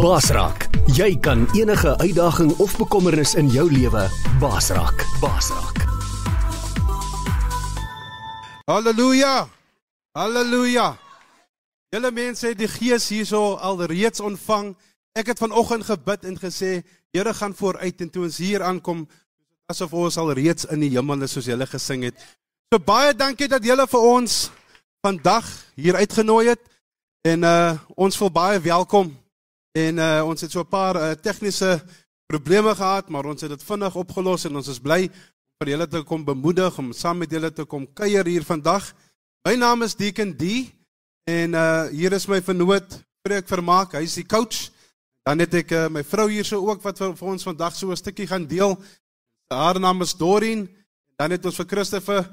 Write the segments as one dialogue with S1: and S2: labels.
S1: Basraak. Jy kan enige uitdaging of bekommernis in jou lewe basraak. Basraak.
S2: Halleluja. Halleluja. Julle mense het die Gees hierso al reeds ontvang. Ek het vanoggend gebid en gesê, Here gaan vooruit en toe ons hier aankom, asof ons al reeds in die hemel is soos julle gesing het. So baie dankie dat julle vir ons vandag hier uitgenooi het en uh ons voel baie welkom. En uh ons het so 'n paar uh, tegniese probleme gehad, maar ons het dit vinnig opgelos en ons is bly vir julle te kom bemoedig om saam met julle te kom kuier hier vandag. My naam is Deacon D en uh hier is my vernoot Preek Vermaak, hy is die coach. Dan het ek uh, my vrou hier so ook wat vir, vir ons vandag so 'n stukkie gaan deel. Haar naam is Dorien. Dan het ons vir Christopher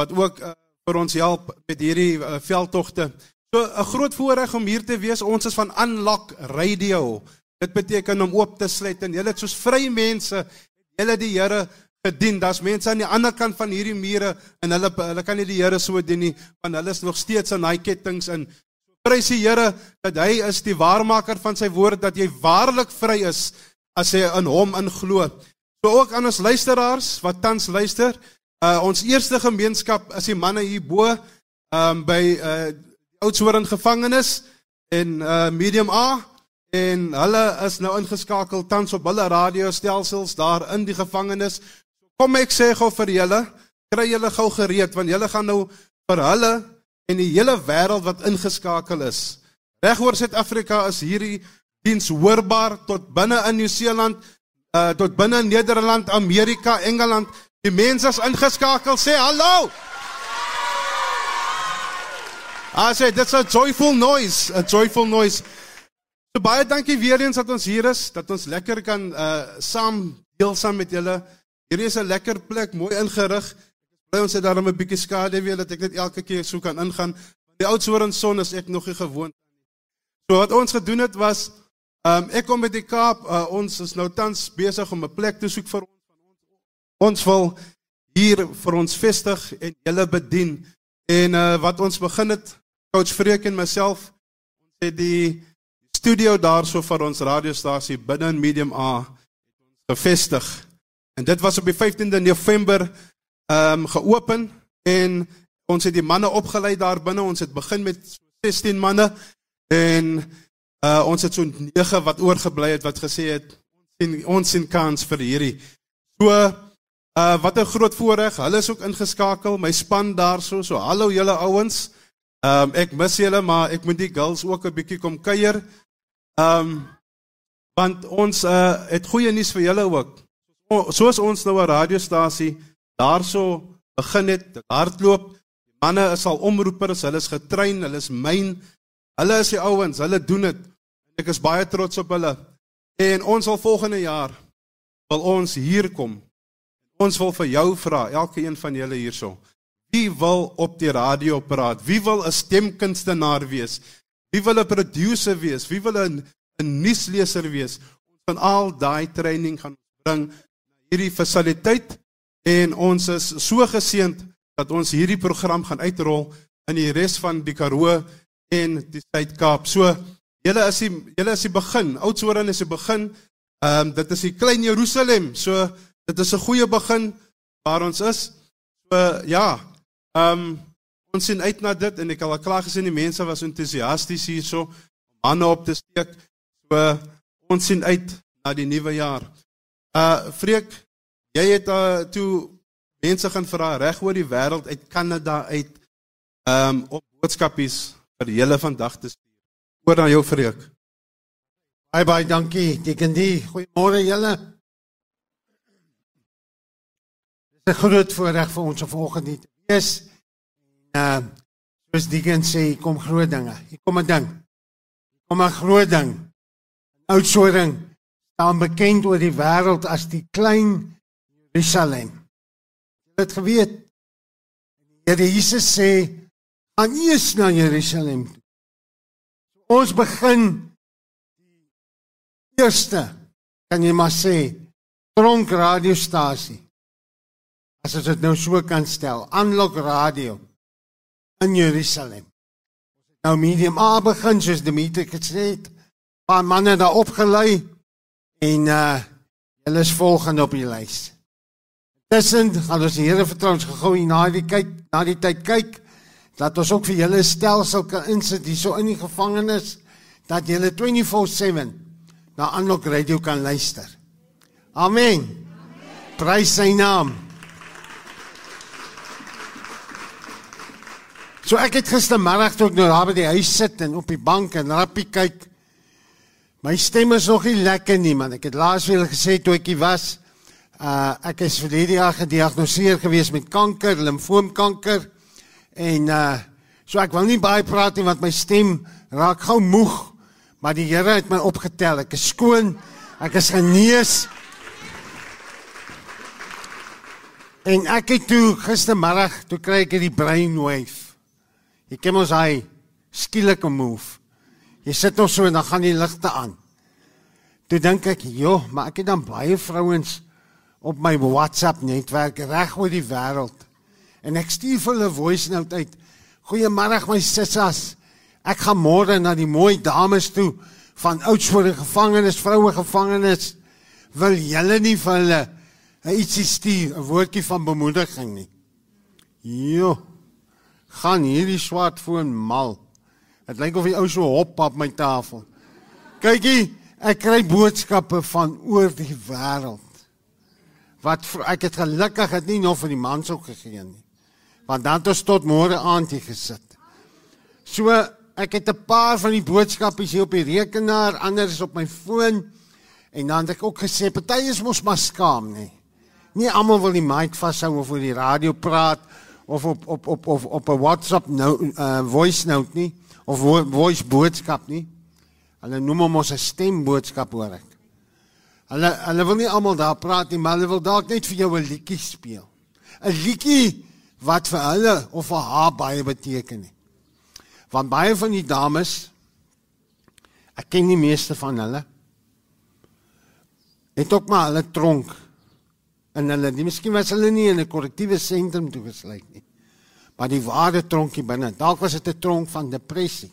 S2: wat ook uh, vir ons help met hierdie uh, veldtogte. So 'n groot voorreg om hier te wees. Ons is van Unlock Radio. Dit beteken om oop te sluit en julle het soos vrye mense, julle die Here gedien. Daar's mense aan die ander kant van hierdie mure en hulle hulle kan nie die Here so dien nie want hulle is nog steeds aan daai kettinge in. Prys die Here dat hy is die waarmaker van sy woord dat jy waarlik vry is as jy in hom inglo. So ook aan ons luisteraars wat tans luister. Uh ons eerste gemeenskap is die manne hier bo um by uh Oudtshoorn gevangenis en uh Medium A en hulle is nou ingeskakel tans op hulle radiostelsels daar in die gevangenis. Kom ek sê gou vir julle, kry julle gou gereed want julle gaan nou vir hulle en die hele wêreld wat ingeskakel is. Regoor Suid-Afrika is hierdie diens hoorbaar tot binne in Nieu-Seeland, uh tot binne in Nederland, Amerika, Engeland. Die mense is ingeskakel, sê hallo. I say that's a joyful noise, a joyful noise. So baie dankie weer eens dat ons hier is, dat ons lekker kan uh saam deel saam met julle. Hierdie is 'n lekker plek, mooi ingerig. Ek bly ons het daarom 'n bietjie skade weer dat ek net elke keer so kan ingaan. Die oudsoorn son is ek nog nie gewoond aan nie. So wat ons gedoen het was um ek kom met die Kaap, uh, ons is nou tans besig om 'n plek te soek vir ons van ons. Ons wil hier vir ons vestig en julle bedien. En uh wat ons begin het coach Freek en myself ons het die studio daarso vir ons radiostasie binne in Medium A gevestig. En dit was op die 15de November ehm um, geopen en ons het die manne opgelei daar binne. Ons het begin met 16 manne en uh ons het so 9 wat oorgebly het wat gesê het ons sien ons sien kans vir hierdie. So uh wat 'n groot voorreg. Hulle is ook ingeskakel, my span daarso. So hallo julle ouens. Ehm um, ek mis julle, maar ek moet die girls ook 'n bietjie kom kuier. Ehm um, want ons uh het goeie nuus vir julle ook. Soos ons nou 'n radiostasie daarso begin het hardloop. Die manne is al omroepers, hulle is getrein, hulle is myn. Hulle is die ouens, hulle doen dit. Ek is baie trots op hulle. En ons sal volgende jaar wil ons hier kom. Ons wil vir jou vra, elke een van julle hierso. Wie wil op die radio praat? Wie wil 'n stemkunstenaar wees? Wie wil 'n producer wees? Wie wil 'n 'n nuusleser wees? Ons van al daai training gaan bring na hierdie fasiliteit en ons is so geseënd dat ons hierdie program gaan uitrol in die res van die Karoo en die Suid-Kaap. So julle is die julle is die begin. Oudtshoorn is die begin. Ehm um, dit is die klein Jerusalem. So dit is 'n goeie begin waar ons is. So ja, Ehm um, ons sien uit na dit en ek het al klaar gesien die mense was entoesiasties hierso om hande op te steek. So ons sien uit na die nuwe jaar. Uh Freek, jy het uh toe mense gaan vra reg oor die wêreld uit Kanada uit ehm um, op boodskapies vir julle vandag te stuur. Oor na jou Freek.
S3: Bye bye, dankie. Teken die. Goeiemôre julle. Dit is 'n groot voorreg vir ons om vanoggend hier is uh soos die kind sê kom groot dinge. Hier kom 'n ding. Hier kom 'n groot ding. Oudsoring staan bekend oor die wêreld as die klein Jerusalem. Jy het geweet die Here Jesus sê aan eers na Jerusalem. Ons begin die eerste kan jy maar sê tronk radiostasie as ons dit nou so kan stel, Unlock Radio in Jerusalem. Nou medium A begin soos Dimitri gesê het, paar manne daar opgelei en uh hulle is volgende op die lys. Tussen gaan ons die Here vertrou ons gou hier na die kyk na die tyd kyk dat ons ook vir julle stelsel kan insit hierso in die gevangenis dat julle 24/7 na Unlock Radio kan luister. Amen. Amen. Prys sy naam. So ek het gistermiddag toe ek nou daar by die huis sit en op die bank en rappie kyk. My stem is nog nie lekker nie man. Ek het laas weer gesê toe ek was Uh ek is vir hierdie jaar gediagnoseer gewees met kanker, limfoomkanker. En uh so ek wil nie baie praat nie want my stem raak gou moeg, maar die Here het my opgetel. Ek is skoon. Ek is genees. En ek het toe gistermiddag toe kry ek hierdie brainwave. Jy ken mos hy skielike move. Jy sit nog so en dan gaan die ligte aan. Toe dink ek, "Joh, maar ek het dan baie vrouens op my WhatsApp netwerk reg oor die wêreld. En ek stuur vir hulle voice note uit. Goeiemôre my sissas. Ek gaan môre na die mooi dames toe van Oudtshoorn gevangenes, vroue gevangenes. Wil julle nie vir hulle ietsie stuur, 'n woordjie van bemoediging nie? Jo. Gaan hierdie swart foon mal. Dit lyk of die ou so hop op my tafel. Kykie, ek kry boodskappe van oor die wêreld wat ek het gelukkig het nie nog vir die mans ook gegee nie. Want dan het ons tot môre aand hier gesit. So ek het 'n paar van die boodskappe hier op die rekenaar, ander is op my foon. En dan het ek ook gesê party is mos maar skaam nie. Nie almal wil die mic vashou of oor die radio praat of op op op op op 'n WhatsApp nou uh, voice note nie of voice boodskap nie. Hulle noem hom ons 'n stemboodskap hoor ek. Hulle hulle wil nie almal daar praat nie, maar hulle wil dalk net vir jou 'n liedjie speel. 'n Liedjie wat vir hulle of vir haar baie beteken nie. Want baie van die dames ek ken die meeste van hulle het ook maar hulle tronk en hulle nie miskien was hulle nie in 'n korrektiewe sentrum toegesluit nie. Maar die ware tronkie binne, dalk was dit 'n tronk van depressie.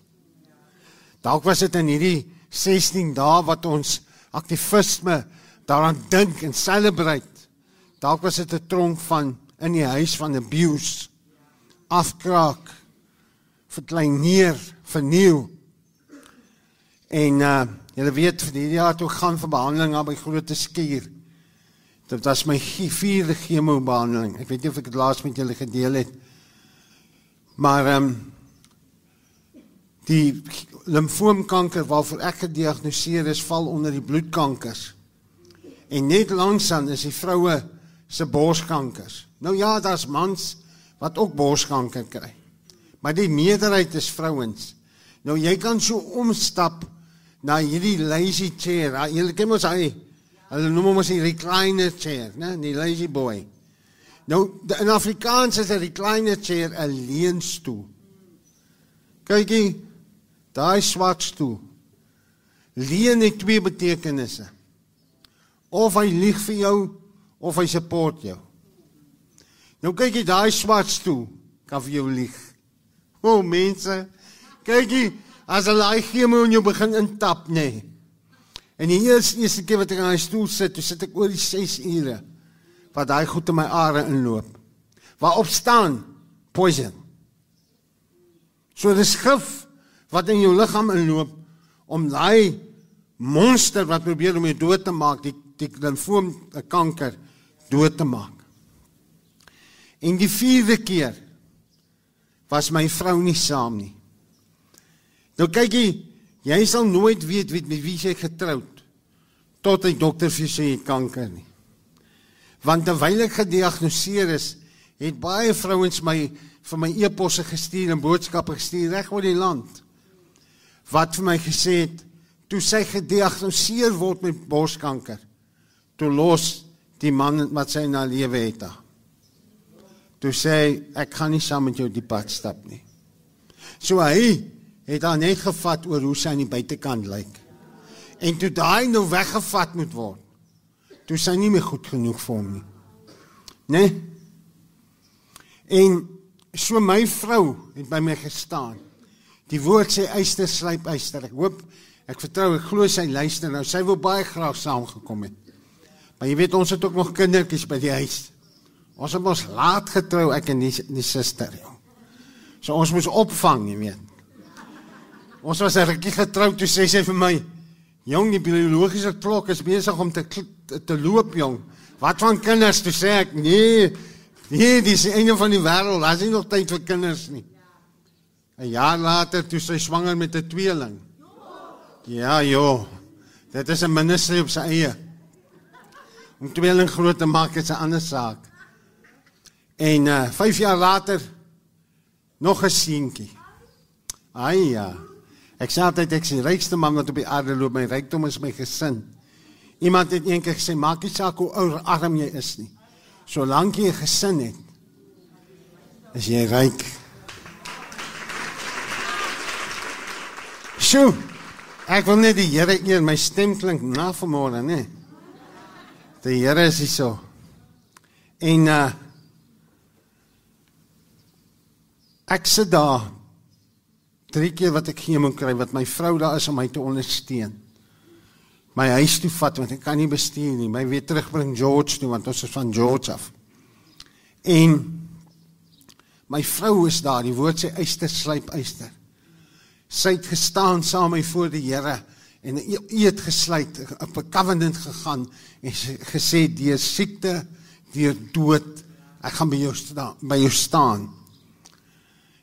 S3: Dalk was dit in hierdie 16 dae wat ons aktivisme daaraan dink en celebrate. Dalk was dit 'n tronk van in die huis van abuse, afkraak, verkleineer, verniel. En uh julle weet vir hierdie jaar toe gaan vir behandeling aan by Groot Skuur. Dit was my vierde chemo behandeling. Ek weet nie of ek dit laas met julle gedeel het. Maar ehm um, die limfoomkanker waarvoor ek gediagnoseer is val onder die bloedkankers. En net langsaan is die vroue se borskankers. Nou ja, daar's mans wat ook borskanker kry. Maar die meerderheid is vrouens. Nou jy kan so omstap na hierdie lazy chair. Jy ken mos hy. Hulle noem hom as 'n recliner chair, né? Die lazy boy. Nou in Afrikaans is 'n recliner chair 'n leunstoel. Kykie, Daai swart stoel. Leen het twee betekenisse. Of hy lieg vir jou of hy support jou. Nou kyk jy daai swart stoel kan vir jou lieg. O mense, kyk jy as 'n laai chemo in jou begin intap nê. Nee. En die eerste eerste keer wat ek aan die stoel sit, toe sit ek oor die 6 ure wat daai goed in my are inloop. Waarop staan poison. So dis gif wat in jou liggaam inloop om daai monster wat probeer om jou dood te maak, die die limfoom, 'n kanker dood te maak. En die vierde keer was my vrou nie saam nie. Nou kyk jy, jy sal nooit weet wie met wie jy getroud tot 'n dokter vir sê jy kanker nie. Want terwyl ek gediagnoseer is, het baie vrouens my vir my e-posse gestuur en boodskappe gestuur reg oor die land wat vir my gesê het toe sy gediagnoseer word met borskanker toe los die man wat sy na lewe het toe sê ek kan nie saam met jou die pad stap nie so hy het dan net gevat oor hoe sy aan die buitekant lyk en toe daai nou weggevat moet word toe sy nie meer goed genoeg vir hom nie nê nee? en so my vrou het by my gestaan Die woord sê eyster slyp eyster. Ek hoop ek vertrou ek glo sy luister nou. Sy wou baie graag saamgekom het. Maar jy weet ons het ook nog kindertjies by die huis. Ons het ons laat getrou ek en die, die suster. So ons moes opvang, jy weet. Ons was regtig getroud toe sê sy vir my, "Jong, die biologiese klok is besig om te te loop, jong. Wat van kinders?" Toe sê ek, "Nee, nee, dis die einde van die wêreld. Daar's nie nog tyd vir kinders nie." 'n Jaar later toe sy swanger met 'n tweeling. Ja, joh. Dit is 'n ministerie op sy eie. Om tweeling groot te maak is 'n ander saak. En uh 5 jaar later nog 'n seentjie. Ai ja. Ek sê altyd ek is die rykste man wat op die aarde loop. My rykdom is my gesin. Iemand het eendag gesê maak nie saak hoe ou arm jy is nie. Solank jy 'n gesin het, is jy ryk. Sjoe. Ek wil net die Here eer. My stem klink na vanmôre, né? Die Here is hier so. En uh Ek sit daar drie keer wat ek geen moet kry wat my vrou daar is om my te ondersteun. My huis toe vat want ek kan nie bestuur nie. My weer terugbring George toe want ons is van George af. En my vrou is daar. Die woord sê eyster slyp eyster. Sy het gestaan saam met my voor die Here en 'n eed gesluit, op 'n covenant gegaan en gesê die siekte, die dood, ek gaan by jou staan, by jou staan.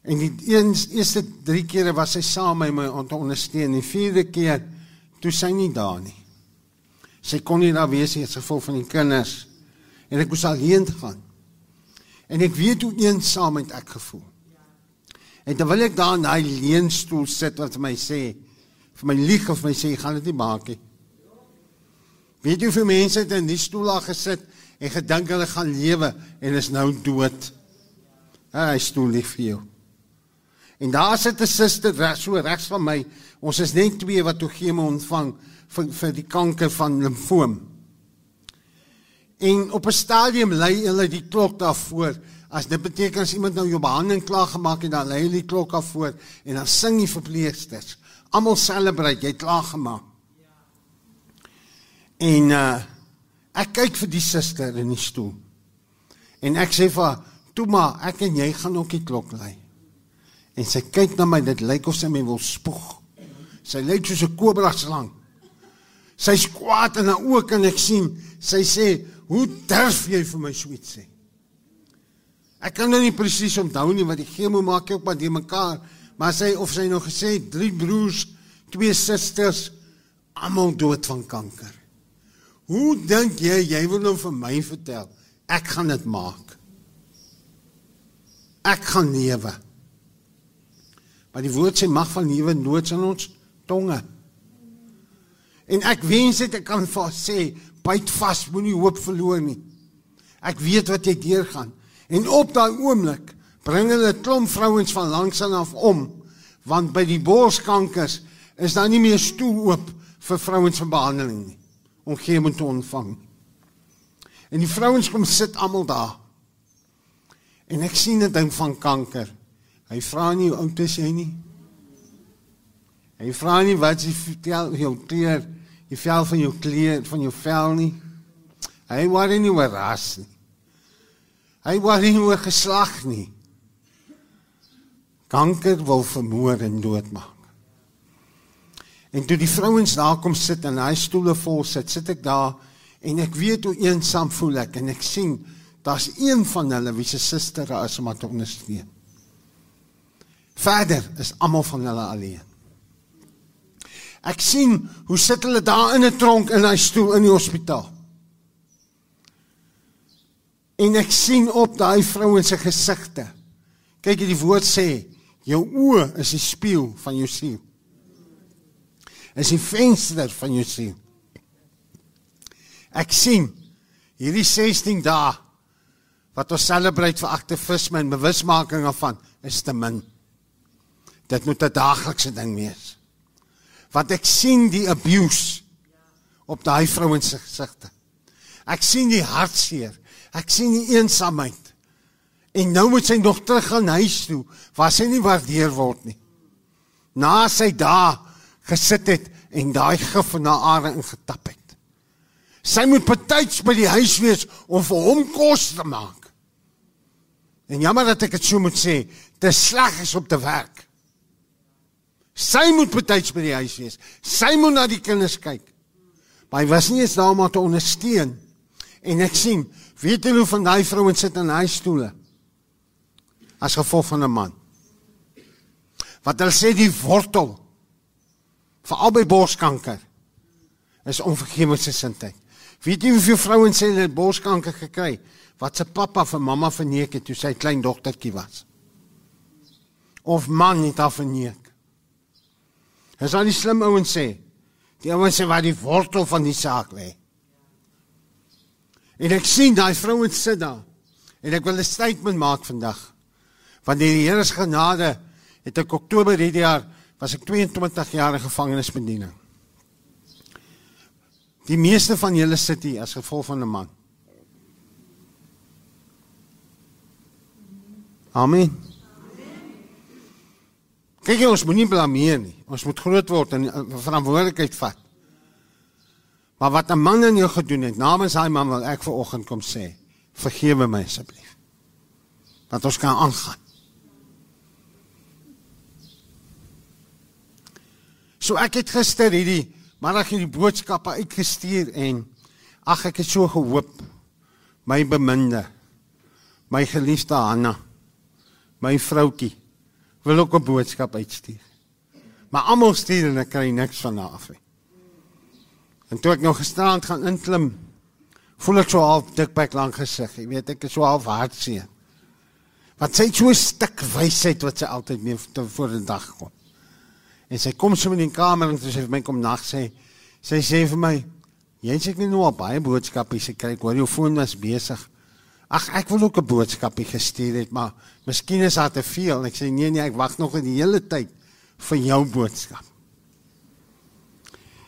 S3: En die eens, eerste 3 kere was sy saam met my om te ondersteun. Die vierde keer toe sy nie daar nie. Sy kon nie daar wees as gevolg van die kinders en ek moes alleen gaan. En ek weet hoe eensaam ek gevoel. En terwyl ek daar in daai leunstoel sit wat my sê vir my lieg of my sê gaan dit nie maak nie. Weet jy hoeveel mense het in die stoel daar gesit en gedink hulle gaan lewe en is nou dood. Hy stoel lief vir jou. En daar sit 'n suster reg so regs van my. Ons is net twee wat toe gee my ontvang vir vir die kanker van limfoom. En op 'n stadium lê hulle die klok daarvoor. As dit beteken as iemand nou jou behandeling klaar gemaak het, dan lê hulle die klok daarvoor en dan sing die verpleegsters. Almal celebrate, jy klaar gemaak. En uh ek kyk vir die suster in die stoel. En ek sê vir haar, "Toe maar, ek en jy gaan ook die klok lei." En sy kyk na my, dit lyk of sy my wil spoeg. Sy lyk soos 'n kobra slang. Sy's kwaad en dan ook en ek sien, sy sê, "Hoe durf jy vir my so iets sê?" Ek kan nou nie presies onthou nie wat die chemo maak ook maar die mekaar, maar sy of sy nog gesê drie broers, twee susters almal dood van kanker. Hoe dink jy jy wil nou vir my vertel ek gaan dit maak? Ek gaan lewe. Maar die woord sê mag van nuwe noods in ons tonge. En ek wens ek kan vir sê byt vas, moenie hoop verloor nie. Ek weet wat jy deurgaan. En op daai oomblik bring hulle 'n klomp vrouens van langs af om want by die borskankers is daar nie meer stoel oop vir vrouens van behandeling nie om geen te ontvang. En die vrouens kom sit almal daar. En ek sien 'n ding van kanker. Hy vra nie hoe oud is jy nie. Hy vra nie wat jy vertel jou kleur, die vel van jou kleur, van jou vel nie. Hy worry nie oor ras nie. Hy worry nie oor geslag nie. Kanker wil vermoor en doodmaak. En toe die vrouens daar kom sit en hy stoele vol sit, sit ek daar en ek weet hoe eensaam voel ek en ek sien daar's een van hulle wie se suster is om te ondersteun. Verder is almal van hulle alleen. Ek sien hoe sit hulle daar in 'n tronk in hy stoel in die hospitaal. En ek sien op daai vrouens se gesigte. Kyk jy die woord sê, jou oë is die spieël van jou siel. Is die venster van jou siel. Ek sien hierdie 16 dae wat ons celebrate vir aktivisme en bewusmaking af van is te min. Dit moet 'n daaglikse ding wees. Want ek sien die abuse op daai vrouens se gesigte. Ek sien die hartseer. Ek sien die eensaamheid. En nou moet sy nog terug gaan huis toe waar sy nie waardeer word nie. na sy daar gesit het en daai gif van haar are ingetap het. Sy moet betyds by die huis wees om vir hom kos te maak. En jammer dat ek dit so moet sê, te sleg is op te werk. Sy moet betyds by die huis wees. Sy moet na die kinders kyk. Maar hy was nie eens daar om haar te ondersteun. En ek sien, weet jy hoe van daai vrouens sit in hy stoele? As gevolg van 'n man. Wat hulle sê die wortel vir albei borskanker is onvergewensgesindheid. Weet jy hoeveel vrouens sê hulle het borskanker gekry wat se pappa vir mamma verneek het toe sy klein dogtertjie was? Of man het haar verneek? Dis al die slim ouens sê. Die ouens sê waar die wortel van die saak lê. En ek sien daai vrouens sit daar. En ek wil 'n statement maak vandag. Want die Here se genade het ek Oktober hierdie jaar was ek 22 jaar in gevangenisbediening. Die meeste van julle sit hier as gevolg van 'n man. Amen. Kyk ons moenie blameer nie. Ons moet groot word en verantwoordelikheid vat. Maar wat 'n man aan jou gedoen het, namens hy man wil ek ver oggend kom sê, vergewe my asseblief. Dat ons kan aangaan. So ek het gister hierdie middag hierdie boodskappe uitgestuur en ag ek het so gehoop my beminde my geliefde Hanna my vroutjie wil ook 'n boodskap uitstuur. Maar almal stuur en ek kry niks van haar af nie. En toe ek nou gisteraand gaan inklim, voel ek so half dikbek lank gesig. Jy weet ek is so half hartseer. Wat sê so 'n stuk wysheid wat sy altyd mee voor die dag kom. En sy kom so in die kamer en sy sê vir my kom nag sê sy sê vir my jy sê ek nie nou baie boodskappe sê kry hoor jou foon was besig. Ag ek wil ook 'n boodskapie gestuur het maar miskien is daar te veel. Ek sê nee nee ek wag nog die hele tyd vir jou boodskap.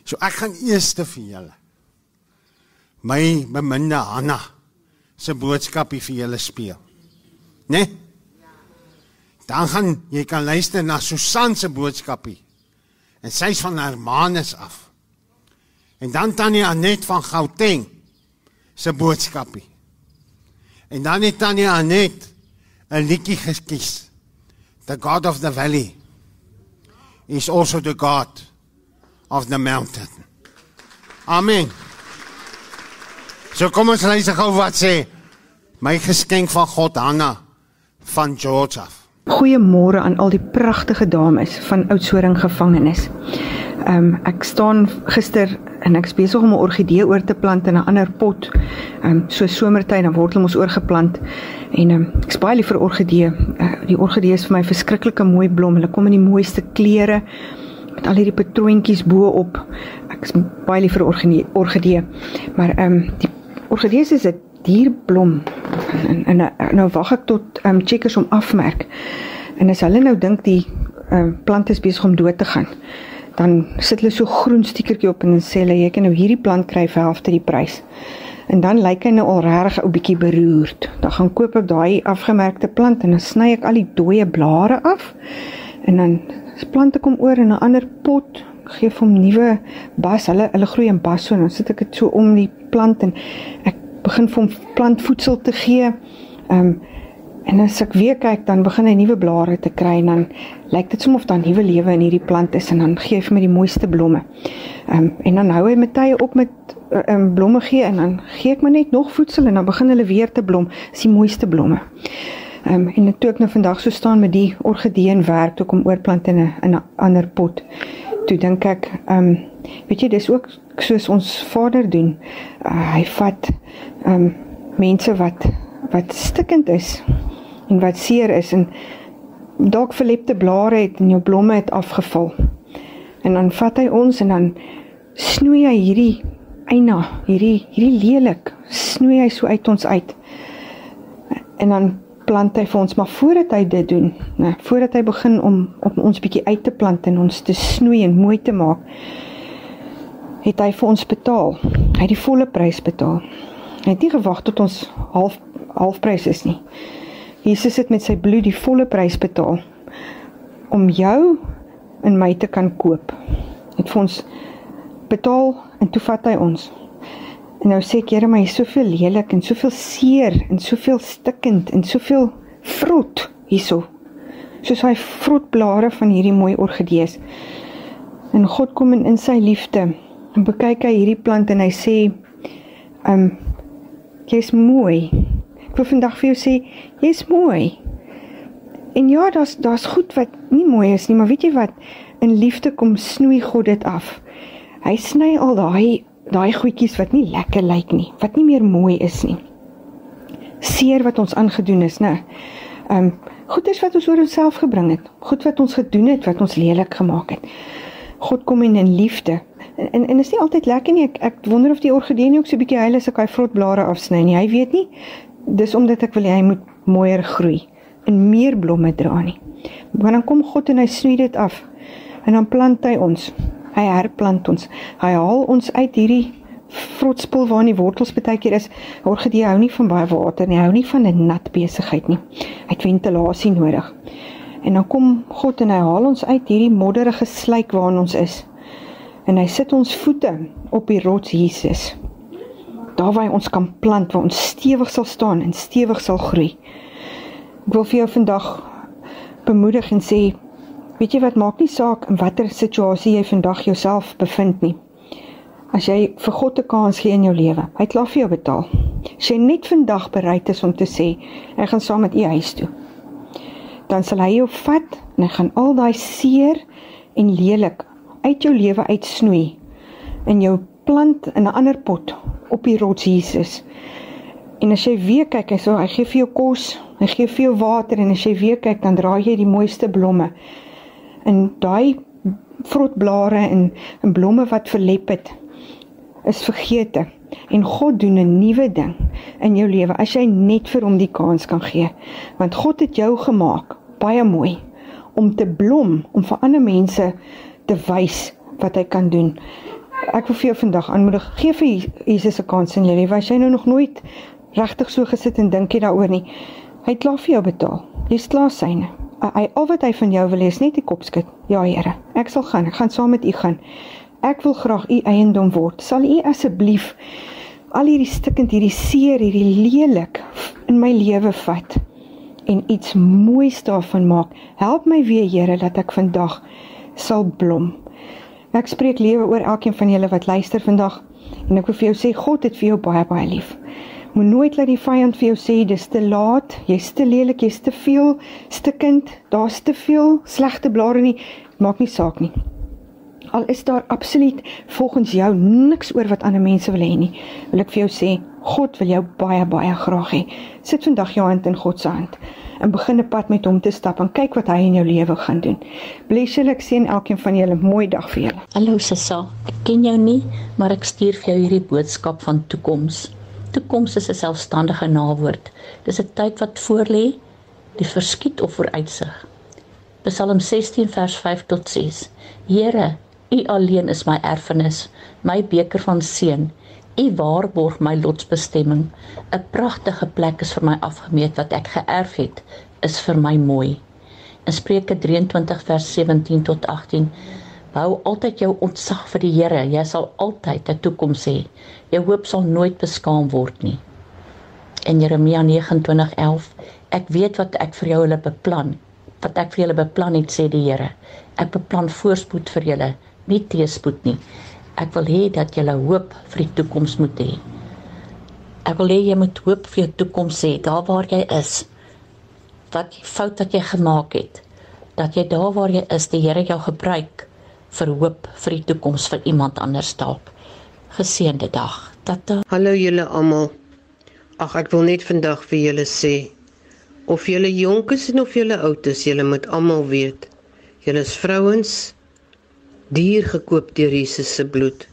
S3: So ek gaan eers vir julle my beminde Hanna se boodskapie vir julle speel. Né? Nee? Dan gaan jy kan luister na Susan se boodskapie. En sy's van Hermanus af. En dan Tannie Anet van Gauteng se boodskapie. En dan het Tannie Anet 'n liedjie geskies. The God of the Valley is also the God of the mountain. Amen. So kom ons lees gou wat sê my geskenk van God Hanna van George af.
S4: Goeiemôre aan al die pragtige dames van Oudtshoorn gevangenis. Ehm um, ek staan gister en ek's besig om 'n orgidee oor te plant in 'n ander pot. Ehm um, so somertyd dan word hulle mos oorgeplant en ehm um, ek's baie lief vir orgidee. Uh, die orgidee is vir my verskriklike mooi blom. Hulle kom in die mooiste kleure met al hierdie patroontjies bo-op. Ek is baie lief vir orgidee. Maar ehm um, die orgidee is 'n dierblom. En, en nou wag ek tot ehm um, checkers om afmerk. En as hulle nou dink die ehm um, plant is besig om dood te gaan, dan sit hulle so groen stiekertjie op en sê hulle jy kan nou hierdie plant kry vir halfte die prys. En dan lyk hy nou al regtig 'n bietjie beroerd. Dan gaan koop ek daai afgemerkte plant en dan sny ek al die dooie blare af. En dan plante kom oor in 'n ander pot, gee hom nuwe bas. Hulle hulle groei in bas so en dan sit ek dit so om die plant en ek begin vir hom plantvoedsel te gee. Ehm um, en as ek weer kyk dan begin hy nuwe blare te kry en dan lyk dit soms of daar nuwe lewe in hierdie plant is en dan gee hy vir my die mooiste blomme. Ehm um, en dan hou hy met tye op met ehm um, blomme gee en dan gee ek maar net nog voedsel en dan begin hulle weer te blom. Dis die mooiste blomme. Ehm um, en toe ek nou vandag so staan met die orgidee en werk toe kom oorplant in 'n in 'n ander pot. Toe dink ek, ehm um, weet jy, dis ook soos ons Vader doen. Uh, hy vat ehm um, mense wat wat stikkend is en wat seer is en dalk verlepte blare het en jou blomme het afgeval. En dan vat hy ons en dan snoei hy hierdie eina, hierdie hierdie lelik, snoei hy so uit ons uit. En dan plant hy vir ons maar voordat hy dit doen, né, voordat hy begin om op ons bietjie uit te plant en ons te snoei en mooi te maak, het hy vir ons betaal. Hy het die volle prys betaal. Hy het nie gewag tot ons half halfprys is nie. Jesus het met sy bloed die volle prys betaal om jou in my te kan koop. Het vir ons betaal en toe vat hy ons. En nou sê ek, Here, maar hier is soveel lelik en soveel seer en soveel stikkend en soveel vrot hierso. Soos hy vrotblare van hierdie mooi orgidees. En God kom in in sy liefde en bekyk hy hierdie plant en hy sê, "Um, jy's mooi." Ek wil vandag vir jou sê, jy's mooi. En ja, daar's daar's goed wat nie mooi is nie, maar weet jy wat? In liefde kom snoei God dit af. Hy sny al daai daai goedjies wat nie lekker lyk nie, wat nie meer mooi is nie. Seer wat ons aangedoen is, né? Ehm um, goeders wat ons oor onsself gebring het, goed wat ons gedoen het wat ons lelik gemaak het. God kom in in liefde. En en, en is nie altyd lekker nie. Ek ek wonder of die orgidee nie ook so 'n bietjie huil as ek daai vrotblare afsny nie. Hy weet nie. Dis omdat ek wil hy moet mooier groei en meer blomme dra nie. Maar dan kom God en hy sny dit af. En dan plant hy ons. Hy herplant ons. Hy haal ons uit hierdie vrotspoel waarin die wortels baie keer is. Orgidee hou nie van baie water nie. Hou nie van 'n nat besigheid nie. Hy het ventilasie nodig. En dan kom God en hy haal ons uit hierdie modderige sluik waarin ons is. En hy sit ons voete op die rots Jesus. Daar waar ons kan plant, waar ons stewig sal staan en stewig sal groei. Ek wil vir jou vandag bemoedig en sê, weet jy wat maak nie saak in watter situasie jy vandag jouself bevind nie. As jy vir God 'n kans gee in jou lewe, hy klaar vir jou betaal. As jy net vandag bereid is om te sê, ek gaan saam met u huis toe dan sal hy jou vat en hy gaan al daai seer en lelik uit jou lewe uitsnoei in jou plant in 'n ander pot op die rots Jesus. En as jy weer kyk, hy sê hy gee vir jou kos, hy gee vir jou water en as jy weer kyk, dan dra jy die mooiste blomme. En daai vrotblare en en blomme wat verlep het is vergete en God doen 'n nuwe ding in jou lewe as jy net vir hom die kans kan gee. Want God het jou gemaak baie mooi om te blom, om vir ander mense te wys wat hy kan doen. Ek wil vir jou vandag aanmoedig, gee vir Jesus 'n kans in jou lewe. As jy nou nog nooit regtig so gesit en dink jy daaroor nie, hy het klaar vir jou betaal. Jy's klaar syne. Hy al wat hy van jou wil hê is net die kop skud. Ja Here, ek sal gaan. Ek gaan saam met u gaan. Ek wil graag u eiendom word. Sal u asseblief al hierdie stikkend, hierdie seer, hierdie lelik in my lewe vat en iets moois daarvan maak. Help my weer, Here, dat ek vandag sal blom. Ek spreek lewe oor elkeen van julle wat luister vandag en ek wil vir jou sê God het vir jou baie baie lief. Moet nooit laat die vyand vir jou sê dis te laat, jy's te lelik, jy's te veel stikkend, daar's te veel slegte blare nie. Maak nie saak nie al is daar absoluut volgens jou niks oor wat ander mense wil hê nie, wil ek vir jou sê, God wil jou baie baie graag hê. Sit vandag jou hand in God se hand en begin 'n pad met hom te stap en kyk wat hy in jou lewe gaan doen. Bless julle, ek sien elkeen van julle mooi dag vir julle.
S5: Hallo Sissa, ek ken jou nie, maar ek stuur vir jou hierdie boodskap van toekoms. Toekoms is 'n selfstandige nawoord. Dis 'n tyd wat voorlê, die verskiet of vooruitsig. Psalm 16 vers 5 tot 6. Here, U alleen is my erfenis, my beker van seën. U waarborg my lotsbestemming. 'n Pragtige plek is vir my afgemeet wat ek geërf het, is vir my mooi. In Spreuke 23 vers 17 tot 18 Hou altyd jou ontzag vir die Here. Jy sal altyd 'n toekoms hê. Jou hoop sal nooit beskaam word nie. In Jeremia 29:11 Ek weet wat ek vir jou hulle beplan. Wat ek vir julle beplan het, sê die Here. Ek beplan voorspoed vir julle nie teëspoed nie. Ek wil hê dat jy hoop vir die toekoms moet hê. Ek wil hê jy moet hoop vir jou toekoms hê, daar waar jy is. Wat die fout wat jy gemaak het, dat jy daar waar jy is, die Here jou gebruik vir hoop vir die toekoms vir iemand anders dalk. Geseënde dag. Tata.
S6: Hallo julle almal. Ag ek wil net vandag vir julle sê of julle jonk is of julle oud is, julle moet almal weet. Julle is vrouens, duur gekoop deur Jesus se bloed.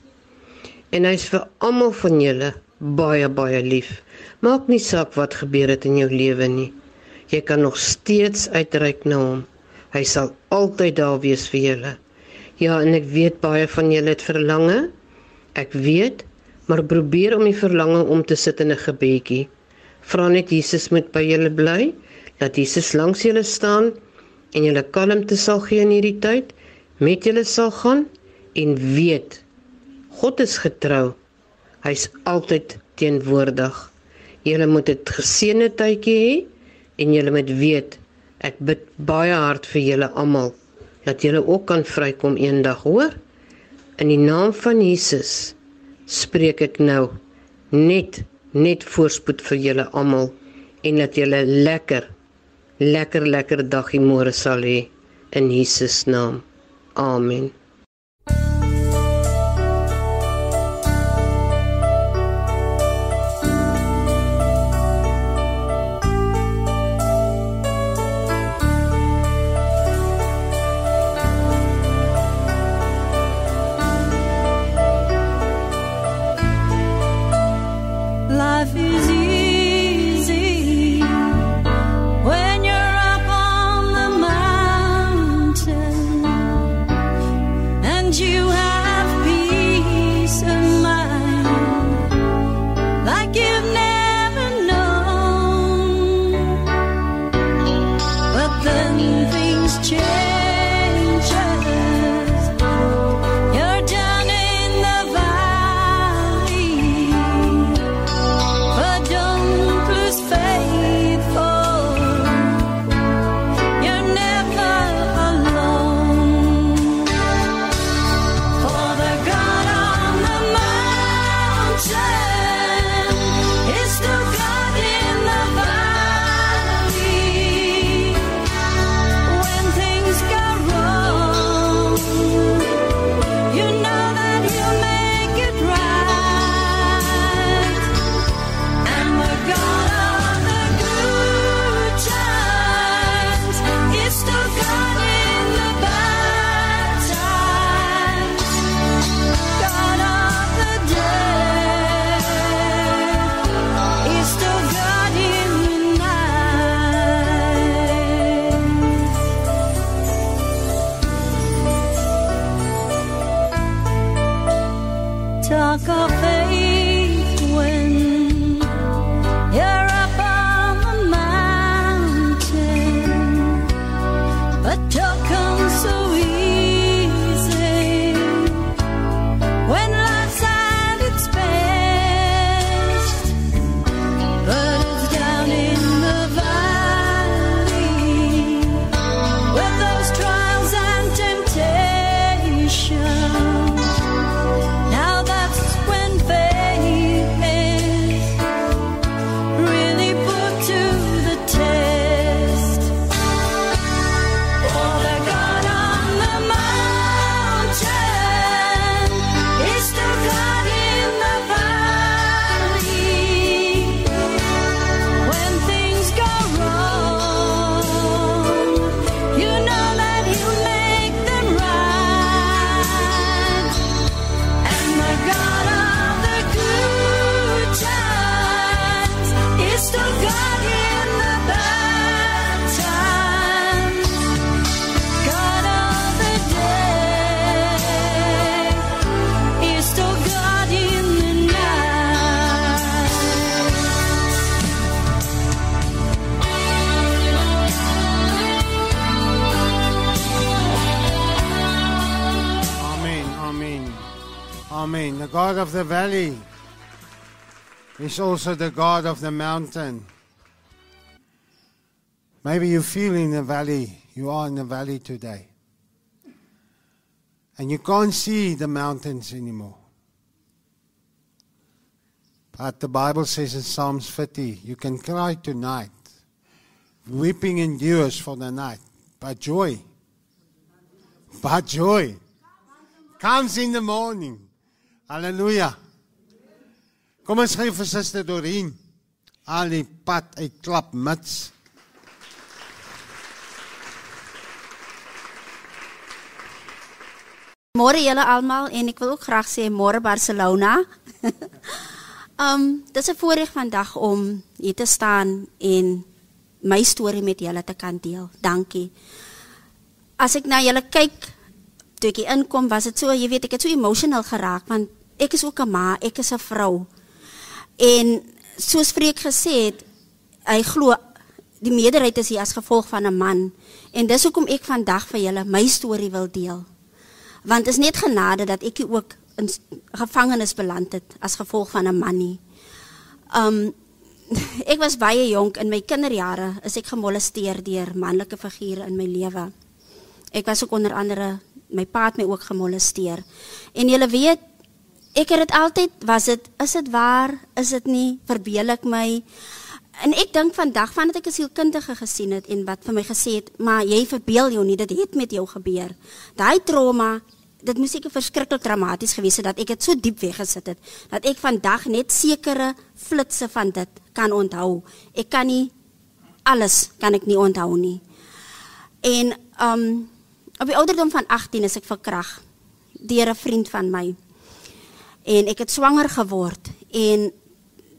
S6: En hy's vir almal van julle baie baie lief. Maak nie saak wat gebeur het in jou lewe nie. Jy kan nog steeds uitreik na hom. Hy sal altyd daar wees vir julle. Ja, en ek weet baie van julle het verlange. Ek weet, maar probeer om die verlange om te sit in 'n gebedjie. Vra net Jesus moet by julle bly, dat Jesus langs julle staan en julle kalmte sal gee in hierdie tyd met julle sal gaan en weet God is getrou. Hy's altyd teenwoordig. Julle moet 'n geseënde tydjie hê en julle moet weet ek bid baie hard vir julle almal dat julle ook kan vrykom eendag, hoor? In die naam van Jesus spreek ek nou net net voorspoed vir julle almal en dat julle lekker lekker lekker dagie môre sal hê in Jesus naam. Amen.
S7: The valley is
S3: also the God of the mountain. Maybe you feel in the valley, you are in the valley today. And you can't see the mountains anymore. But the Bible says in Psalms 50, you can cry tonight. Weeping endures for the night, but joy, but joy comes in the morning. Hallelujah. Kom ons gee vir Suster Dorien al die pad uit klap mits.
S8: Môre julle almal en ek wil ook graag sê môre Barcelona. um dis 'n voorreg vandag om hier te staan en my storie met julle te kan deel. Dankie. As ek na julle kyk toe ek hier inkom, was dit so, jy weet, ek het so emotional geraak want ek is ook 'n ma, ek is 'n vrou. En soos Freek gesê het, hy glo die meerderheid is hier as gevolg van 'n man. En dis hoekom ek vandag vir julle my storie wil deel. Want is net genade dat ek ook in gevangenis beland het as gevolg van 'n man nie. Um ek was baie jonk in my kinderjare is ek gemolesteer deur manlike figure in my lewe. Ek was ook onder andere my pa het my ook gemolesteer. En jy weet ek het dit altyd was dit is dit waar is dit nie verbeel ek my? En ek dink vandag vandat ek 'n sielkundige gesien het en wat vir my gesê het maar jy verbeel jou nie dit het met jou gebeur. Daai trauma dit moes seker verskriklik dramaties gewees het dat ek dit so diep weggesit het dat ek vandag net sekere flitsse van dit kan onthou. Ek kan nie alles kan ek nie onthou nie. En um op die ouderdom van 18 is ek verkrag deur 'n vriend van my. En ek het swanger geword en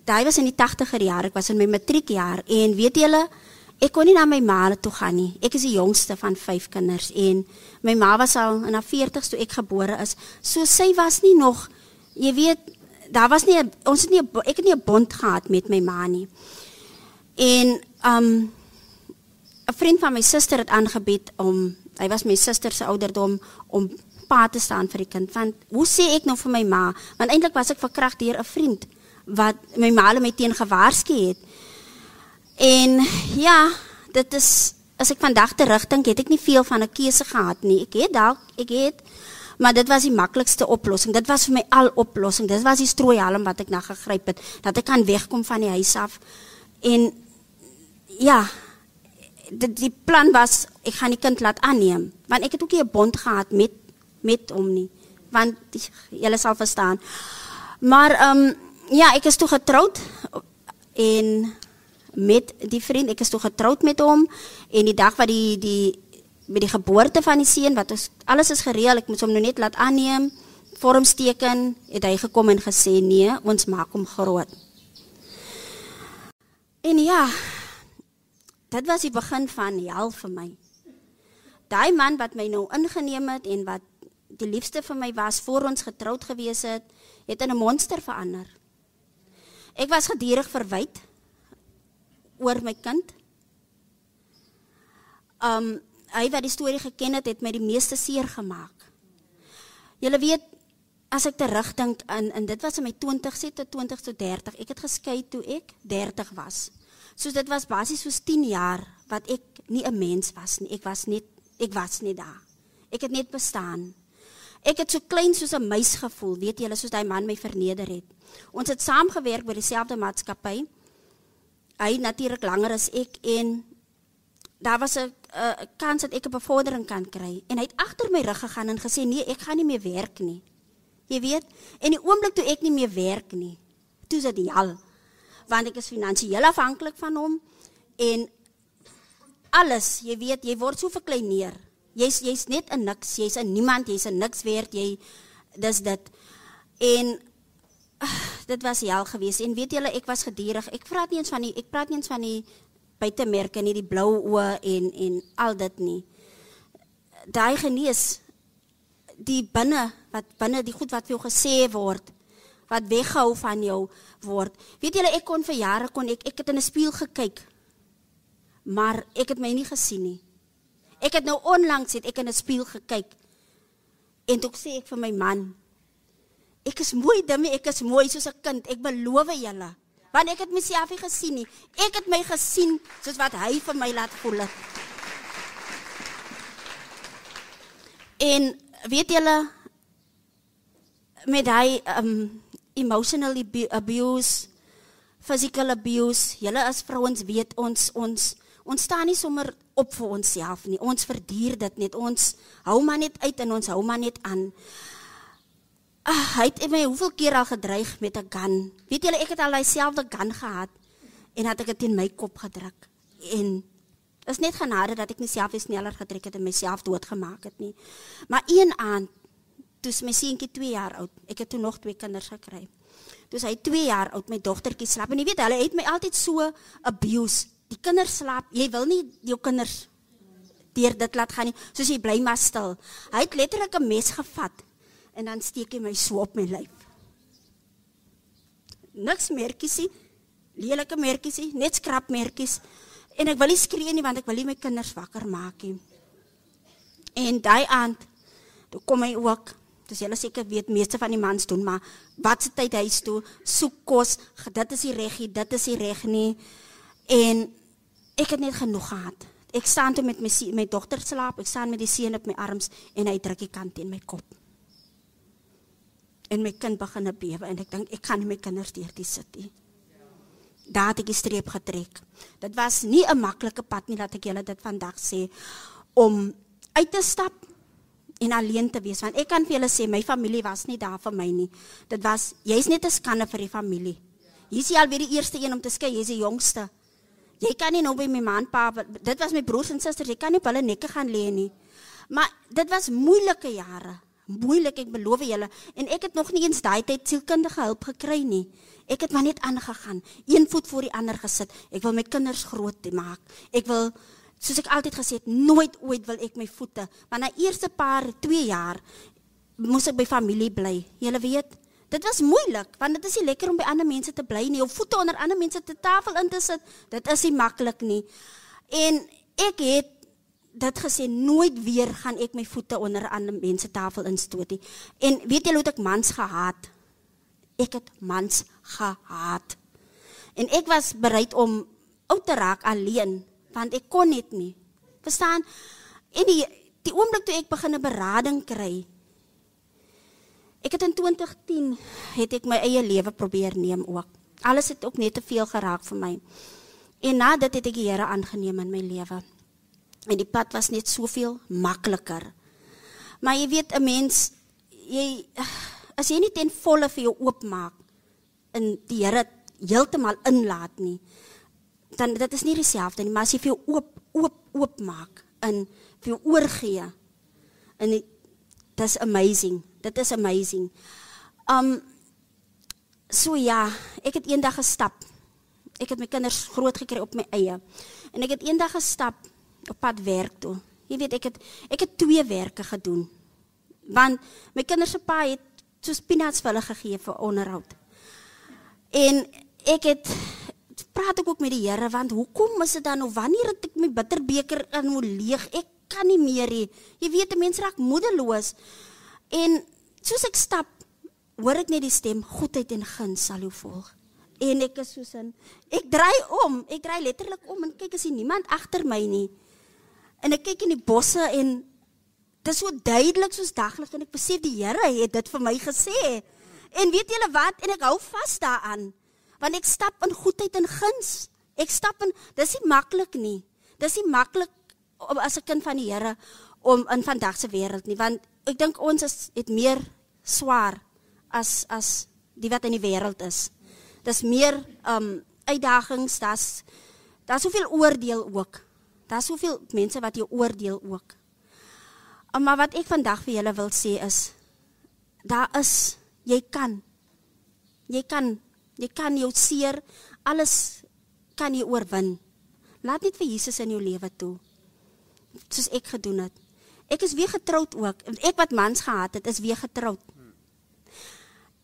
S8: daai was in die 80er jare ek was in my matriekjaar en weet julle ek kon nie na my ma toe gaan nie. Ek is die jongste van 5 kinders en my ma was al in haar 40s toe ek gebore is. So sy was nie nog jy weet daar was nie ons het nie ek het nie 'n bond gehad met my ma nie. En um 'n vriend van my suster het aangebied om hy was my suster se ouderdom om pa te staan vir die kind want hoe sê ek nou vir my ma? Want eintlik was ek verkragt deur 'n vriend wat my ma hulle my teen gewaarsku het. En ja dit is as ek vandag terugdink het ek nie veel van 'n keuse gehad nie. Ek het dalk ek het maar dit was die maklikste oplossing. Dit was vir my al oplossing. Dit was die strooihalm wat ek na gegryp het dat ek kan wegkom van die huis af. En ja die, die plan was ek gaan die kind laat aanneem. Want ek het ook nie 'n bond gehad met met hom nie. Want julle sal verstaan. Maar ehm um, ja ek is toe getroud en met die vriend ek is toe getroud met hom. En die dag wat die die met die geboorte van die seun wat ons alles is gereël ek moes hom nou net laat aanneem vorms teken het hy gekom en gesê nee ons maak hom groot. En ja dit was die begin van hel vir my. Daai man wat my nou ingeneem het en wat die liefste vir my was voor ons getroud gewees het, het in 'n monster verander. Ek was gedurig verwyd oor my kind. Um hy wat die storie geken het, het my die meeste seer gemaak. Julle weet as ek terugdink in dit was in my 20 tot 20 tot 30. Ek het geskei toe ek 30 was. So dit was basies soos 10 jaar wat ek nie 'n mens was nie. Ek was net ek was net daar. Ek het net bestaan. Ek het so klein soos 'n muis gevoel, weet julle, soos daai man my verneder het. Ons het saamgewerk by dieselfde maatskappy. Hy natuurlik langer as ek en daar was 'n kans dat ek 'n bevordering kan kry en hy het agter my rug gegaan en gesê nee, ek gaan nie meer werk nie. Jy weet, en die oomblik toe ek nie meer werk nie, toe is dit hel want ek is finansiëel afhanklik van hom en alles, jy weet, jy word so verkleineer. Jy's jy's net 'n niks, jy's 'n niemand, jy's 'n niks werd, jy dis dit. En uh, dit was hel geweest en weet julle, ek was gedurig. Ek praat nie eens van die ek praat nie eens van die buitemerke nie, die blou oë en en al dit nie. Daai genees die binne wat binne die goed wat vir jou gesê word wat weghou van jou word. Weet julle ek kon vir jare kon ek ek het in 'n spieël gekyk. Maar ek het my nie gesien nie. Ek het nou onlangs het ek in 'n spieël gekyk. En toe sê ek vir my man, ek is mooi, Dimmy, ek is mooi soos 'n kind. Ek beloof julle. Want ek het myself nie gesien nie. Ek het my gesien soos wat hy vir my laat voel het. En weet julle met hy um emotional abu- abuse, physical abuse, julle as vrouens weet ons ons ons staan nie sommer op vir onsself nie. Ons verduur dit net. Ons hou maar net uit en ons hou maar net aan. Ah, hy het my hoeveel keer al gedreig met 'n gun. Weet julle ek het al daai selfde gun gehad en het ek dit in my kop gedruk. En is net genade dat ek nie self weer sneller getrek het en myself doodgemaak het nie. Maar een aand toe my seentjie 2 jaar oud. Ek het toe nog twee kinders gekry. Toe hy 2 jaar oud, my dogtertjie slaap en jy weet hulle het my altyd so abuse. Die kinders slaap, jy wil nie jou kinders deur dit laat gaan nie. Soos jy bly maar stil. Hy het letterlik 'n mes gevat en dan steek hy my so op my lyf. Niks merkies nie. Lelike merkies nie, net skrapmerkies. En ek wil nie skree nie want ek wil nie my kinders wakker maak nie. En daai aand Toe kom hy ook. Dis julle seker weet meeste van die mans doen, maar wat se tyd huis toe, soek kos, dit is die reggie, dit is die reg nie. En ek het net genoeg gehad. Ek staan toe met my my dogter slaap, ek staan met die seun op my arms en hy druk die kant teen my kop. En my kind begin bewe en ek dink ek kan nie my kinders deur die sit nie. Daar het ek die streep getrek. Dit was nie 'n maklike pad nie dat ek julle dit vandag sê om uit te stap en alleen te wees want ek kan vir julle sê my familie was nie daar vir my nie. Dit was jy's net 'n skande vir die familie. Hier's jy alweer die eerste een om te skei, jy's die jongste. Jy kan nie nou by my ma en pa, dit was my broers en susters, jy kan nie op hulle nekke gaan lê nie. Maar dit was moeilike jare. Moeilik, ek beloof julle. En ek het nog nie eens daai tyd sielkundige hulp gekry nie. Ek het maar net aangegaan, een voet voor die ander gesit. Ek wil my kinders groot maak. Ek wil soos ek altyd gesê het, nooit ooit wil ek my voete, want na eerste paar 2 jaar moes ek by familie bly. Julle weet, dit was moeilik want dit is nie lekker om by ander mense te bly nie. Jou voete onder ander mense te tafel in te sit, dit is nie maklik nie. En ek het dit gesê nooit weer gaan ek my voete onder ander mense tafel instoot nie. En weet julle hoe ek mans gehaat? Ek het mans gehaat. En ek was bereid om oud te raak alleen want ek kon net nie. Verstaan? En die die oomblik toe ek begin 'n berading kry. Ek het in 2010 het ek my eie lewe probeer neem ook. Alles het ook net te veel geraak vir my. En na dit het ek die Here aangeneem in my lewe. En die pad was net soveel makliker. Maar jy weet 'n mens jy as jy nie ten volle vir jou oopmaak in die Here heeltemal inlaat nie, dan dit is nie dieselfde nie, maar as jy vir jou oop oop oop maak in vir jou oorgee in die- dis amazing. Dit is amazing. Um so ja, ek het eendag gestap. Ek het my kinders groot gekry op my eie. En ek het eendag gestap op pad werk toe. Jy weet ek het ek het twee werke gedoen. Want my kinders se pa het soos peanuts vir hulle gegee vir onderhoud. En ek het praat ek ook met die Here want hoekom is dit dan of wanneer het ek my bitterbeker in hoe leeg? Ek kan nie meer nie. Jy weet 'n mens raak moedeloos. En soos ek stap, hoor ek net die stem goedheid en guns sal jou volg. En ek is soos in ek draai om, ek draai letterlik om en kyk as jy niemand agter my nie. En ek kyk in die bosse en dit is so duidelik soos daglig en ek besef die Here het dit vir my gesê. En weet julle wat? En ek hou vas daaraan. Want ek stap in goedheid en guns. Ek stap in dis nie maklik nie. Dis nie maklik om as 'n kind van die Here om in vandag se wêreld nie, want ek dink ons is het meer swaar as as die wat in die wêreld is. Dis meer um uitdagings, daar's daar's soveel oordeel ook. Daar's soveel mense wat jou oordeel ook. Um, maar wat ek vandag vir julle wil sê is daar is jy kan jy kan jy kan jou seer alles kan jy oorwin. Laat net vir Jesus in jou lewe toe. Soos ek gedoen het. Ek is weer getroud ook. Ek wat mans gehad het, is weer getroud.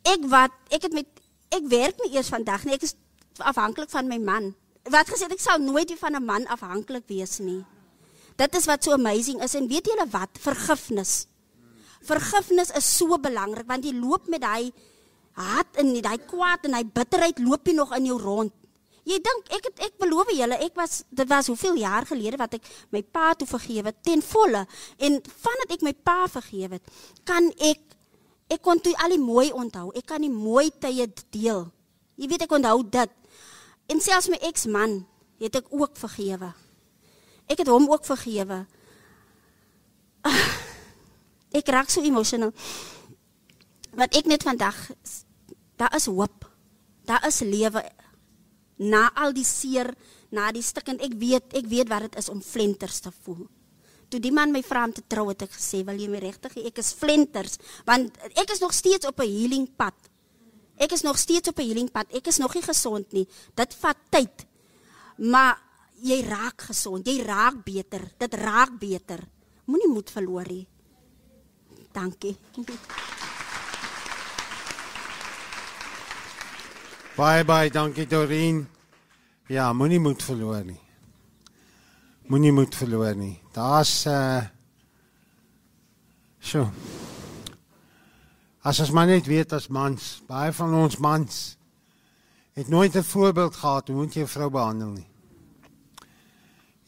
S8: Ek wat ek het met ek werk nie eers vandag nie. Ek is afhanklik van my man. Wat gesê ek sal nooit weer van 'n man afhanklik wees nie. Dit is wat so amazing is en weet julle wat? Vergifnis. Vergifnis is so belangrik want jy loop met daai haat en daai kwaad en daai bitterheid loop jy nog in jou rond. Jy dink ek het ek beloof julle ek was dit was hoeveel jaar gelede wat ek my pa toe vergewe ten volle en vandat ek my pa vergewe het kan ek ek kon toe al die mooi onthou. Ek kan die mooi tye deel. Jy weet ek onthou dit. En selfs my eksman het ek ook vergewe. Ek het hom ook vergewe. Ah, Ek raak so emosioneel. Wat ek net vandag daar is hoop. Daar is lewe na al die seer, na die stikkend. Ek weet, ek weet wat dit is om flenters te voel. Toe die man my vra om te trou het ek gesê, "Wil jy my regtig hê? Ek is flenters, want ek is nog steeds op 'n healing pad. Ek is nog steeds op 'n healing pad. Ek is nog nie gesond nie. Dit vat tyd. Maar jy raak gesond. Jy raak beter. Dit raak beter. Moenie moed verloor nie. Dankie.
S3: Baie baie dankie Dorien. Ja, moenie moed verloor nie. Moenie moed verloor nie. Daar's uh So. As ons maar net weet as mans, baie van ons mans het nooit 'n voorbeeld gehad hoe moet jy 'n vrou behandel nie.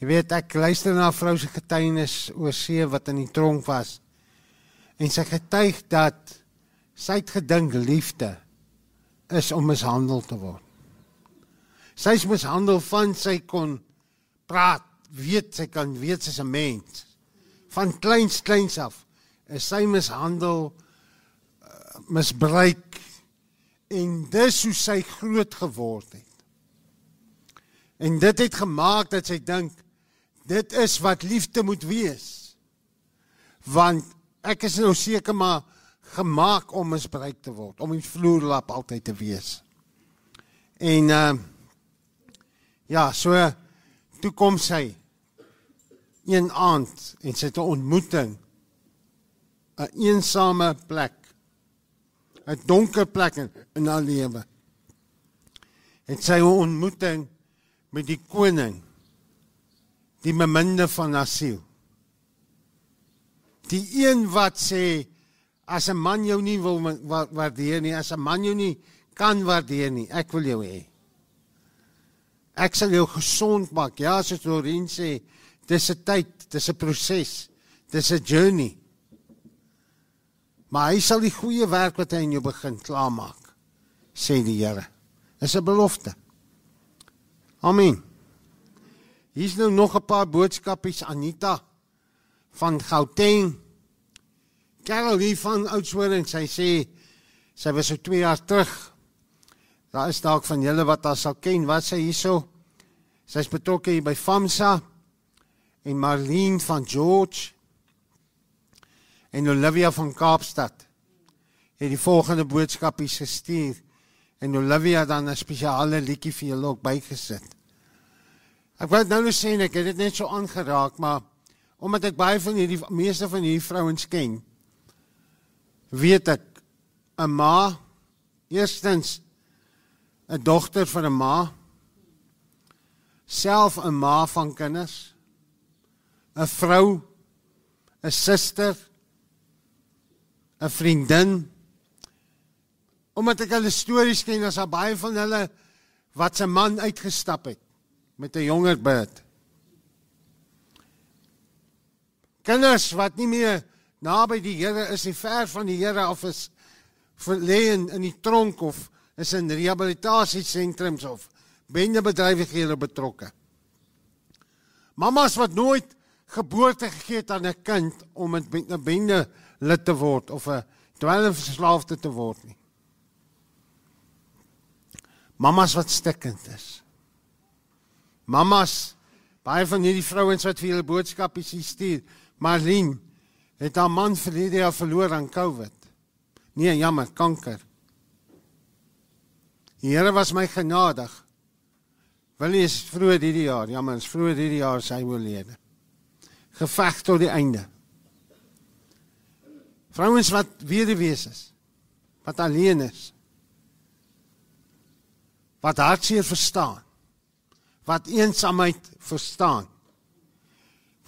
S3: Jy weet ek luister na 'n vrou se getuienis oor see wat in die tronk was. En sy getuig dat sy het gedink liefde is om mishandel te word. Sy is mishandel van sy kon praat, weet sy kan weet sy's 'n mens. Van kleins kleins af is sy mishandel uh, misbruik en dis hoe sy groot geword het. En dit het gemaak dat sy dink dit is wat liefde moet wees. Want ek is nou seker maar gemaak om misbruik te word, om 'n vloerlap altyd te wees. En uh ja, so toe kom sy een aand en sy het 'n ontmoeting 'n eensame plek 'n donker plek in, in haar lewe. Het sy 'n ontmoeting met die koning die beminde van haar siel. Die een wat sê as 'n man jou nie wil waardeer nie, as 'n man jou nie kan waardeer nie, ek wil jou hê. Ek sal jou gesond maak. Ja, soos Dorien sê, dis 'n tyd, dis 'n proses, dis 'n journey. Maar hy sal die goeie werk wat hy in jou begin klaarmaak, sê die Here. Dis 'n belofte. Amen. Hier's nou nog 'n paar boodskapies Anita van Gauteng. Carol hier van Oudtshoorn, sy sê sy was so 2 jaar terug. Daar is dalk van julle wat haar sal ken, wat sy hierso. Sy's betrokke hier by FAMSA en Marlene van George en Olivia van Kaapstad het die volgende boodskapies gestuur en Olivia dan 'n spesiale liedjie vir julle ook bygesit. Ek wou nou net sê ek het dit net so aangeraak, maar omdat ek baie van hierdie meeste van hierdie vrouens ken, weet ek 'n ma eerstens 'n dogter van 'n ma self 'n ma van kinders 'n vrou 'n suster 'n vriendin omdat ek hulle stories ken as baie van hulle wat se man uitgestap het met 'n jonger bid. Kinders wat nie meer naby die Here is nie, ver van die Here of is verleen in die tronk of is in rehabilitasiesentrums of bendebedrywighede betrokke. Mamas wat nooit geboorte gegee het aan 'n kind om 'n bende lid te word of 'n dwelmverslaafde te word nie. Mamas wat stikkend is. Mamas, baie van hierdie vrouens wat vir julle boodskappe stuur, Marlene het haar man verlede jaar verloor aan COVID. Nee, jammer, kanker. Die Here was my genadig. Wil is vroeër hierdie jaar, jammer, is vroeër hierdie jaar sy oorlede. Geveg tot die einde. Vrouens wat weduwees is, wat alleen is. Wat hartseer verstaan. Wat eensaamheid verstaan.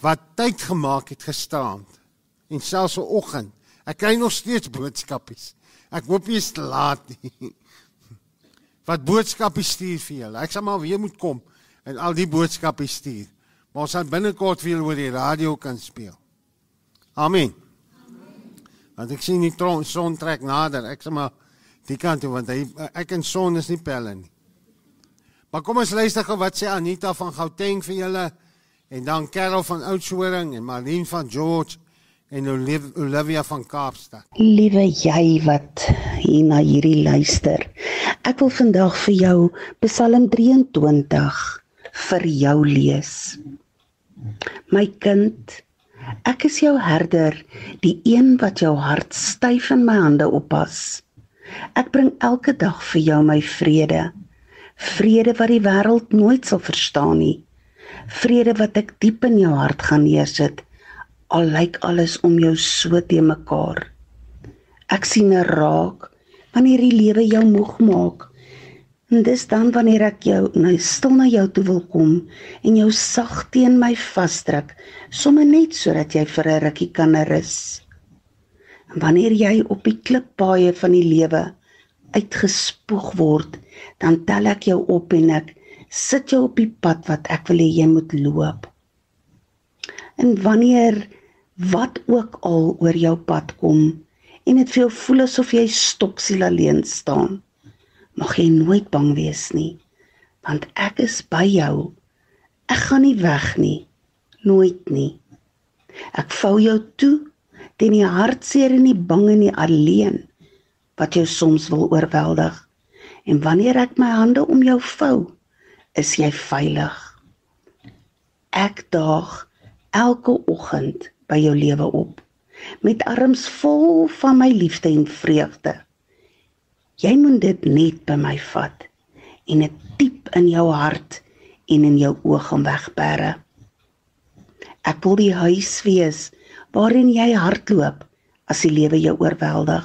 S3: Wat tyd gemaak het gisteraand en selfs vanoggend. Ek kry nog steeds boodskapies. Ek hoop jy is te laat nie. Wat boodskappe stuur vir julle. Ek sal maar weer moet kom en al die boodskappe stuur. Maar ons sal binnekort weer oor die radio kan speel. Amen. Want ek sien die tron, son trek nader. Ek sê maar die kant toe want hy ek en son is nie pelle nie. Maar kom ons luister gou wat sê Anita van Gauteng vir julle en dan Carol van Oudtshoorn en Marlene van George en Olivia van Kaapstad.
S9: Liewe jy wat hier na hierdie luister. Ek wil vandag vir jou Psalm 23 vir jou lees. My kind, ek is jou herder, die een wat jou hart styf in my hande oppas. Ek bring elke dag vir jou my vrede. Vrede wat die wêreld nooit sal verstaan nie. Vrede wat ek diep in jou hart gaan neersit al lyk alles om jou so te mekaar. Ek sien 'n raak wanneer die lewe jou moeg maak. En dis dan wanneer ek jou nou stil na jou toe wil kom en jou sag teen my vasdruk, sommer net sodat jy vir 'n rukkie kan rus. En wanneer jy op die klippaaie van die lewe uitgespoeg word, dan tel ek jou op en ek sit jou op die pad wat ek wil hê jy moet loop. En wanneer wat ook al oor jou pad kom en dit vir jou voel asof jy stopsiel alleen staan, mag jy nooit bang wees nie, want ek is by jou. Ek gaan nie weg nie, nooit nie. Ek vou jou toe teen die hartseer en die bang en die alleen wat jou soms wil oorweldig. En wanneer ek my hande om jou vou, is jy veilig. Ek daag elke oggend by jou lewe op met arms vol van my liefde en vreugde. Jy moet dit net by my vat en dit diep in jou hart en in jou oë gaan wegberre. Ek wil die huis wees waarin jy hardloop as die lewe jou oorweldig.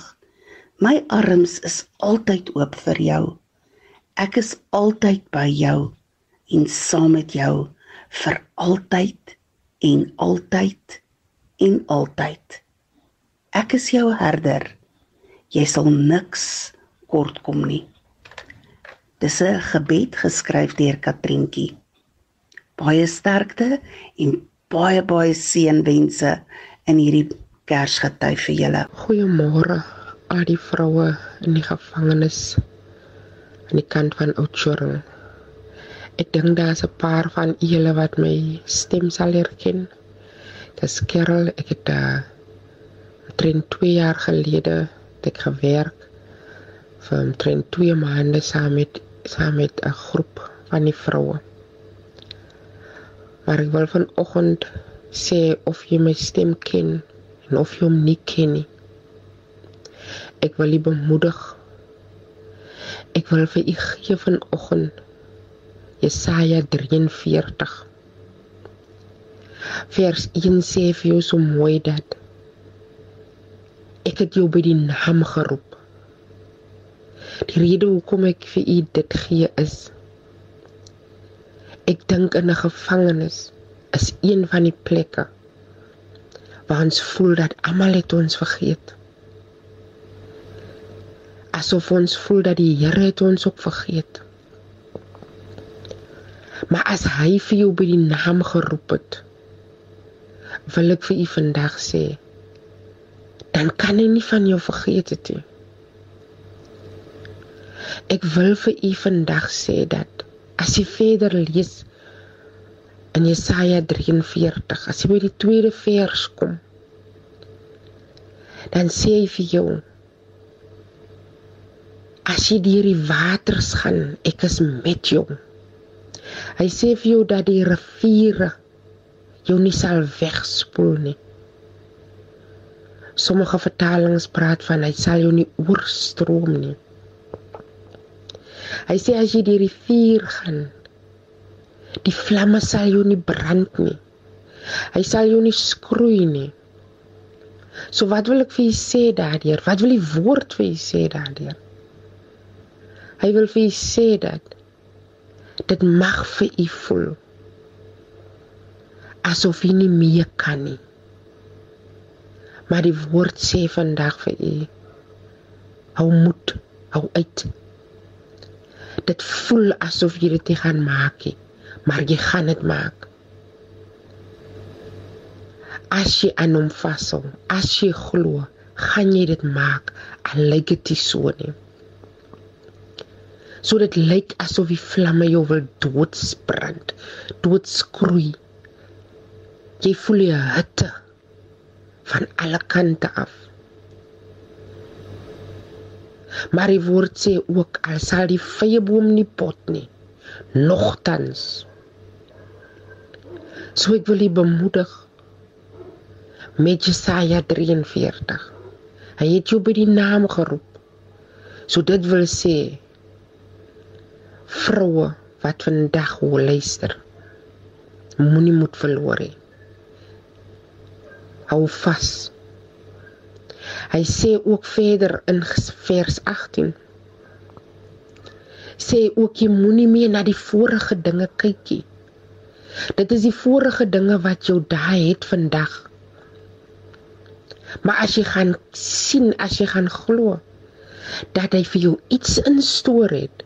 S9: My arms is altyd oop vir jou. Ek is altyd by jou en saam met jou vir altyd en altyd en altyd. Ek is jou herder. Jy sal niks kortkom nie. Dis 'n gebed geskryf deur Katrientjie. Baie sterkte en baie baie seënwense in hierdie Kersgety vir julle.
S10: Goeiemôre al die vroue in die gevangenis aan die kant van Oudtshoorn. Ek dink daar's 'n paar van julle wat my stem sal herken. Dis Kerel, ek het daar omtrent 2 jaar gelede het ek gewerk vir omtrent 2 maande saam met saam met 'n groep van die vroue. Maar ek wil vanoggend sê of jy my stem ken en of jy hom nie ken nie. Ek wil u bemoedig. Ek wil vir u gee vanoggend Jesaja 43 vers 1 sê vir jou so mooi dat ek het jou by die naam geroep. Die rede hoekom ek vir u dit gee is ek dink in 'n gevangenis is een van die plekke waar ons voel dat almal het ons vergeet. Asof ons voel dat die Here het ons ook vergeet. Maar as hy vir jou by die naam geroep het, wil ek vir u vandag sê, dan kan hy nie van jou vergeet het nie. Ek wil vir u vandag sê dat as jy verder lees in Jesaja 43, as jy by die tweede vers kom, dan sê hy vir jou as jy deur die waters gaan, ek is met jou. Hy sê vir jou dat die riviere jou nie sal wegspoel nie. Sommige vertalings praat van hy sal jou nie oorstroom nie. Hy sê as jy die vuur gaan, die vlamme sal jou nie brand nie. Hy sal jou nie skroei nie. So wat wil ek vir u sê daardeur? Wat wil die woord vir u sê daardeur? Hy wil vir u sê dat dit mag vir u voel asof u nie meer kan nie. Maar die woord sê vandag vir u hou moed, hou uit. Dit voel asof jy dit nie gaan maak nie, maar jy gaan dit maak. As jy aan hom vashou, as jy glo, gaan jy dit maak. Al lyk dit so nie. So dit lyk asof die vlamme jou wil doodsbrand, doodskroei. Jy voel die hitte van alle kante af. Maar die woord sê ook al sal die vyeboom nie pot nie, nogtans. So ek wil u bemoedig met Jesaja 43. Hy het jou by die naam geroep. So dit wil sê vroue wat vandag hoor luister moenie moed verloor nie hou vas hy sê ook verder in vers 18 sê ook jy moenie meer na die vorige dinge kykie dit is die vorige dinge wat jou daai het vandag Maar as jy gaan sien, as jy gaan glo dat hy vir jou iets instoor het,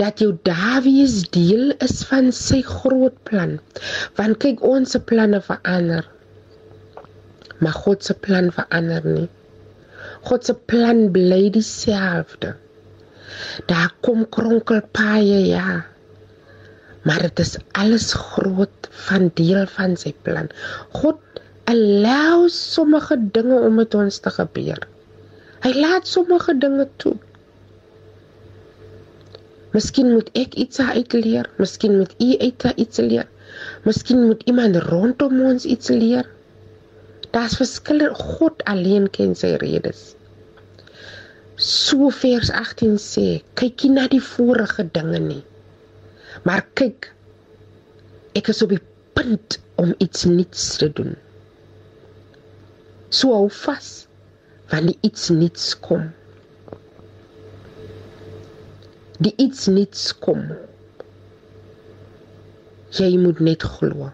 S10: dat jou Davies deel is van sy groot plan. Want kyk ons se planne verander. Maar God se plan verander nie. God se plan bly dieselfde. Daar kom kronkelpaaie ja. Maar dit is alles groot van deel van sy plan. God allow sommige dinge om met ons te gebeur. Hy laat sommige dinge toe. Miskien moet ek iets uitleer, miskien moet u uit iets leer. Miskien moet iemand rondom ons iets leer. Daar's verskille. God alleen ken sy redes. So vers 18 sê, kyk nie na die vorige dinge nie. Maar kyk, ek is op die punt om iets nuuts te doen. So hou vas, want iets nuuts kom. Die iets nuuts kom. Jy moet net glo.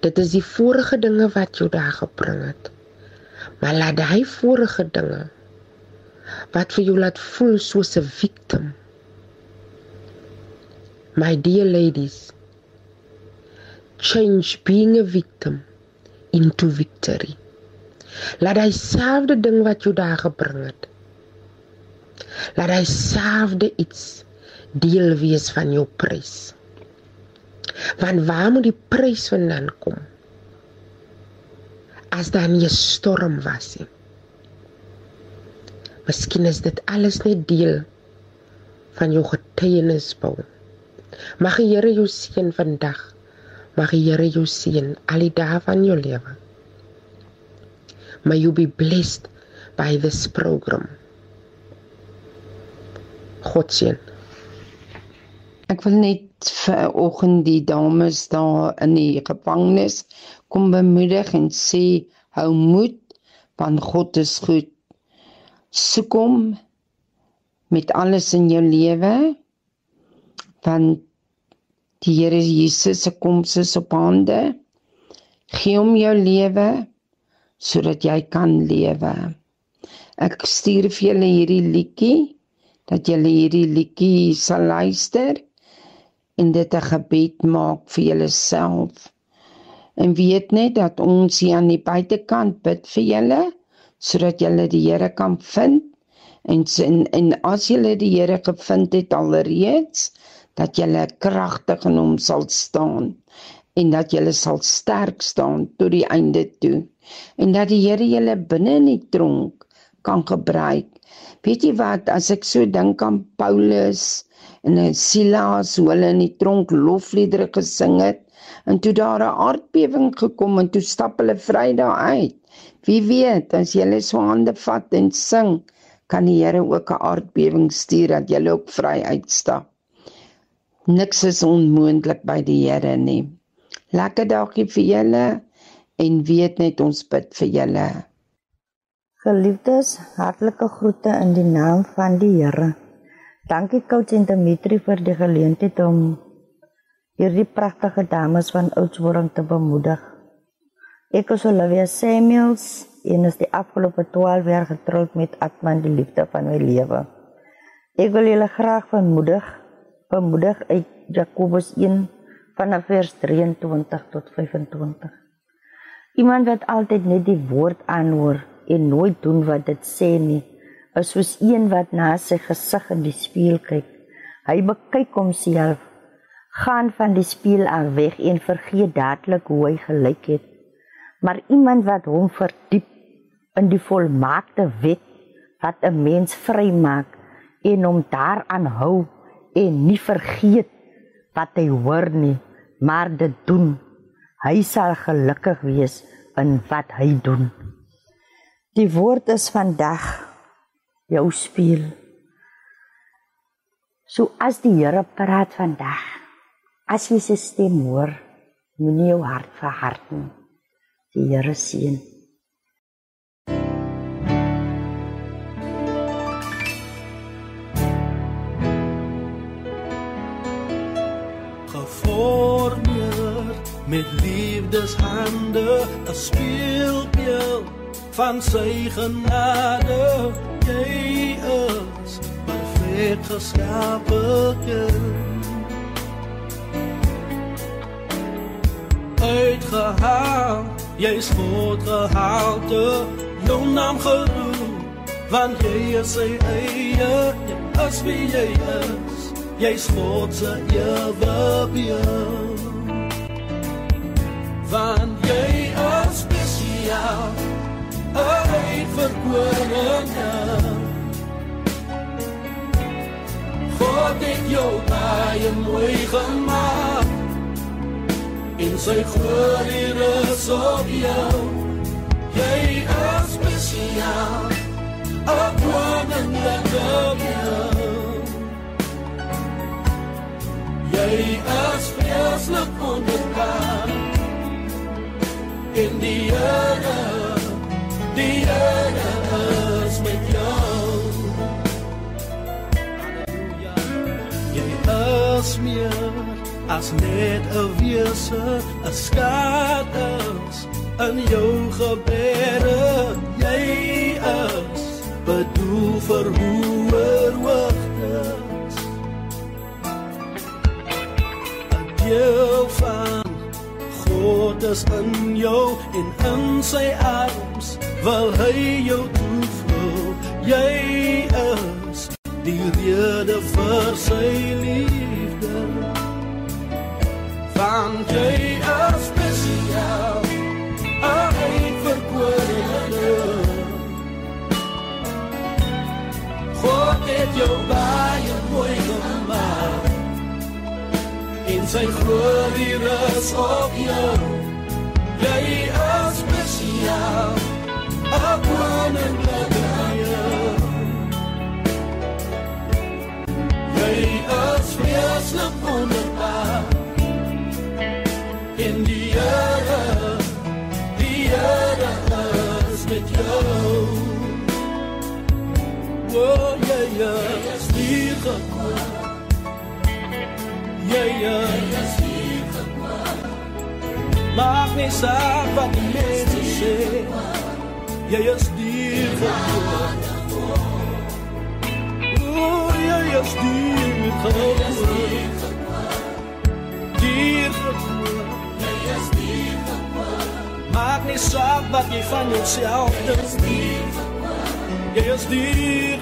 S10: Dit is die vorige dinge wat jou daar gebring het. Maar laat hy vorige dinge wat vir jou laat voel soos 'n victim. My dear ladies, change being a victim into victory. Laat hy selfde ding wat jou daar gebring het. Laat hy selfde iets deel wees van jou prys. Want waar moet die prys vandaan kom? As daar nie 'n storm was nie. Miskien is dit alles net deel van jou getuienisbou. Mag die Here jou seën vandag. Mag die Here jou seën al die dae van jou lewe. May you be blessed by this program. God seën.
S11: Ek wil net vir oggend die dames daar in die gevangenis kom bemoedig en sê hou moed want God is goed. Soek hom met alles in jou lewe want die Here Jesus se koms is op hande. Gee hom jou lewe sodat jy kan lewe. Ek stuur vir julle hierdie liedjie dat julle hierdie liedjie sal luister en dit 'n gebed maak vir julleself. En weet net dat ons hier aan die buitekant bid vir julle sodat julle die Here kan vind. En en, en as julle die Here gevind het alreeds dat julle kragtig in hom sal staan en dat julle sal sterk staan tot die einde toe. En dat die Here julle binne in die tronk kan gebruik. Weet jy wat, as ek so dink aan Paulus en Silas hoe hulle in die tronk lofliedere gesing het en toe daar 'n aardbewing gekom en toe stap hulle vry daar uit. Wie weet, as jy hulle so hande vat en sing, kan die Here ook 'n aardbewing stuur dat jy ook vry uitstap. Niks is onmoontlik by die Here nie. Lekker dagie vir julle en weet net ons bid vir julle.
S12: Geliefdes, hartlike groete in die naam van die Here. Dankie Coach en Dimitri vir die geleentheid om hierdie pragtige dames van Oudtshoorn te bemoedig. Ek is Olivia Samuels en is die afgelope 12 jaar getroud met Atman die liefde van my lewe. Ek wil julle graag bemoedig, bemoedig uit Jakobus 1 vanaf vers 23 tot 25. Iemand wat altyd net die woord aanhoor en nooit doen wat dit sê nie, is soos een wat na sy gesig in die spieël kyk. Hy bekyk homself, gaan van die spieël af weg en vergeet dadelik hoe hy gelyk het. Maar iemand wat hom verdiep in die volmaakte wet wat 'n mens vrymaak en hom daaraan hou en nie vergeet wat hy hoor nie, maar dit doen, hy sal gelukkig wees in wat hy doen. Die woord is vandag jou spieël. So as die Here praat vandag, as jy sy stem hoor, moenie jou hart verhard nie. Die Here seën.
S13: Geformeer met liefdeshande, 'n speelbeeld van sy genade. Jy is perfek geskape. Uitgehaal, jy's God gehalte, jou naam geroep, want jy is sy eie, jy is wie jy is, jy's God se ewe beeld. Want jy is spesiaal, 'n uitverkorene. God het jou baie mooi gemaak. In sy glorie rus op jou. Jy is spesiaal, 'n wonderlike beeld. Jy is vreeslik wonderbaar. In die Here, die Here is met jou. Jy is meer as net 'n wese, 'n skaat is in jou gebede. Jy is bedoel vir hoër hoogtes. 'n Deel van God is in jou en in sy arms wil hy jou toevlou. Jy is die rede vir sy liefde. Want jy is spesiaal, 'n uitverkorene. God het jou baie mooi gemaak. In sy glorie rus op jou. Jy is spesiaal, Maak nie saak wat die mense sê. Van jouself dink. Jy is hier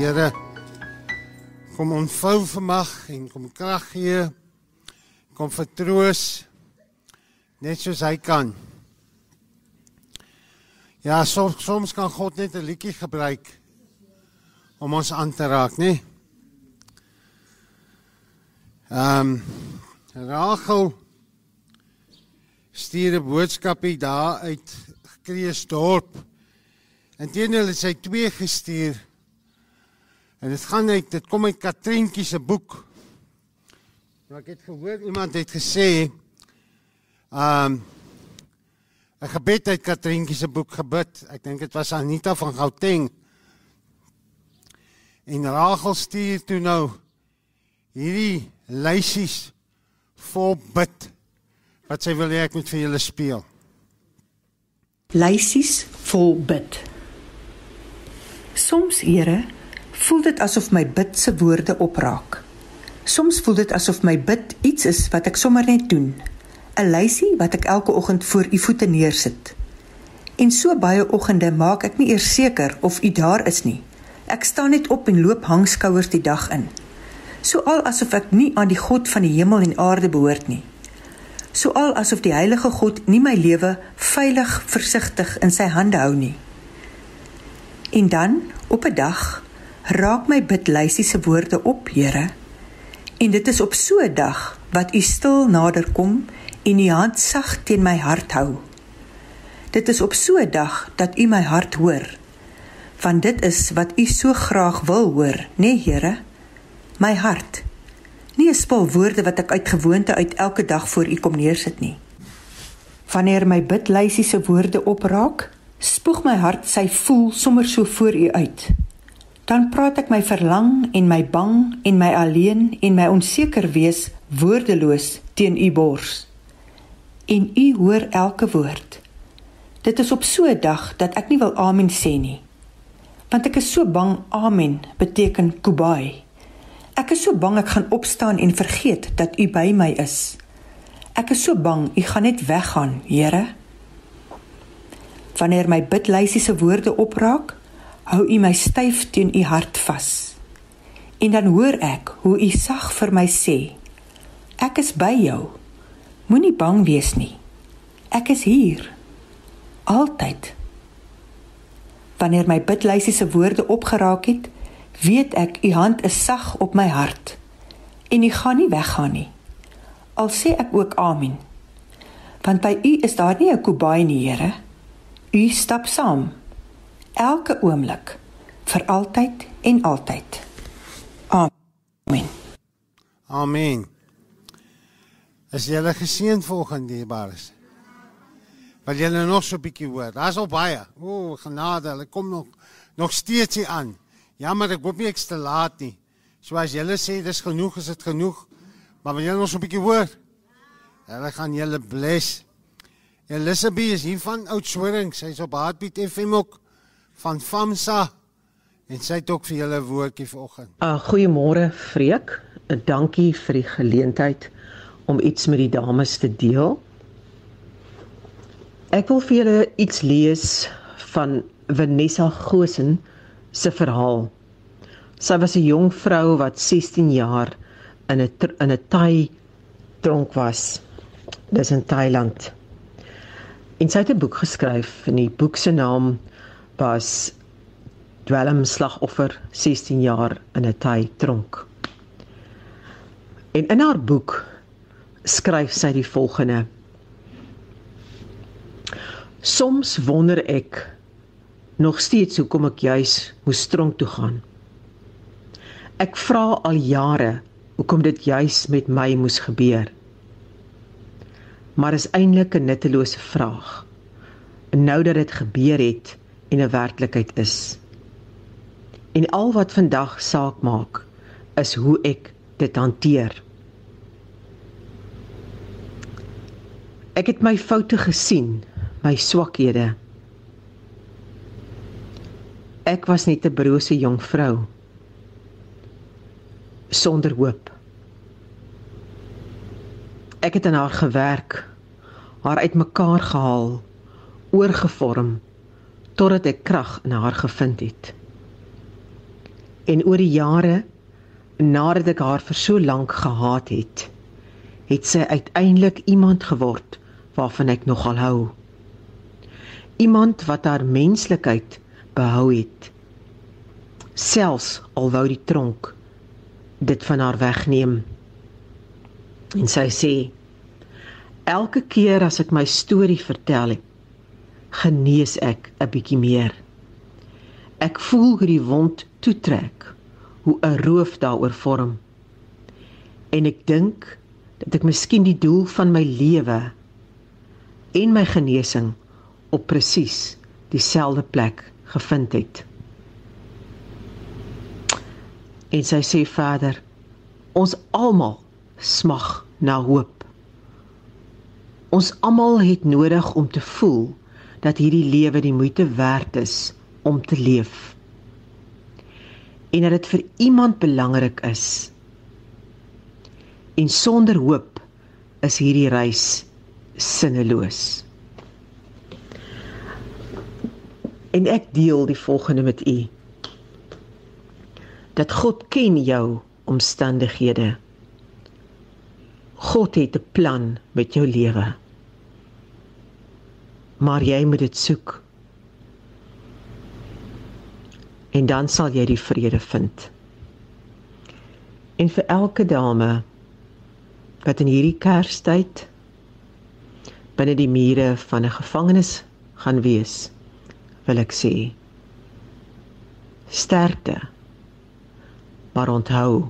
S3: Here kom ontvou vanmag en kom krag gee. Kom vertroos net soos hy kan. Ja, soms soms kan God net 'n liedjie gebruik om ons aan te raak, nê? Ehm um, Rachel stuur 'n boodskapie daar uit Kreeusdorp. Inteendeel het sy twee gestuur. En dit gaan uit dit kom uit Katrientjie se boek. Nou ek het gehoor iemand het gesê um 'n gebed uit Katrientjie se boek gebid. Ek dink dit was Anita van Gauteng. En Rachel stuur toe nou hierdie lysies vol bid wat sy wil hê ek moet vir julle speel.
S14: Lysies vol bid. Soms, Here, voel dit asof my bid se woorde opraak. Soms voel dit asof my bid iets is wat ek sommer net doen. 'n Lysie wat ek elke oggend voor u voete neersit. En so baie oggende maak ek nie eers seker of u daar is nie. Ek staan net op en loop hangskouers die dag in. So al asof ek nie aan die God van die hemel en aarde behoort nie. So al asof die heilige God nie my lewe veilig versigtig in sy hande hou nie. En dan op 'n dag raak my bidlysie se woorde op, Here. En dit is op so 'n dag wat u stil naderkom en u hand sag teen my hart hou. Dit is op so 'n dag dat u my hart hoor. Want dit is wat u so graag wil hoor, nê nee, Here? My hart. Nie 'n spul woorde wat ek uit gewoonte uit elke dag voor u kom neersit nie. Wanneer my bidlysie se woorde opraak, spoeg my hart sy voel sommer so voor u uit. Dan praat ek my verlang en my bang en my alleen en my onseker wees woordeloos teen u bors. En u hoor elke woord. Dit is op so 'n dag dat ek nie wil amen sê nie. Want ek is so bang amen beteken kubai. Ek is so bang ek gaan opstaan en vergeet dat u by my is. Ek is so bang u gaan net weggaan, Here. Wanneer my bidlysie se woorde opraak, hou u my styf teen u hart vas. En dan hoor ek hoe u sag vir my sê: Ek is by jou. Moenie bang wees nie. Ek is hier. Altyd. Wanneer my bidlysie se woorde opgeraak het, weet ek u hand is sag op my hart en u gaan nie weggaan nie. Al sê ek ook amen. Want by u is daar nie 'n kobai nie, Here. U stap saam elke oomblik vir altyd en altyd. Amen.
S3: Amen. Is julle geseën volgende dierbares? Wat julle nog so 'n bietjie hoor. Daar's al baie. O, genade, hulle kom nog nog steeds hier aan. Jammer, ek hoop nie ek's te laat nie. So as julle sê dis genoeg, is dit genoeg. Maar wil julle nog so 'n bietjie hoor? Hulle gaan julle bless. Elisabeth is hier van Oudtshoorn. Sy's op Heartbeat FM ook van Famsa en sy het ook vir julle woordjie vanoggend.
S15: Uh, goeiemôre Freek. Uh, dankie vir die geleentheid om iets met die dames te deel. Ek wil vir julle iets lees van Vanessa Gosen se verhaal. Sy was 'n jong vrou wat 16 jaar in 'n in 'n Thai tronk was. Dis in Thailand. En sy het 'n boek geskryf en die boek se naam was Dwelm slagoffer 16 jaar in 'n Thai tronk. En in haar boek skryf sy die volgende: Soms wonder ek nog steeds hoekom ek juis moes tronk toe gaan. Ek vra al jare hoekom dit juis met my moes gebeur. Maar is eintlik 'n nuttelose vraag. Nou dat dit gebeur het en 'n werklikheid is. En al wat vandag saak maak is hoe ek dit hanteer. Ek het my foute gesien, my swakhede. Ek was net 'n brose jong vrou sonder hoop. Ek het aan haar gewerk, haar uitmekaar gehaal, oorgevorm totdat ek krag in haar gevind het. En oor die jare nadat ek haar vir so lank gehaat het, het sy uiteindelik iemand geword waarvan ek nogal hou. Iemand wat haar menslikheid behou het. Selfs al wou die tronk dit van haar wegneem. En sy sê elke keer as ek my storie vertel het, genees ek 'n bietjie meer. Ek voel hoe die wond toetrek, hoe 'n roof daaroor vorm. En ek dink dat ek miskien die doel van my lewe en my genesing op presies dieselfde plek gevind het. En sy sê verder: Ons almal smag na hoop. Ons almal het nodig om te voel dat hierdie lewe die moeite werd is om te leef. En dat dit vir iemand belangrik is. En sonder hoop is hierdie reis sinneloos. En ek deel die volgende met u. Dat God ken jou omstandighede. God het 'n plan met jou lewe. Maar jy moet dit soek. En dan sal jy die vrede vind. En vir elke dame wat in hierdie Kerstyd binne die mure van 'n gevangenis gaan wees, wil ek sê sterkte. Maar onthou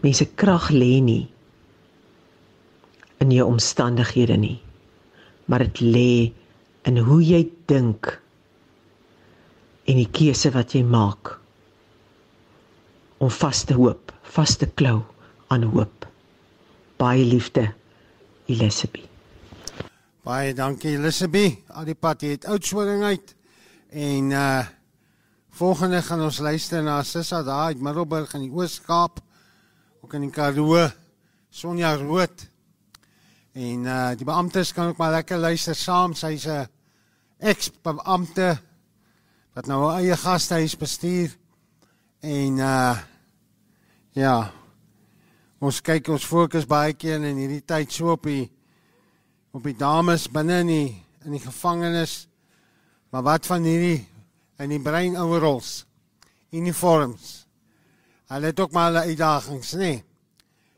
S15: mense krag lê nie in jou omstandighede nie, maar dit lê in hoe jy dink en die keuse wat jy maak om vas te hoop, vas te klou aan hoop. Baie liefde, Elisabeth.
S3: Baie dankie Elisabeth. Al die pad het oudtswering uit. En uh volgende gaan ons luister na Sissa daar uit Middelburg in die Oos-Kaap. Ook in die Karoo. Sonja Rood. En uh die beamptes kan ook maar lekker luister saam. Sy's 'n ex-beampte wat nou 'n eie gastehuis bestuur. En uh ja. Ons kyk ons fokus baie keer in hierdie tyd so op die op die dames binne in die in die gevangenis. Maar wat van hierdie in die brein overalls? Uniforms. Hulle het ook maar hulle uitdagings, nê? Nee.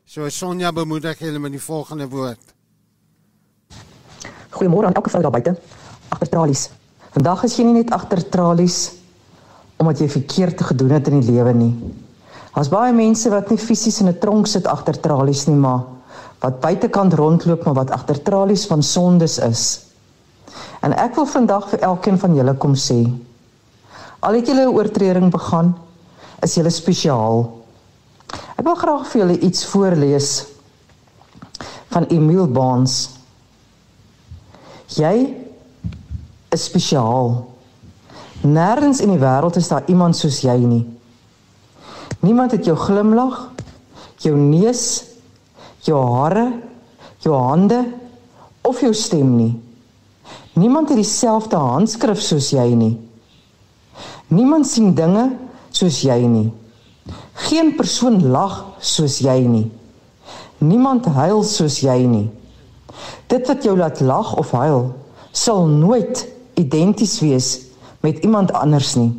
S3: So Sonja bemoedig julle met die volgende woord.
S16: Goeiemôre aan elke vrou daar buite agter tralies. Vandag is jy nie net agter tralies omdat jy verkeerd gedoen het in die lewe nie. Daar's baie mense wat nie fisies in 'n tronk sit agter tralies nie, maar wat buitekant rondloop maar wat agter tralies van sondes is. En ek wil vandag vir elkeen van julle kom sê, al het julle 'n oortreding begaan, is julle spesiaal. Ek wil graag vir julle iets voorlees van Emil Baans. Jy is spesiaal. Nêrens in die wêreld is daar iemand soos jy nie. Niemand het jou glimlag, jou neus, jou hare, jou hande of jou stem nie. Niemand het dieselfde handskrif soos jy nie. Niemand sien dinge soos jy nie. Geen persoon lag soos jy nie. Niemand huil soos jy nie. Dit wat jou laat lag of huil, sal nooit identies wees met iemand anders nie.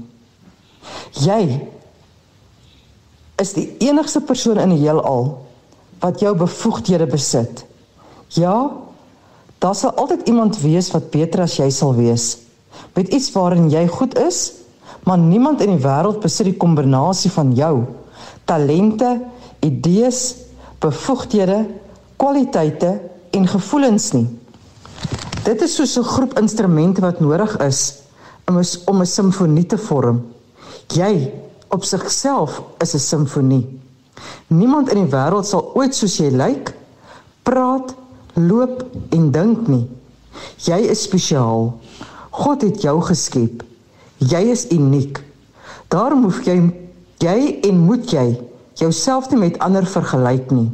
S16: Jy is die enigste persoon in die heelal wat jou bevoegdhede besit. Ja, daar sal altyd iemand wees wat beter as jy sal wees. Met iets waarin jy goed is, maar niemand in die wêreld besit die kombinasie van jou talente, idees, bevoegdhede, kwaliteite en gevoelens nie. Dit is soos 'n groep instrumente wat nodig is om 'n om 'n simfonie te vorm. Jy op sigself is 'n simfonie. Niemand in die wêreld sal ooit soos jy lyk, praat, loop en dink nie. Jy is spesiaal. God het jou geskep. Jy is uniek. Daarom hoef jy jy en moet jy jouself nie met ander vergelyk nie.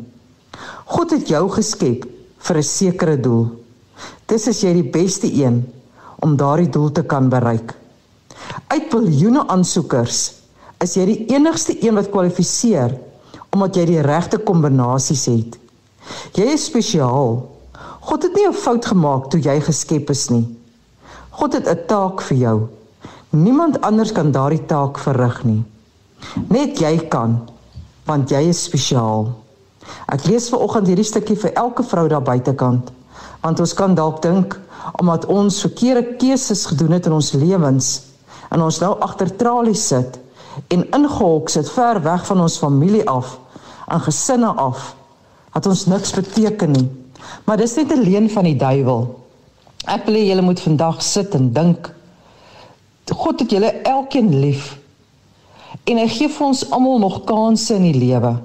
S16: God het jou geskep vir 'n sekere doel. Dis is jy die beste een om daardie doel te kan bereik. Uit miljoene aansoekers is jy die enigste een wat kwalifiseer omdat jy die regte kombinasies het. Jy is spesiaal. God het nie 'n fout gemaak toe jy geskep is nie. God het 'n taak vir jou. Niemand anders kan daardie taak verrig nie. Net jy kan, want jy is spesiaal. Ek lees ver oggend hierdie stukkie vir elke vrou daar buitekant, want ons kan dalk dink omdat ons verkeerde keuses gedoen het in ons lewens en ons nou agter tralies sit en ingehok sit ver weg van ons familie af, aan gesinne af, dat ons niks beteken nie. Maar dis net 'n leuen van die duiwel. Ek wil hê julle moet vandag sit en dink. God het julle elkeen lief. En hy gee vir ons almal nog kansse in die lewe.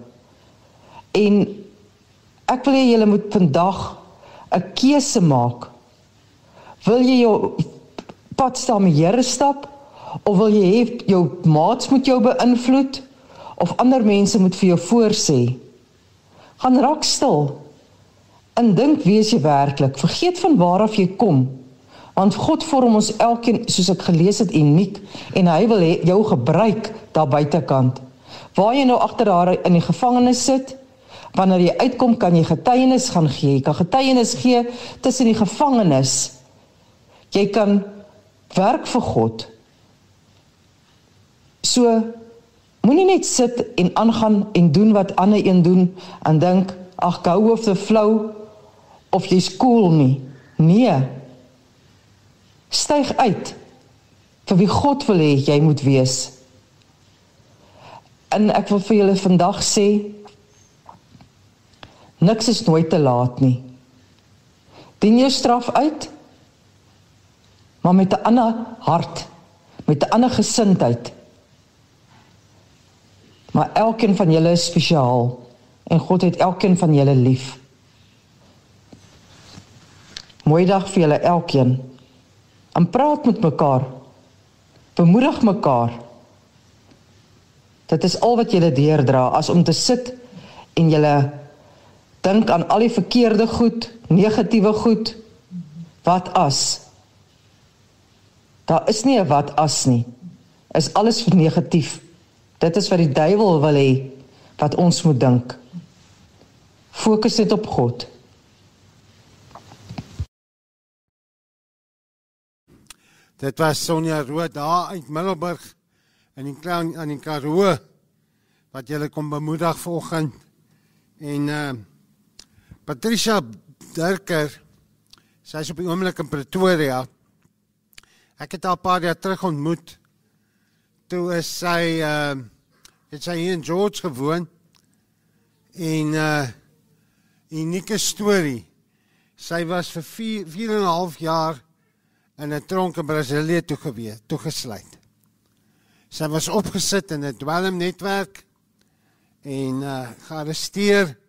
S16: En ek wil hê julle moet vandag 'n keuse maak. Wil jy jou pad staan met Here stap of wil jy hê jou maats moet jou beïnvloed of ander mense moet vir jou voorsê? Gaan raak stil. En dink wie is jy werklik? Vergeet van waar af jy kom. Want God vorm ons elkeen soos ek gelees het uniek en hy wil jou gebruik daar buitekant. Waar jy nou agter daar in die gevangenis sit, wanneer jy uitkom kan jy getuienis gaan gee. Jy kan getuienis gee tussen die gevangenis. Jy kan werk vir God. So moenie net sit en aangaan en doen wat ander een doen en dink ag gou of the flow of jy's cool nie. Nee. Styg uit vir wie God wil hê jy moet wees. En ek wil vir julle vandag sê niks is nooit te laat nie. Dien jou straf uit maar met 'n ander hart, met 'n ander gesindheid. Maar elkeen van julle is spesiaal en God het elkeen van julle lief. Mooi dag vir julle elkeen. En praat met mekaar. Bemoedig mekaar. Dit is al wat julle deurdra as om te sit en julle dink aan al die verkeerde goed, negatiewe goed. Wat as? Daar is nie 'n wat as nie. Is alles vir negatief. Dit is wat die duiwel wil hê wat ons moet dink. Fokus net op God.
S3: Dit was Sonja Rood daar uit Middelburg in die klein aan die Karoo wat julle kom bemoedig vanoggend. En uh Patricia Durker sy is op die oomblik in Pretoria. Ek het haar 'n paar jaar terug ontmoet. Toe is sy uh het sy hier in George gewoon. En uh unieke storie. Sy was vir 4 4 en 'n half jaar in 'n tronk in Brasilië toe gewees, toegesluit. Sy was opgesit in 'n dwelmnetwerk en uh gearresteer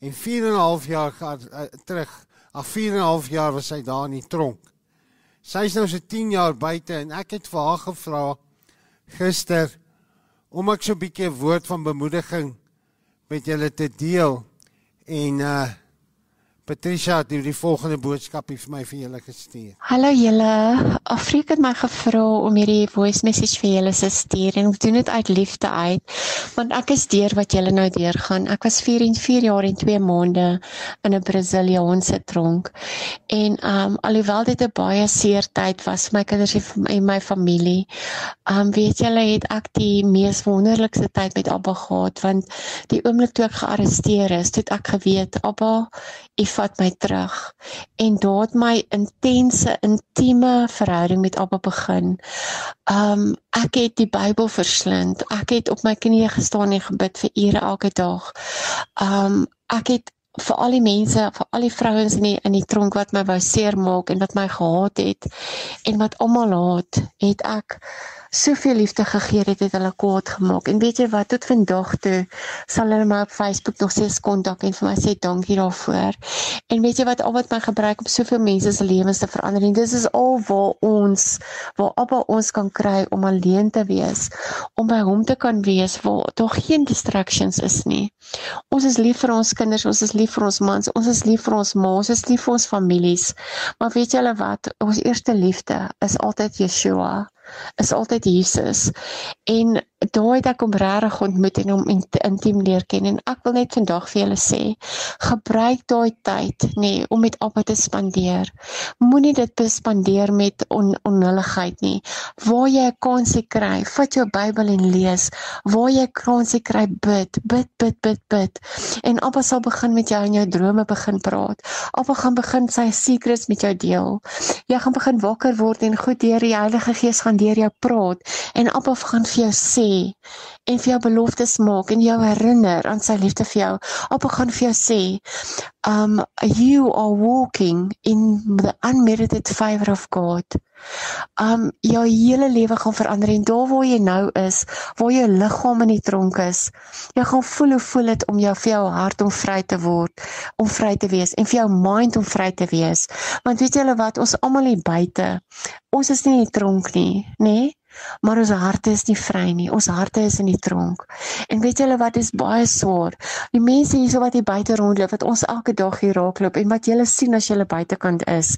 S3: en 4 en 'n half jaar ga, uh, terug. Af 4 en 'n half jaar was sy daar in die tronk. Sy is nou so 10 jaar buite en ek het vir haar gevra gister om ek so 'n bietjie woord van bemoediging met julle te deel en uh Patricia het die volgende boodskapie vir my vir julle gestuur.
S17: Hallo julle, Afrika het my gevra om hierdie voice message vir julle te stuur en ek doen dit uit liefde uit want ek is deur wat julle nou deurgaan. Ek was 4 en 4 jaar en 2 maande in 'n Brasiliaanse tronk. En um alhoewel dit 'n baie seer tyd was vir my kinders en my familie, um weet julle het ek die mees wonderlikste tyd met Abba gehad want die oomblik toe ek gearresteer is, het ek geweet Abba U vat my terug en daar het my intense intieme verhouding met Abba begin. Um ek het die Bybel verslind. Ek het op my knieë gestaan en gebid vir ure elke dag. Um ek het vir al die mense, vir al die vrouens in die in die tronk wat my wou seermaak en wat my gehaat het en wat almal haat, het ek soveel liefde gegee het het hulle kwaad gemaak. En weet jy wat, tot vandag toe sal hulle my op Facebook nog steeds kontak en vir my sê dankie daarvoor. En weet jy wat, al wat my gebruik om soveel mense se lewens te verander en dis is al waar ons waar Abba ons kan kry om alleen te wees, om by hom te kan wees waar daar geen distractions is nie. Ons is lief vir ons kinders, ons is lief vir ons mans, ons is lief vir ons ma, ons is lief vir ons families. Maar weet julle wat, ons eerste liefde is altyd Yeshua is altyd Jesus. En daai het ek hom regtig ontmoet en hom int- intiem leer ken en ek wil net vandag vir julle sê gebruik daai tyd nê om met Abba te spandeer. Moenie dit bespandeer met on, onhulligheid nie. Waar jy 'n kansie kry, vat jou Bybel en lees. Waar jy 'n kansie kry, bid, bid, bid, bid, bid. En Abba sal begin met jou in jou drome begin praat. Abba gaan begin sy secrets met jou deel. Jy gaan begin wakker word en goed deur die Heilige Gees gaan deur jou praat en Abba gaan vir jou sê en vir jou beloftes maak en jou herinner aan sy liefde vir jou. Appa gaan vir jou sê, um you are walking in the unmerited favor of God. Um jou hele lewe gaan verander en daar waar jy nou is, waar jou liggaam in die tronk is, jy gaan voel hoe voel dit om jou vir jou hart om vry te word, om vry te wees en vir jou mind om vry te wees. Want weet julle wat, ons almal hier buite, ons is nie in die tronk nie, nê? Nee? Maar ons harte is nie vry nie. Ons harte is in die tronk. En weet julle wat is baie swaar? Die mense hierso wat hier buite rondloop, wat ons elke dag hier raakloop en wat julle sien as julle buitekant is.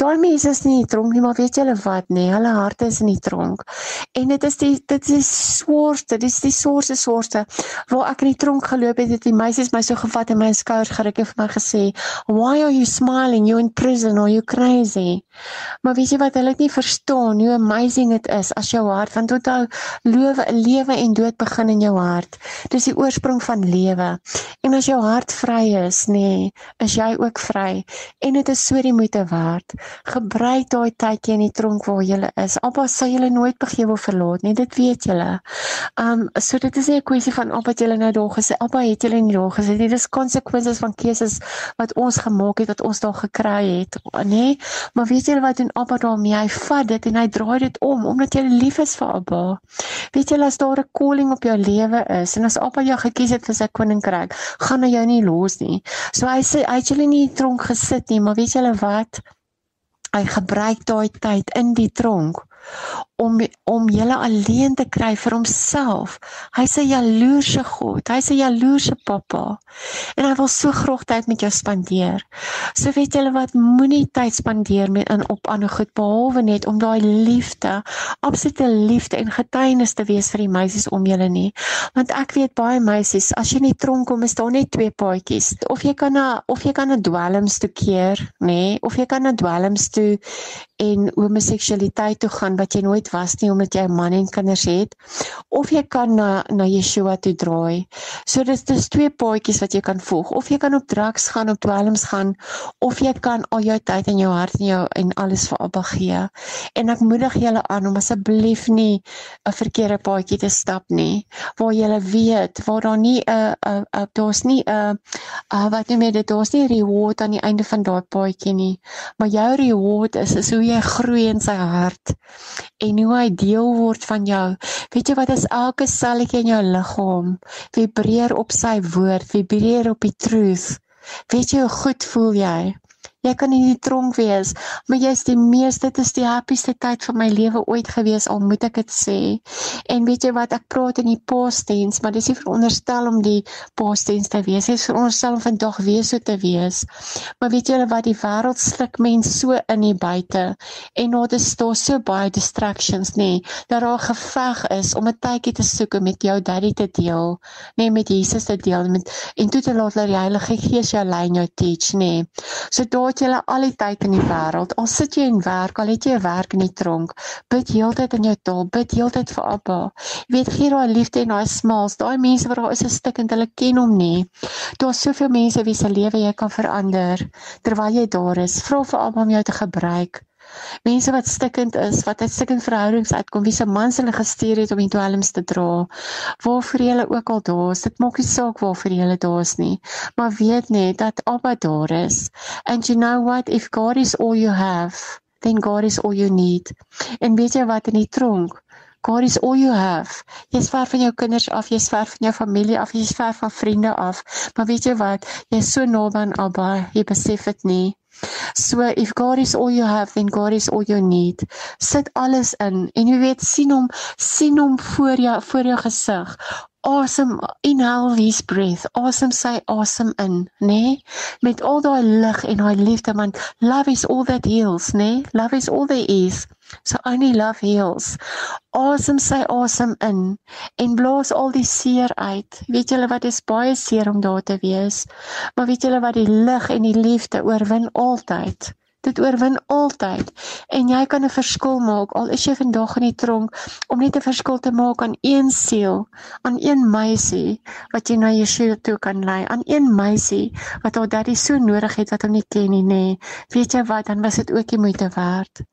S17: Daai mense is nie in die tronk nie, maar weet julle wat nê? Hulle harte is in die tronk. En dit is die dit is die swaarste, dit is die swaarste swaarste. Waar ek in die tronk geloop het, het die meisies my so gevat en my skouers geruk en vir my gesê, "Why are you smiling? You in prison or you crazy?" Maar weet jy wat hulle het nie verstaan hoe amazing dit is as jou hart want onthou lewe lewe en dood begin in jou hart. Dis die oorsprong van lewe. En as jou hart vry is, nê, nee, is jy ook vry. En dit is so die moeite werd. Gebruik daai tydjie in die tronk waar jy is. Appa sal julle nooit begewe of verlaat nie. Dit weet julle. Um so dit is nie 'n kwessie van het julle nou daar gesê. Appa het julle nie daar gesê. Dit is konsekwensies van keuses wat ons gemaak het wat ons daar gekry het, nê? Nee? Maar weet julle wat doen appa daarmee? Hy vat dit en hy draai dit om omdat jy lief is vir Abba. Weet jy as daar 'n calling op jou lewe is en as Abba jou gekies het vir sy koninkryk, gaan hy jou nie los nie. So hy sê hy het julle nie in die tronk gesit nie, maar weet julle wat? Hy gebruik daai tyd in die tronk om om julle alleen te kry vir homself. Hy's 'n jaloerse God. Hy's 'n jaloerse pappa. En hy wil so graag tyd met jou spandeer. So weet julle wat moenie tyd spandeer met in op ander goed behalwe net om daai liefde, absolute liefde en getuienis te wees vir die meisies om julle nie. Want ek weet baie meisies, as jy in die tronk kom, is daar net twee paadjies. Of jy kan na of jy kan na dwelms toe keer, nê, nee, of jy kan na dwelms toe en homoseksualiteit toe gaan wat jy nooit was nie omdat jy 'n man en kinders het of jy kan na na Yeshua toe draai. So dis dis twee paadjies wat jy kan volg. Of jy kan op drugs gaan, op dwelms gaan of jy kan al jou tyd en jou hart en jou en alles vir Abba gee. En ek moedig julle aan om asseblief nie 'n verkeerde paadjie te stap nie waar jy weet waar daar nie 'n 'n daar's nie 'n wat noem jy dit daar's nie reward aan die einde van daai paadjie nie. Maar jou reward is is hoe jy groei in sy hart en hoe hy deel word van jou. Weet jy wat is elke selletjie in jou liggaam vibreer op sy woord, vibreer op die truth. Weet jy hoe goed voel jy? Jy kan in die tronk wees, maar jy's die meeste, dit is die happieste tyd van my lewe ooit gewees, al moet ek dit sê. En weet jy wat, ek praat in die past tense, maar dis nie veronderstel om die past tense te wees. Dit is veronderstel om vandag weer so te wees. Maar weet julle wat, die wêreld sluk mense so in die buite en daar is daar so baie distractions, nê, dat daar 'n geveg is om 'n tydjie te soek om met jou daddy te deel, nê, met Jesus te deel met en toe te laat dat die Heilige Gees jou lei en jou teach, nê. So daar het jy al die tyd in die wêreld. Al sit jy en werk, al het jy 'n werk in die tronk, bid heeltyd in jou taal, bid heeltyd vir Abba. Jy weet gee daai liefde en daai smiles. Daai mense wat daar is, is stikkend, hulle ken hom nie. Daar's soveel mense wie se lewe jy kan verander terwyl jy daar is. Vra vir Abba om jou te gebruik. Mense wat stikkend is, wat uit stikkende verhoudings uitkom, wie se mans hulle gestuur het om die dwelms te dra. Waarvoor jy ook al daar is, dit maak nie saak waarvoor jy daar is nie, maar weet net dat Abba daar is. And you know what, if God is all you have, then God is all you need. En weet jy wat in die tronk God is all you have. Jy's ver van jou kinders af, jy's ver van jou familie af, jy's ver van vriende af. Maar weet jy wat? Jy's so naby aan Abba, jy besef dit nie. So if God is all you have then God is all you need. Sit alles in en jy weet sien hom sien hom voor jou voor jou gesig Awesome inhale his breath. Awesome sy asem in, nê? Nee? Met al daai lig en daai liefde want love is all that heals, nê? Nee? Love is all there is. So only love heals. Asem sy asem in en blaas al die seer uit. Weet julle wat is baie seer om daar te wees. Maar weet julle wat die lig en die liefde oorwin altyd. Dit oorwin altyd en jy kan 'n verskil maak al is jy vandag in die tronk om net 'n verskil te maak aan een siel, aan een meisie wat jy na Yeshua toe kan lei, aan een meisie wat haar daddy so nodig het wat hom nie ken nie, nê. Weet jy wat, dan was dit ook die moeite werd.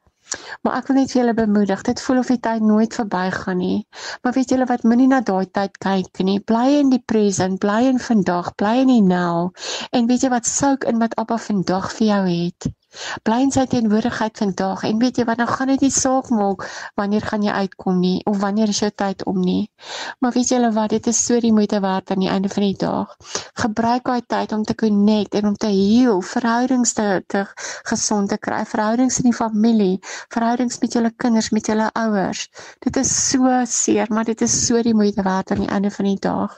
S17: Maar ek wil net vir julle bemoedig, dit voel of die tyd nooit verbygaan nie. Maar weet julle wat, moenie na daai tyd kyk nie. Bly in die present, bly in vandag, bly in die nou. En weet jy wat souk in wat Abba vandag vir jou het? Bly in sy teenwoordigheid vandag en weet jy wat nou gaan dit nie saak maak wanneer gaan jy uitkom nie of wanneer is jou tyd om nie. Maar weet julle wat dit is so die moeite werd aan die einde van die dag. Gebruik daai tyd om te connect en om te heal, verhoudings te, te gesond te kry, verhoudings in die familie, verhoudings met julle kinders, met julle ouers. Dit is so seer, maar dit is so die moeite werd aan die einde van die dag.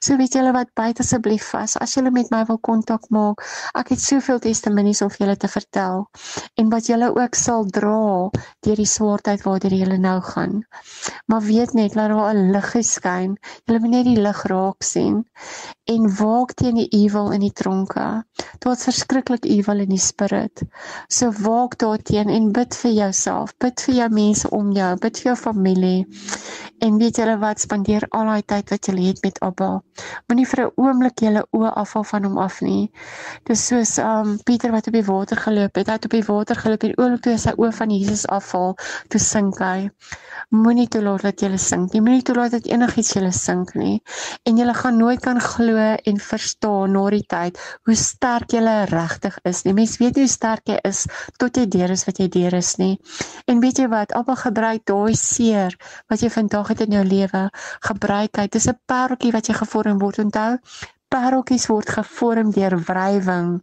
S17: So weet julle wat byt asseblief vas as julle met my wil kontak maak. Ek het soveel testimonies om vir julle te vertel en wat julle ook sal dra deur die swaartyd waartoe julle nou gaan. Maar weet net dat daar 'n lig skyn. Julle moet net die lig raak sien en waak teen die evil in die tronke. Daar's verskriklik evil in die spirit. So waak daarteen en bid vir jouself, bid vir jou mense om jou, bid vir jou familie. En weet julle wat spandeer al daai tyd wat jy het met Abba. Moenie vir 'n oomblik julle oë afval van hom af nie. Dis soos um Pieter wat op die water geloop het. Hy het op die water geloop en oomblik toe sy oë van Jesus afval, toe sink hy. Moenie toelaat dat jy sink nie. Moenie toelaat dat enigiets jou sink nie. En jy gaan nooit kan glo en verstaan na die tyd hoe sterk jy regtig is. Die mens weet hoe sterk jy is tot jy deur is wat jy deur is nie. En weet jy wat? Appa gebruik daai seer wat jy vandag het in jou lewe. Gebruik dit. Dis 'n pareltjie wat jy gevorm word. Onthou, pareltjies word gevorm deur wrywing.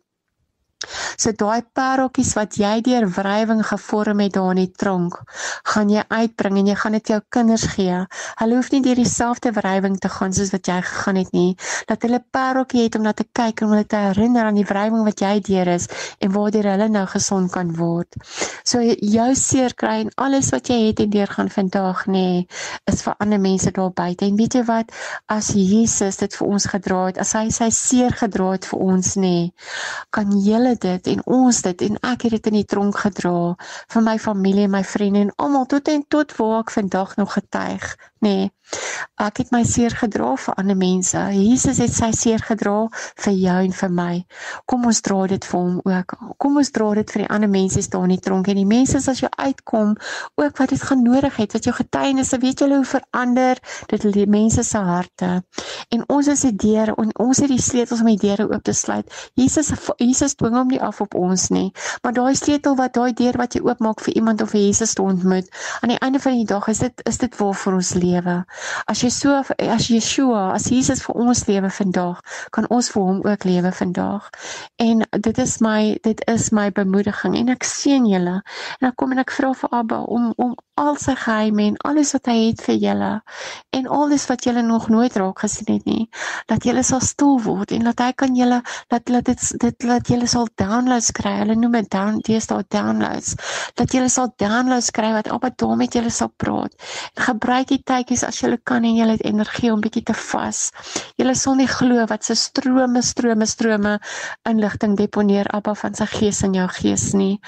S17: So daai pareltjies wat jy deur wrywing gevorm het daar in die tronk, gaan jy uitbring en jy gaan dit jou kinders gee. Hulle hoef nie deur dieselfde wrywing te gaan soos wat jy gegaan het nie. Dat hulle pareltjie het om na te kyk en om hulle te herinner aan die wrywing wat jy deur is en waardeur hulle nou gesond kan word. So jou seer kry en alles wat jy het en deur gaan vandag nê, is vir ander mense daar buite. En weet jy wat? As Jesus dit vir ons gedra het, as hy sy seer gedra het vir ons nê, kan jy dit en ons dit en ek het dit in die tronk gedra vir my familie en my vriende en almal tot en tot waar ek vandag nog getuig nê nee, ek het my seer gedra vir ander mense. Jesus het sy seer gedra vir jou en vir my. Kom ons dra dit vir hom ook. Kom ons dra dit vir die ander mense staan in die tronk. En die mense as jy uitkom ook wat dit gaan nodig het wat jou getuienisse weet julle hoe verander dit die mense se harte. En ons is die deur en ons het die sleutels om die deure oop te sluit. Jesus Jesus dwing hom nie af op ons nie. Maar daai sleutel wat daai deur wat jy oopmaak vir iemand of vir Jesus te ontmoet, aan die einde van die dag is dit is dit waar vir ons lewe. As jy so as Yeshua, as Jesus vir ons lewe vandag, kan ons vir hom ook lewe vandag. En dit is my dit is my bemoediging en ek seën julle. En ek kom en ek vra vir Abba om om al sy geheime en alles wat hy het vir julle en alles wat julle nog nooit raak gesien het nie, dat julle sal stil word en dat hy kan julle dat laat dit dit laat julle sal downloads kry. Hulle noem dit down deesdae downloads. Dat julle sal downloads kry wat dom met julle sal praat. En gebruik die tydjies as julle kan en julle het energie om bietjie te vas. Julle sal nie glo wat se strome strome strome inligting deponeer Abba van sy gees in jou gees nie.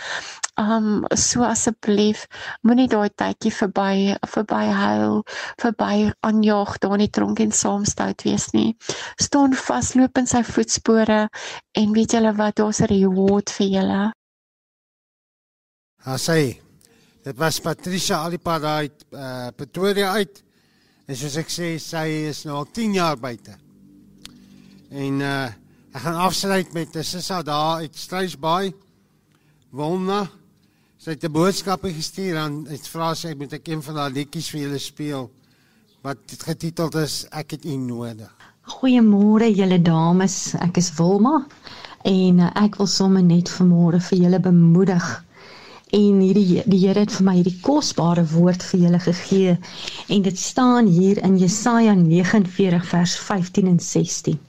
S17: Um so asseblief moenie daai tydjie verby verby huil, verby aanjaag daar in die tronk en saamstout wees nie. Staan vas, loop in sy voetspore en weet julle wat, daar's 'n reward vir julle.
S3: Ha sê. Dit was Patricia Alipad uit uh, Pretoria uit. En soos ek sê, sy is nou al 10 jaar buite. En uh ek gaan afsluit met 'n sissa daar uit Strysbaai. Wilna sy het 'n boodskap gestuur aan het vra sy ek moet ek een van haar liedjies vir julle speel wat getiteld is ek het u nodig.
S18: Goeiemôre julle dames, ek is Wilma en uh, ek wil sommer net vanmôre vir julle bemoedig En hierdie die Here het vir my hierdie kosbare woord vir julle gegee en dit staan hier in Jesaja 49 vers 15 en 16.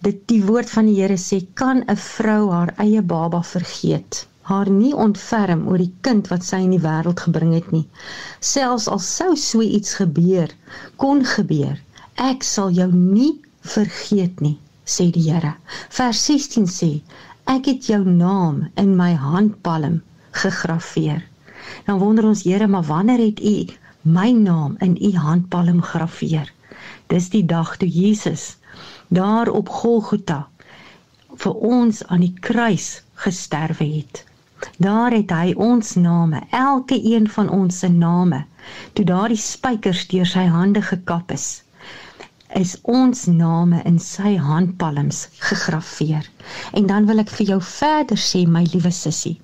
S18: Dit die woord van die Here sê kan 'n vrou haar eie baba vergeet haar nie ontferm oor die kind wat sy in die wêreld gebring het nie. Selfs al sou so iets gebeur, kon gebeur, ek sal jou nie vergeet nie, sê die Here. Vers 16 sê, ek het jou naam in my handpalm gegraveer. Dan wonder ons Here, maar wanneer het u my naam in u handpalm gegraveer? Dis die dag toe Jesus daar op Golgotha vir ons aan die kruis gesterwe het. Daar het hy ons name, elke een van ons se name, toe daardie spykers deur sy hande gekap is, is ons name in sy handpalms gegraveer. En dan wil ek vir jou verder sê my liewe sussie,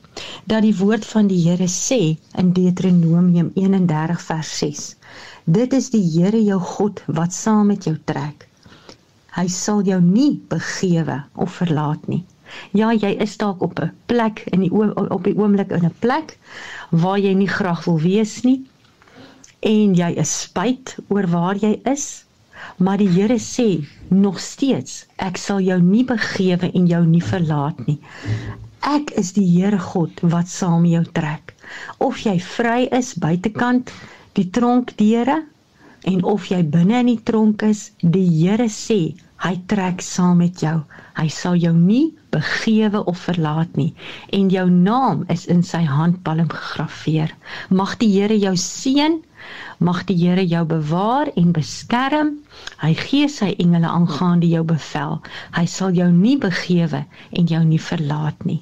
S18: dat die woord van die Here sê in Deuteronomium 31 vers 6. Dit is die Here jou God wat saam met jou trek. Hy sal jou nie begewe of verlaat nie. Ja, jy is dalk op 'n plek in die op die oomblik in 'n plek waar jy nie graag wil wees nie en jy is spyt oor waar jy is, maar die Here sê nog steeds, ek sal jou nie begewe en jou nie verlaat nie. Ek is die Here God wat saam met jou trek. Of jy vry is buitekant die tronkdeure en of jy binne in die tronk is, die Here sê hy trek saam met jou. Hy sal jou nie begewe of verlaat nie en jou naam is in sy handpalm gegraveer. Mag die Here jou seën. Mag die Here jou bewaar en beskerm. Hy gee sy engele aangaande jou bevel. Hy sal jou nie begewe en jou nie verlaat nie.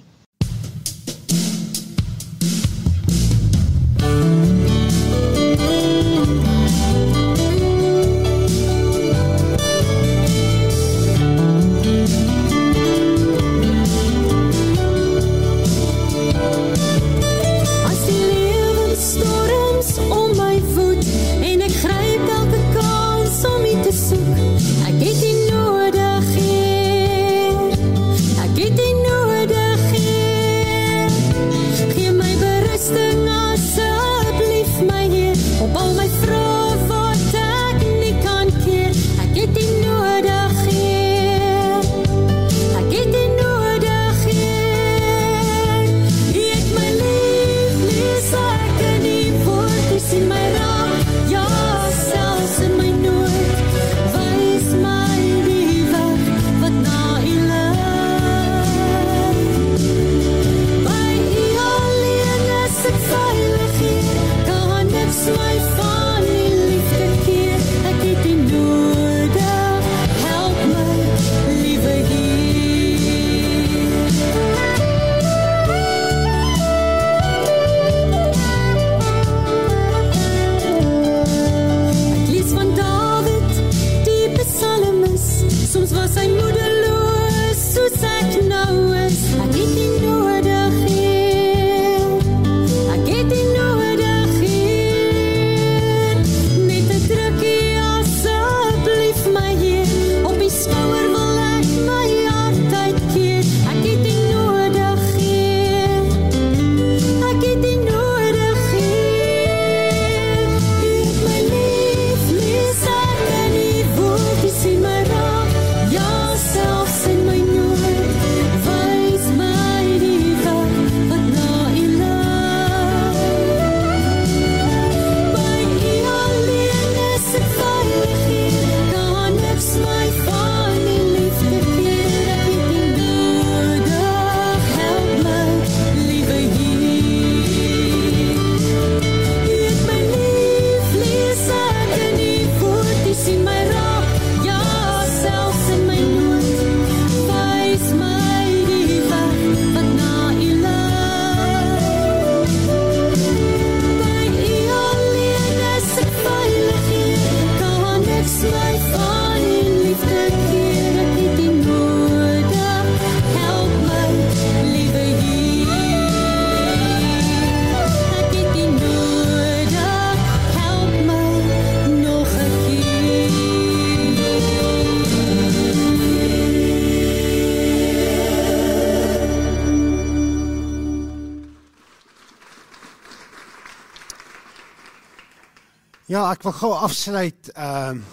S7: Ek
S3: wil gou afsluit ehm um,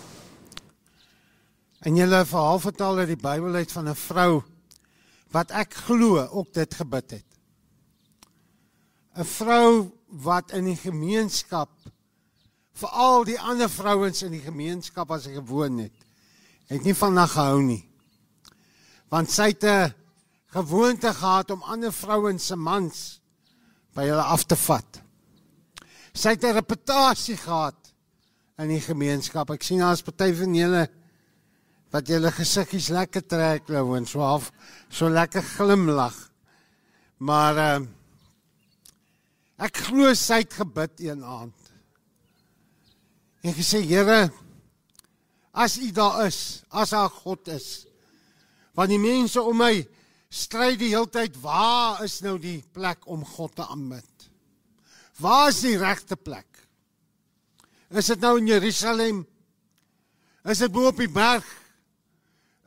S3: en julle verhaal vertel uit die Bybel uit van 'n vrou wat ek glo ook dit gebid het. 'n Vrou wat in die gemeenskap vir al die ander vrouens in die gemeenskap as sy gewoon het, het nie van haar gehou nie. Want sy het 'n gewoonte gehad om ander vrouens se mans by hulle af te vat. Sy het 'n reputasie gehad in die gemeenskap. Ek sien daar's party van julle wat julle gesiggies lekker trek nou en so half so lekker glimlag. Maar uh, ek glo sy het gebid een aand. En gesê Here, as U daar is, as daar God is, want die mense om my stry die hele tyd, waar is nou die plek om God te aanbid? Waar is die regte plek? Is dit nou in Jerusalem? Is dit bo op die berg?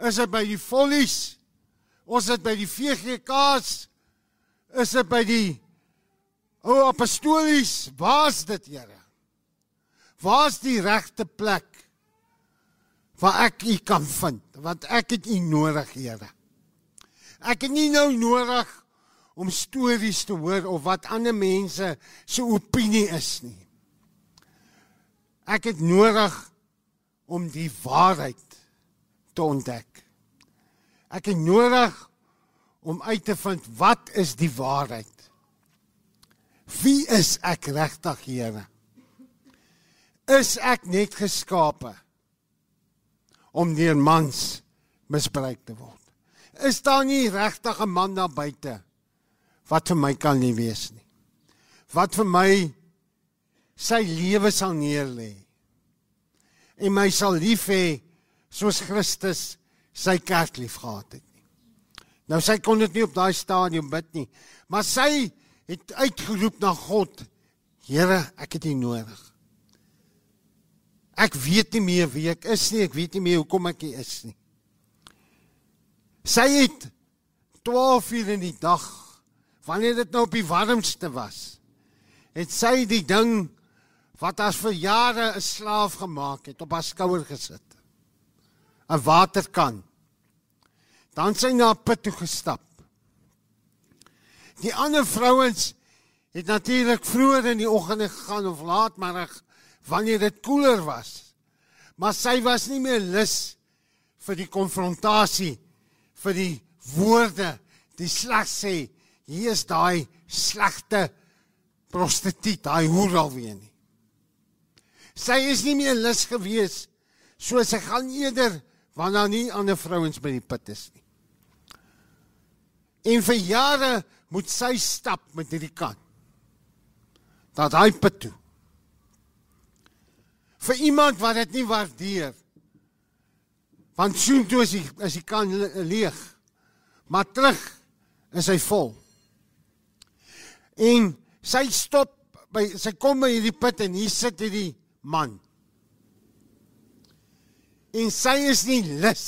S3: Is dit by die follies? Ons is by die VGK's? Is dit by die o apostolies? Waar's dit, Here? Waar's die regte plek waar ek U kan vind? Want ek het U nodig, Here. Ek het nie nou nodig om stories te hoor of wat ander mense se opinie is nie. Ek het nodig om die waarheid te ontdek. Ek het nodig om uit te vind wat is die waarheid? Wie is ek regtig, Here? Is ek net geskape om deur mans misbruik te word? Is daar nie regtig 'n man daar buite wat vir my kan nie wees nie? Wat vir my sy lewe sal neerlê en my sal lief hê soos Christus sy kerk lief gehad het nie. Nou sy kon dit nie op daai stadium bid nie, maar sy het uitgeroep na God. Here, ek het U nodig. Ek weet nie meer wie ek is nie, ek weet nie meer hoekom ek hier is nie. Sy het 12 uur in die dag, wanneer dit nou op die warmste was, het sy die ding wat as vir jare 'n slaaf gemaak het op haar skouer gesit. 'n Waterkan. Dan sy na 'n put toe gestap. Die ander vrouens het natuurlik vroeër in die oggend gegaan of laatmiddag wanneer dit koeler was. Maar sy was nie meer lus vir die konfrontasie vir die woorde, die sleg sê, hier is daai slegte prostituut, daai hoer alweer nie. Sy is nie meer lus gewees so sy gaan eerder want daar nie ander vrouens by die put is nie. En vir jare moet sy stap met hierdie kan. Dat hy put toe. Vir iemand wat dit nie waardeer. Want soen toe is hy is hy kan leeg. Maar terug is hy vol. En sy stop by sy kom by hierdie put en hier sit hierdie man. En sy is nie lus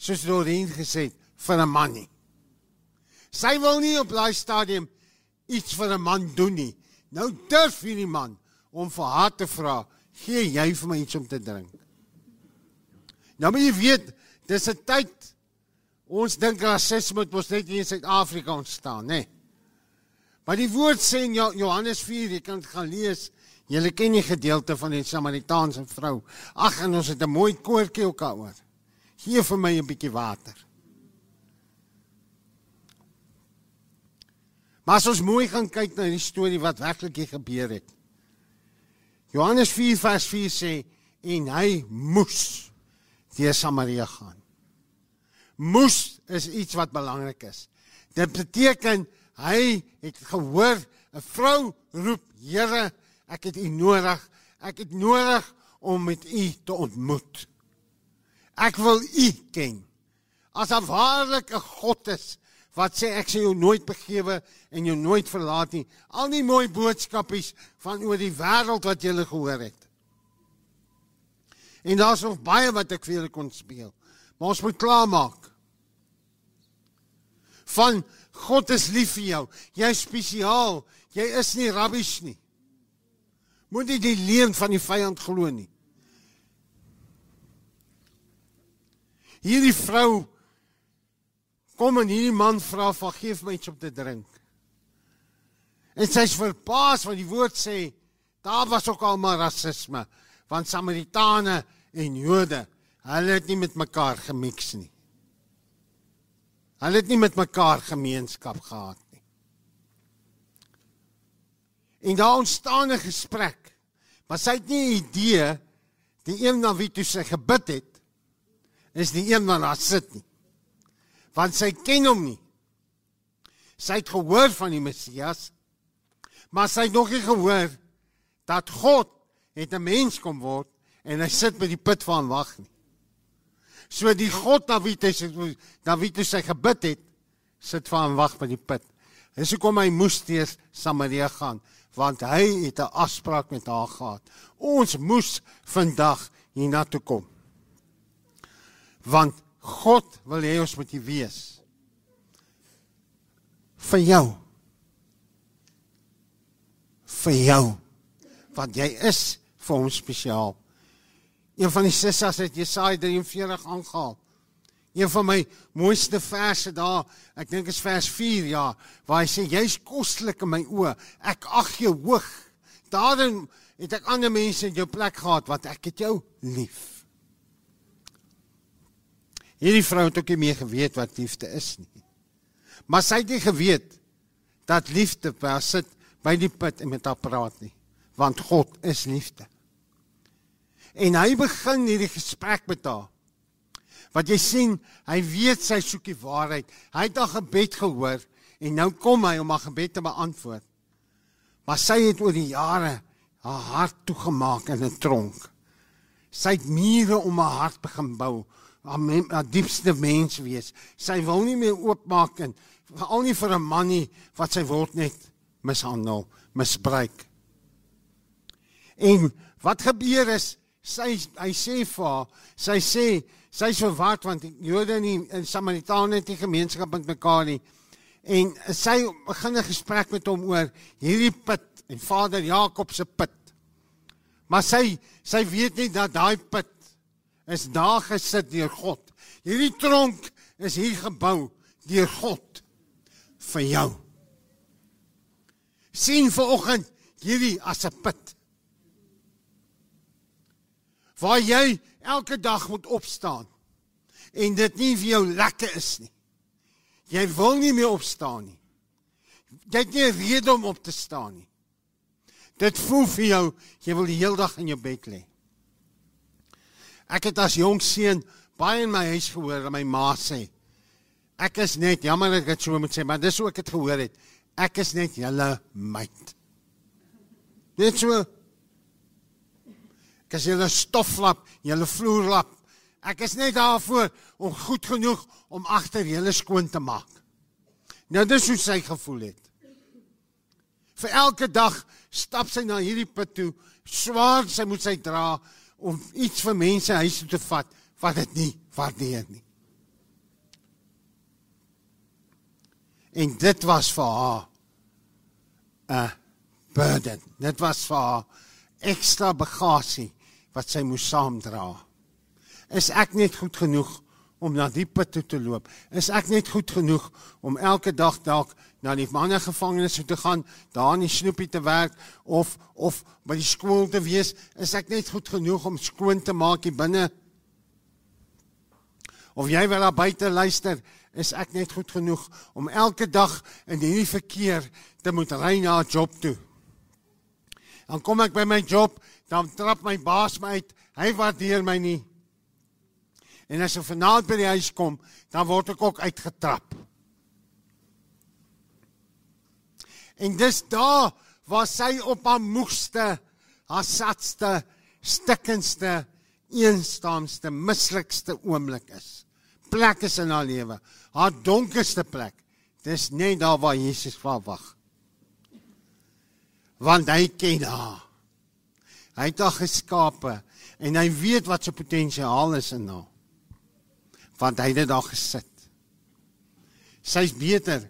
S3: soos Doreen gesê het vir 'n man nie. Sy wil nie op daai stadium iets vir 'n man doen nie. Nou durf hierdie man om vir haar te vra, "Gee jy vir my iets om te drink?" Nou moet jy weet, dis 'n tyd ons dink rasisme moet net in Suid-Afrika ontstaan, nê? Nee. Maar die woord sê in Johannes 4, jy kan dit gaan lees. Julle ken die gedeelte van die Samaritaanse vrou. Ag, en ons het 'n mooi koortjie ook daaroor. Gee vir my 'n bietjie water. Maar as ons mooi gaan kyk na die storie wat werklik hier gebeur het. Johannes 4 vers 4 sê en hy moes deur Samaria gaan. Moes is iets wat belangrik is. Dit beteken hy het gehoor 'n vrou roep, Here, ek het U nodig. Ek het nodig om met U te ontmoet. Ek wil U ken. As 'n God is wat sê ek sal jou nooit begewe en jou nooit verlaat nie. Al die mooi boodskapies van oor die wêreld wat jy gehoor het. En daar's nog baie wat ek vir julle kon speel. Maar ons moet klaarmaak. Van God is lief vir jou. Jy's spesiaal. Jy is nie rubbish nie. Moet nie die leuen van die vyand glo nie. Hierdie vrou kom en hierdie man vra van vir my iets om te drink. En sy's verbaas want die woord sê daar was ook al maar rasisme want Samaritane en Jode, hulle het nie met mekaar gemix nie. Hulle het nie met mekaar gemeenskap gehad nie. En daar ontstaan 'n gesprek. Maar sy het nie 'n idee die een na wie toe sy gebid het is die een wat daar sit nie. Want sy ken hom nie. Sy het gehoor van die Messias, maar sy het nog nie gehoor dat God het 'n mens kom word en hy sit by die put van wag nie. So die God na wie hy na wie hy sy gebid het, sit van wag by die put. Dis hoekom hy moes teer Samaria gaan, want hy het 'n afspraak met haar gehad. Ons moes vandag hiernatoe kom. Want God wil hê ons moet hier wees. Vir jou. Vir jou. Want jy is vir hom spesiaal. Een van die sissas het Jesaja 43 aangehaal. Een van my mooiste verse daar, ek dink is vers 4 ja, waar hy sê jy's kostelik in my oë. Ek ag jou hoog. Daarin het ek ander mense in jou plek gehad wat ek het jou lief. Hierdie vrou het ook nie meer geweet wat liefde is nie. Maar sy het nie geweet dat liefde waar sit by die put en met haar praat nie, want God is liefde. En hy begin hierdie gesprek met haar. Wat jy sien, hy weet sy soek die waarheid. Hy het haar gebed gehoor en nou kom hy om haar gebed te beantwoord. Maar sy het oor die jare haar hart toegemaak in 'n tronk. Sy het mure om haar hart begin bou, haar, haar diepste mens wees. Sy wil nie meer oopmaak en veral nie vir 'n man nie wat sy word net mishandel, misbruik. En wat gebeur is sy hy sê vir haar, sy sê sy's verward want die Jode en die Samaritane het nie gemeenskap met mekaar nie. En sy begin 'n gesprek met hom oor hierdie put en Vader Jakob se put. Maar sy sy weet nie dat daai put is daar gesit deur God. Hierdie tronk is hier gebou deur God vir jou. sien vanoggend hierdie as 'n put waar jy elke dag moet opstaan en dit nie vir jou lekker is nie. Jy wil nie meer opstaan nie. Jy het nie 'n rede om op te staan nie. Dit voel vir jou jy wil die hele dag in jou bed lê. Ek het as jong seun baie in my huis gehoor dat my ma sê ek is net jammer ek het so moet sê maar dis hoe ek dit gehoor het. Ek is net julle meid. Net so Ek is julle stoflap, julle vloerlap. Ek is net daarvoor om goed genoeg om agter julle skoon te maak. Nou dis hoe sy gevoel het. Vir elke dag stap sy na hierdie put toe, swaar sy moet sy dra om iets vir mense huis toe te vat wat dit nie waardeer nie. En dit was vir haar 'n burden. Dit was vir haar ekstra bagasie wat sy moes saamdra. Is ek net goed genoeg om na die put toe te loop? Is ek net goed genoeg om elke dag dalk na die manne gevangenes toe te gaan, daar in die snoepie te werk of of by die skool te wees? Is ek net goed genoeg om skoon te maak hier binne? Of jy wil daar buite luister, is ek net goed genoeg om elke dag in hierdie verkeer te moet ry na 'n job toe? Dan kom ek by my job dan trap my baas my uit. Hy waardeer my nie. En as ek vanaand by die huis kom, dan word ek ook uitgetrap. En dis daar waar sy op haar moegste, haar satste, stikkendste, eensaamste, mislikste oomblik is. Plek is in haar lewe, haar donkerste plek. Dis net daar waar Jesus wag. Want hy ken haar. Hy het haar geskape en hy weet wat sy potensiaal is in haar. Want hy het dit daar gesit. Sy's beter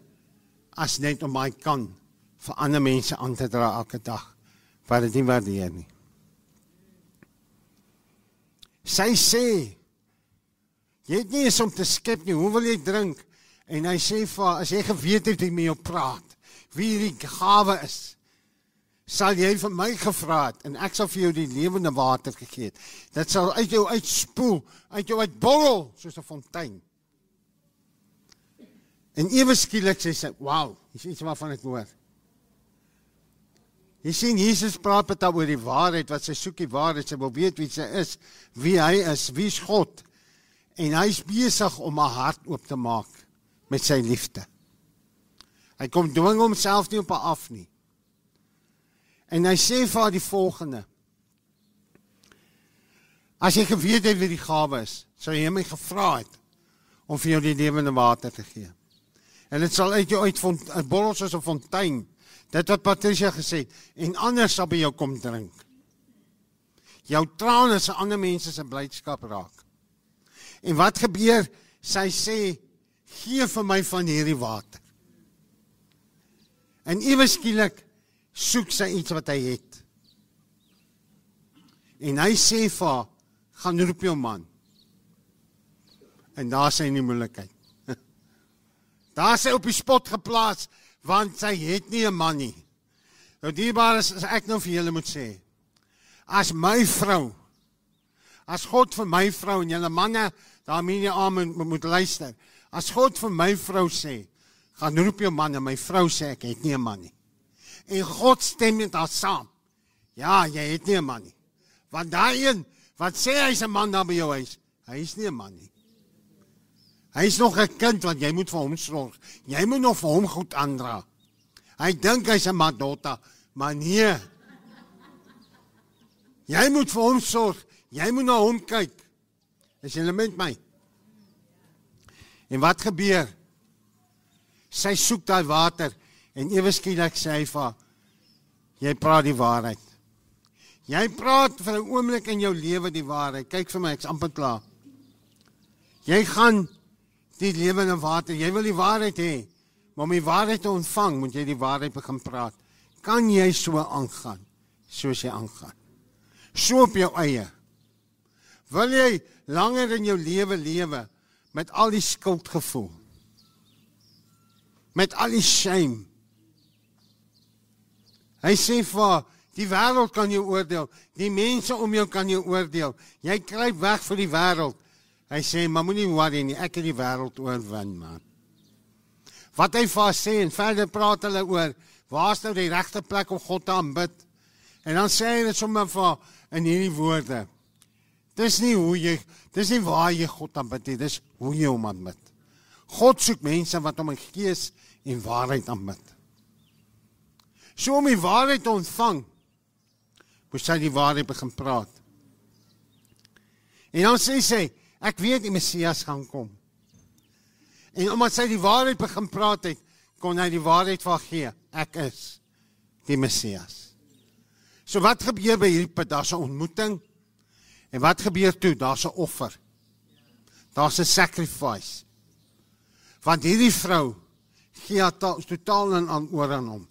S3: as net om my kan vir ander mense aan te dra elke dag. wat dit nie waardeer nie. Sy sê jy het nie eens om te skep nie. Hoe wil jy drink? En hy sê vir as jy geweet het wie met jou praat, wie hierdie gawe is, sal jy vir my gevra het en ek sal vir jou die lewende water gegee het. Dit sal uit jou uitspoel, uit jou uitborrel soos 'n fontein. En ewe skielik sê sy, "Wow, dis iets waarvan ek hoor." Jy sien Jesus praat met haar oor die waarheid wat sy soek die waarheid, sy wil weet wie sy is, wie hy is, wie's God. En hy's besig om haar hart oop te maak met sy liefde. Hy kom dwing homself nie op haar af nie. En hy sê vir haar die volgende: As jy geweet het wie die gawe is, sou jy my gevra het om vir jou die lewende water te gee. En dit sal uit jou uit van 'n borrel soos 'n fontein. Dit wat Patricia gesê het en ander sal by jou kom drink. Jou trane se ander mense se blydskap raak. En wat gebeur? Sy sê gee vir my van hierdie water. En ewe skielik soek sy iets wat hy het. En hy sê vir haar, gaan roep jou man. En daar sê hy nie moeilikheid. Daar sê op die spot geplaas want sy het nie 'n man nie. Nou dierbaar is ek nou vir julle moet sê. As my vrou as God vir my vrou en julle manne daarmee nie aan moet, moet luister. As God vir my vrou sê, gaan roep jou man en my vrou sê ek het nie 'n man nie. En God stem met haar saam. Ja, jy het nie 'n man nie. Want daai een wat sê hy's 'n man daar by jou huis, hy is nie 'n man nie. Hy's nog 'n kind wat jy moet vir hom sorg. Jy moet nog vir hom goed aandra. Hy dink hy's 'n madotta, maar nee. Jy moet vir hom sorg. Jy moet na hom kyk. Is jy met my? En wat gebeur? Sy soek daai water en ewe skielik sê hy vir jy praat die waarheid. Jy praat vir 'n oomblik in jou lewe die waarheid. Kyk vir my, ek's amper klaar. Jy gaan die lewende water. Jy wil die waarheid hê. Maar om die waarheid te ontvang, moet jy die waarheid begin praat. Kan jy so aangaan soos jy aangaan? So op jou eie. Wil jy langer in jou lewe lewe met al die skuldgevoel? Met al die shame? Hy sê vir die wêreld kan jou oordeel, die mense om jou kan jou oordeel. Jy kruip weg vir die wêreld. Hy sê, "Maar moenie worry nie, ek het die wêreld oorwin, man." Wat hy vir sê en verder praat hulle oor waar's nou die regte plek om God te aanbid. En dan sê hy dit sommer vir in hierdie woorde. Dis nie hoe jy, dis nie waar jy God aanbid nie, dis hoe jy hom aanbid. God soek mense wat hom in gees en waarheid aanbid. So om die waarheid te ontvang, moet sy die waarheid begin praat. En dan sê sy, ek weet die Messias gaan kom. En omdat sy die waarheid begin praat het, kon hy die waarheid vir gee. Ek is die Messias. So wat gebeur by hierdie pad? Daar's 'n ontmoeting. En wat gebeur toe? Daar's 'n offer. Daar's 'n sacrifice. Want hierdie vrou gee haar totaal en aan oor aan hom.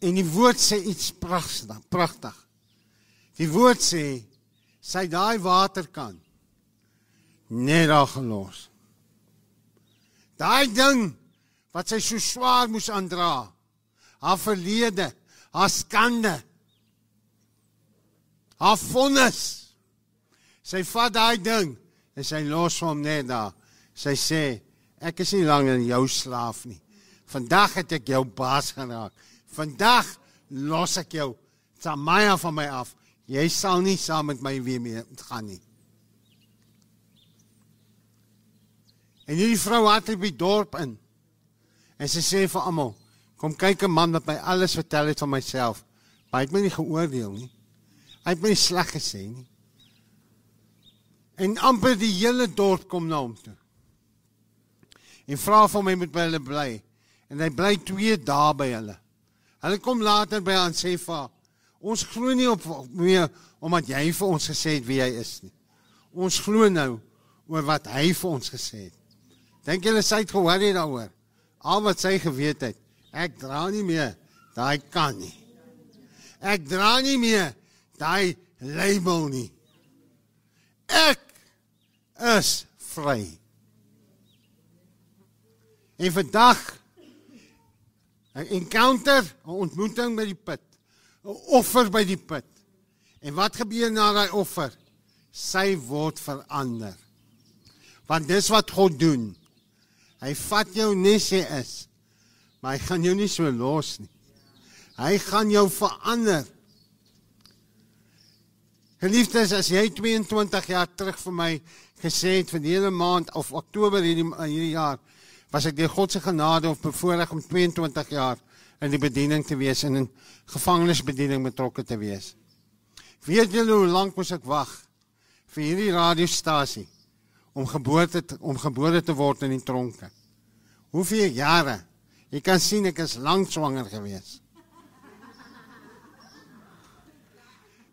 S3: En die woord sê iets pragtig, pragtig. Die woord sê sy daai waterkan net daar gelos. Daai ding wat sy so swaar moes aandra, haar verlede, haar skande, haar vonnis. Sy vat daai ding en sy los hom net daar. Sy sê, ek is nie langer jou slaaf nie. Vandag het ek jou baas geraak. Vandag los ek jou Samaya van my af. Jy sal nie saam met my weer mee gaan nie. En hierdie vrou het by dorp in. En sy sê vir almal, kom kyk 'n man wat my alles vertel het van myself. Maar hy het my nie geoordeel nie. Hy het my sleg gesê nie. En amper die hele dorp kom na hom toe. En vra vir my moet by hulle bly. En hy bly 2 dae by hulle. Hulle kom later by aan sê vir ons glo nie op meer omdat jy vir ons gesê het wie hy is nie. Ons glo nou oor wat hy vir ons gesê het. Dink julle sy het gehoor hier daaroor? Al wat sy geweet het, ek dra nie meer daai kan nie. Ek dra nie meer daai label nie. Ek is vry. En vandag 'n encounter, 'n ontmoeting by die put, 'n offer by die put. En wat gebeur na daai offer? Sy word verander. Want dis wat God doen. Hy vat jou net sê is, maar hy gaan jou nie so los nie. Hy gaan jou verander. Geliefdes, as jy 22 jaar terug vir my gesê het vir die hele maand of Oktober hierdie hierdie jaar, was ek deur God se genade of bevoorreg om 22 jaar in die bediening te wees en in gevangenisbediening betrokke te wees. Weet julle hoe lank moes ek wag vir hierdie radiostasie om geboorte te, om gebore te word in die tronke? Hoeveel jare? Jy kan sien ek is lank swanger gewees.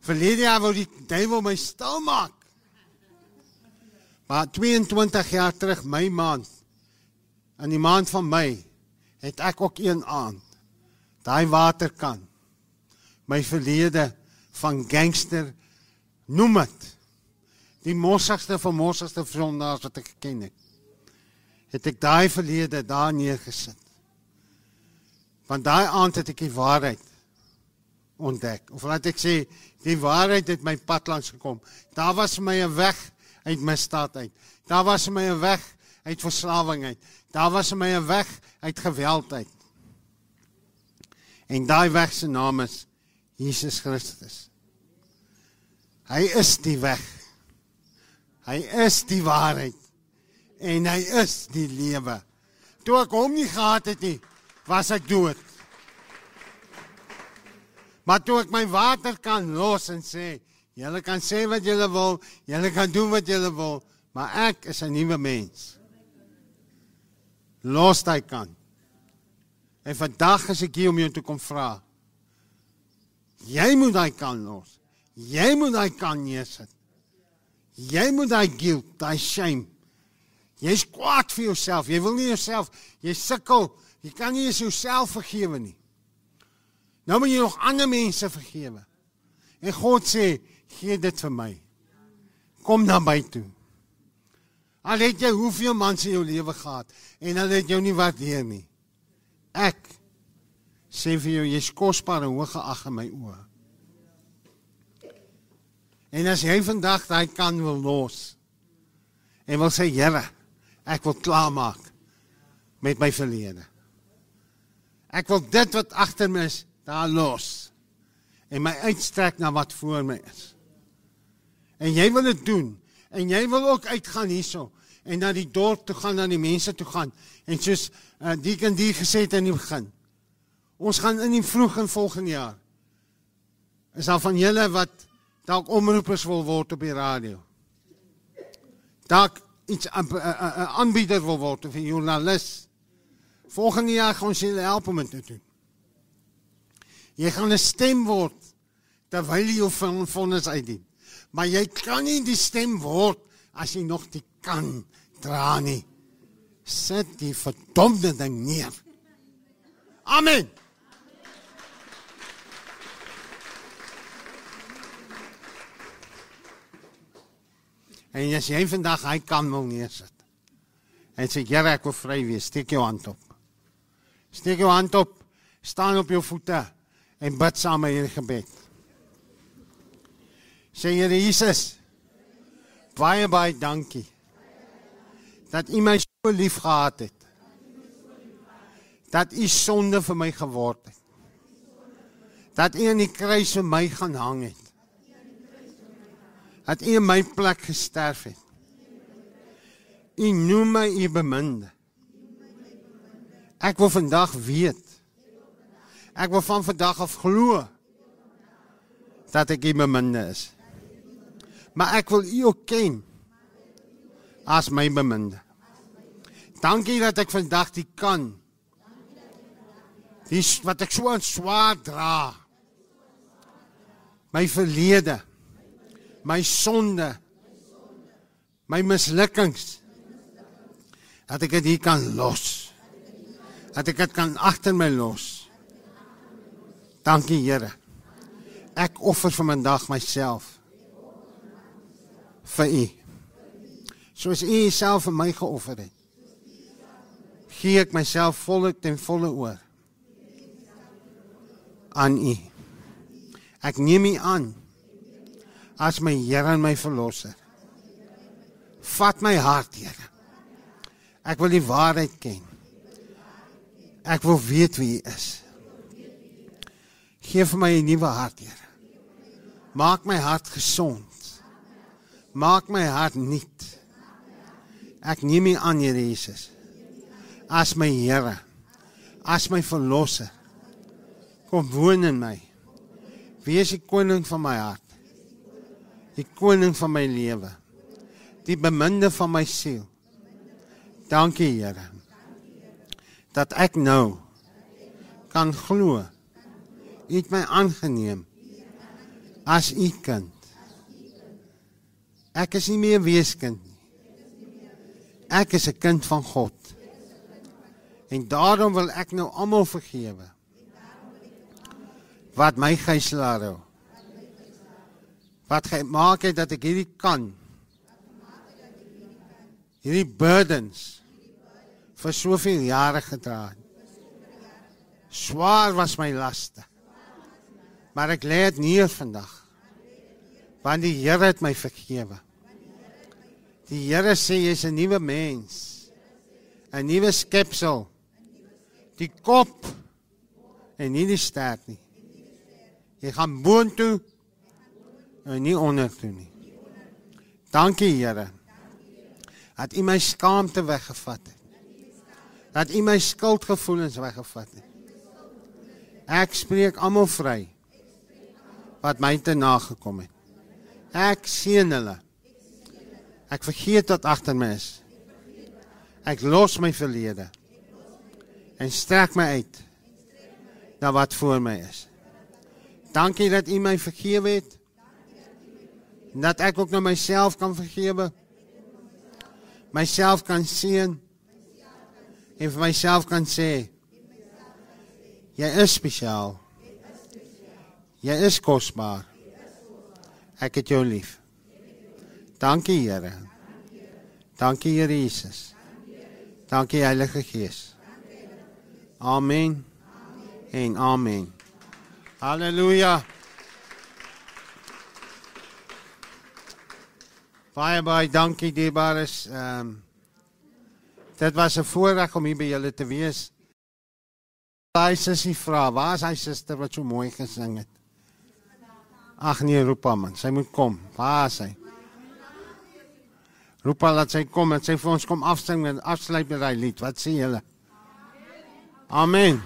S3: Verlede jaar wou die duiwel my stil maak. Maar 22 jaar terug my maand in die maand van Mei het ek ook een aand daai waterkan my verlede van gangster noem dit die mossigste van mossigste sondaars wat ek geken het het ek daai verlede daar neergesit. Want daai aand het ek die waarheid ontdek. Of laat ek sê die waarheid het my pad langs gekom. Daar was my 'n weg uit misdaad uit. Daar was my 'n weg uit verslawing uit. Daar was my 'n weg uit geweld uit. En daai weg se naam is Jesus Christus. Hy is die weg. Hy is die waarheid. En hy is die lewe. Toe ek hom nie gehad het nie was ek dood. Maar toe ek my water kan los en sê, julle kan sê wat julle wil, julle kan doen wat julle wil, maar ek is 'n nuwe mens. Los daai kan. En vandag is ek hier om jou te kom vra. Jy moet daai kan los. Jy moet daai kan neersit. Jy moet daai guilt, daai shame. Jy's kwaad vir jouself. Jy wil nie jouself, jy sukkel. Jy kan nie jouself vergewe nie. Nou moet jy nog ander mense vergewe. En God sê, gee dit vir my. Kom na my toe. Al het jy hoeveel mans in jou lewe gehad en hulle het jou nie waardeer nie. Ek sê vir jou jy's kosbaar en hoog geag in my oë. En as jy vandag daai kan wil los en wil sê Here, ek wil klaarmaak met my verlede. Ek wil dit wat agter my is daar los en my uitstrek na wat voor my is. En jy wil dit doen en jy wil ook uitgaan hierso en na die dorp toe gaan, na die mense toe gaan en soos uh, die kan die gesê het in die begin. Ons gaan in die vroeg in volgende jaar. Is daar van julle wat dalk omroepers wil word op die radio? Dalk iets 'n aanbieder wil word of 'n joernalis. Volgende jaar gaan ons julle help om dit te doen. Jy gaan 'n stem word terwyl jy jou vonnis uitdien. Maar jy kan nie die stem word as jy nog die kan dra nie. Sit die verdomde ding neer. Amen. En as jy vandag hy kan wil neersit. En sê Here ek wil vry wees, steek jou hand op. Steek jou hand op, staan op jou voete en bid saam met hierdie gebed. Sê Here Jesus, baie baie dankie dat U my so lief gehad het. Dat U sonde vir my geword het. Dat U aan die kruis vir my gaan hang het. Dat U in my plek gesterf het. U noem my U beminde. Ek wil vandag weet Ek wil van vandag af glo dat ek U beminde is. Maar ek wil U ook ken as my beminde. Dankie dat ek vandag die kan. Dis wat ek so swaar dra. My verlede. My sonde. My mislukkings. Dat ek dit kan los. Dat ek dit kan agter my los Dankie Here. Ek offer vir vandag myself vir U. Soos U Uself vir my geoffer het. Gee ek myself volle ten volle oor aan U. Ek neem U aan as my Here en my verlosser. Vat my hart, Here. Ek wil die waarheid ken. Ek wil weet wie U is. Geef vir my 'n nuwe hart, Here. Maak my hart gesond. Maak my hart nuut. Ek neem U aan, Here Jesus. As my Here, as my verlosser. Kom woon in my. Wees die koning van my hart. Die koning van my lewe. Die beminde van my siel. Dankie, Here. Dat ek nou kan glo. U het my aangeneem as u kind. Ek is nie meer weeskind nie. Ek is 'n kind van God. En daarom wil ek nou almal vergewe. Wat my gijslaar hou. Wat gemaak het dat ek hierdie kan. Hierdie burdens vir soveel jare gedra het. Swaar was my laste. Maar ek lê dit neer vandag. Want die Here het my vergewe. Die Here sê jy's 'n nuwe mens. 'n Nuwe skepsel. Die kop en nie die stert nie. Jy gaan boontoe en nie ondertoe nie. Dankie Here. Dat U my skaamte weggevat het. Dat U my skuldgevoelens weggevat het. Ek spreek almal vry wat my te nagekom het. Ek seën hulle. Ek vergeet wat agter my is. Ek los my verlede en strek my uit na wat voor my is. Dankie dat U my vergewe het. Dat ek ook nou myself kan vergewe. Myself kan seën en vir myself kan sê jy is spesiaal. Jy is kosbaar. Ek het jou lief. Dankie Here. Dankie Here Jesus. Dankie Heilige Gees. Amen. En amen. Halleluja. Baie baie dankie dierbares. Ehm um, Dit was 'n voorreg om hier by julle te wees. Daai sussie vra, waar is hy suster wat so mooi gesing het? Ag nee, roep haar man, sy moet kom. Waar is sy? Roep haar dat sy kom en sy vir ons kom afsing en afsluit met daai lied. Wat sê julle? Amen.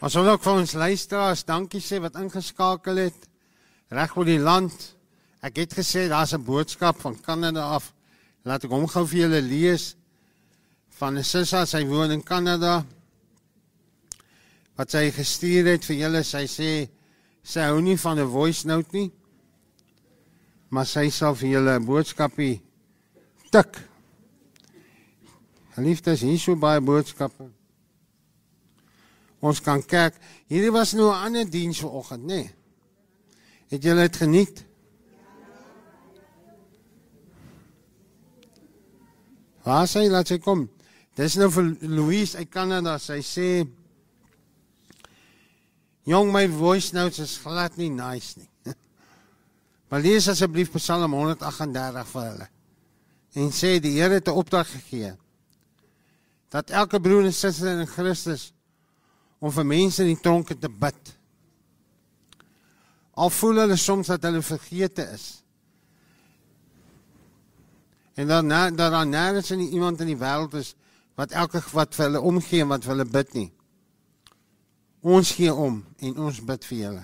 S3: Ons wil ook vir ons luisteraars dankie sê wat ingeskakel het reg oor die land. Ek het gesê daar's 'n boodskap van Kanada af. Laat ek hom gou vir julle lees van 'n sussie, sy woon in Kanada. Wat sy gestuur het vir julle, sy sê sy hou nie van 'n voice note nie. Maar sy sal vir julle 'n boodskapie tik. Liefdes, hier so baie boodskappe. Ons kan kyk. Hierdie was nou 'n ander diens vanoggend, nê? Nee. Het julle dit geniet? Waar sy laat sy kom. Dis nou vir Louise uit Kanada. Sy sê Jong, my voice notes is glad nie nice nie. Maar lees asseblief Psalm 138 vir hulle. En sê die Here het 'n opdrag gegee dat elke broer en suster in Christus om vir mense in die tronke te bid. Al voel hulle soms dat hulle vergete is. En dan dan dan nêrens iemand in die wêreld is wat elke wat vir hulle omgee en wat vir hulle bid nie. Ons gee om en ons bid vir julle.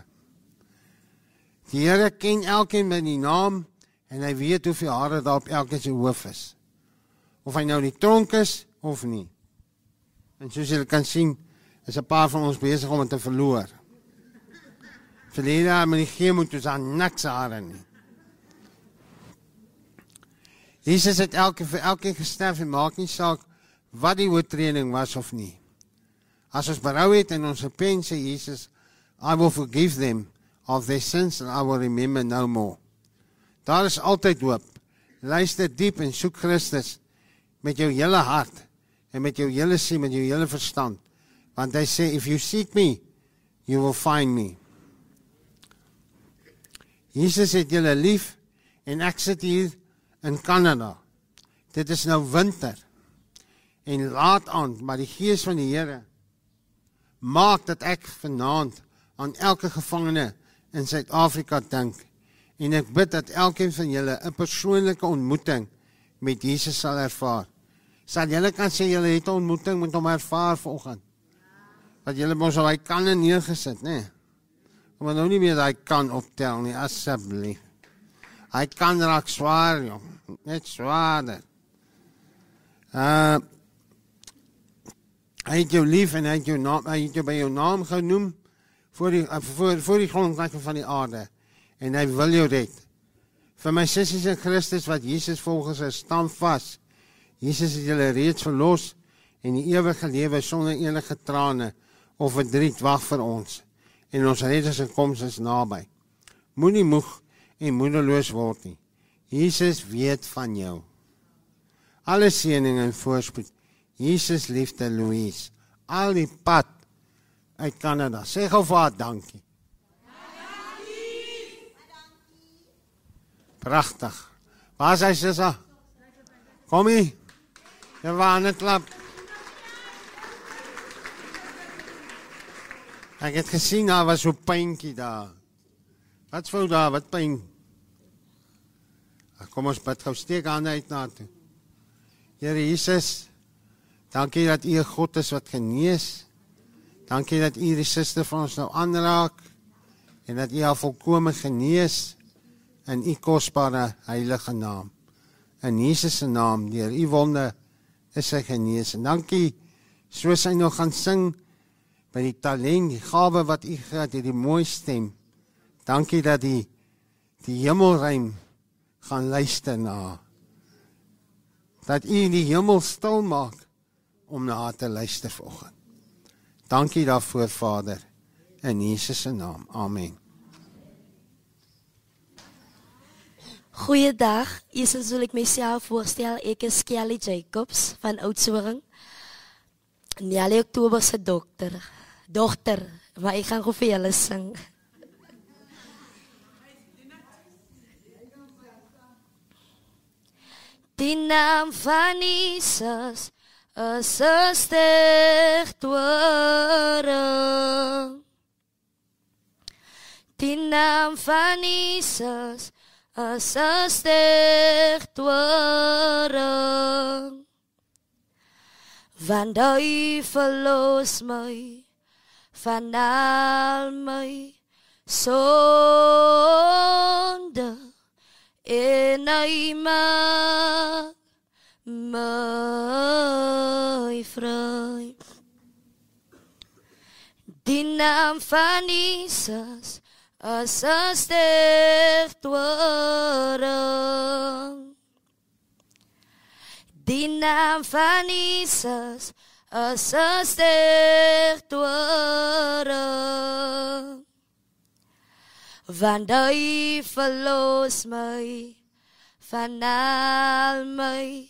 S3: Die Here ken elkeen met die naam en hy weet hoeveel hare daar op elkeen se hoof is. Of hy nou in die tronk is of nie. En soos julle kan sien, is 'n paar van ons besig om te verloor. Verlede jaar met die chemo toe aan niks hare nie. Jesus het elke vir elkeen gesterf en maak nie saak wat die oortreding was of nie. As ons berou het en ons repent sê Jesus, I will forgive them of their sins and I will remember no more. Daar is altyd hoop. Luister diep en soek Christus met jou hele hart en met jou hele siel, met jou hele verstand. Want hy sê if you seek me, you will find me. Jesus het julle lief en ek sit hier in Kanada. Dit is nou winter. En laat aan, maar die gees van die Here maak dat ek vanaand aan elke gevangene in Suid-Afrika dink. En ek bid dat elkeen van julle 'n persoonlike ontmoeting met Jesus sal ervaar. Sal julle kan sê julle het 'n ontmoeting met hom ervaar vanoggend? Dat julle mos al hy kan neergesit, né? Nee? Maar nou nie meer daai kan optel nie, asseblief. Hy kan raak swaar, jong. Net swaarder. Uh Hy het jou lief en hy het jou naam, hy het jou by jou naam genoem voor die voor voor die grondlegging van die aarde en hy wil jou red. Vir my sissies in Christus wat Jesus volgens sy stam vas. Jesus het julle reeds verlos en die ewige lewe sonder enige trane of verdriet wag vir ons. En ons redder se koms is naby. Moenie moeg en moedeloos word nie. Jesus weet van jou. Alle seëning en voorspoed. Jesus liefde Louise. Al die pad uit Kanada. Sê gou vir haar dankie. Pragtig. Waar is hy sissa? Kom hier. Ja, waar net klap. Ek het gesien daar was so pyntjie daar. Wat sou daar, wat pyn? Ag kom ons bid gou steek aan uit na toe. Here Jesus, dankie dat U 'n God is wat genees. Dankie dat U die suster van ons nou aanraak en dat U haar volkome genees in U kosbare heilige naam. In Jesus se naam, deur U wonde is sy genees. En dankie soos hy nog gaan sing by die talent, die gawe wat U gehad het, die mooi stem. Dankie dat die die hemelruim gaan luister na. Dat U die hemel stil maak om na te luister vanoggend. Dankie daarvoor Vader in Jesus se naam. Amen.
S19: Goeiedag. Eers wil ek myself voorstel. Ek is Kelly Jacobs van Oudtshoorn. Nelly Oktober se dokter. Dogter, maar ek gaan gou vir julle sing. Die naam van Jesus 'n sterktoring. Die naam van Jesus is 'n sterktoring. Want hy verlos my van al my sonde en hy maak my vry. Die naam van Jesus is 'n sterktoring. Die naam van Jesus is 'n sterktoring. Want hy verlos my van al my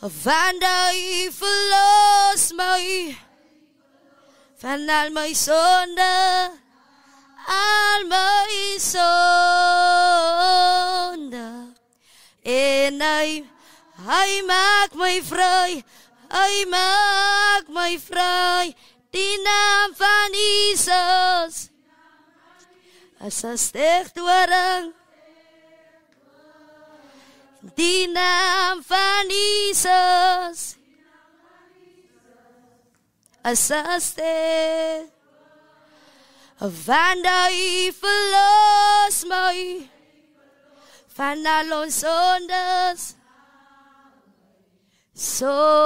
S19: Want hy verlos my van al my sonde, al my sonde. En hy, hy maak my vry, hy maak my vry, die naam van Jesus as 'n sterktoring. Die naam van Jesus as 'n ster. Want hy verlos my van al ons sondes. Sonde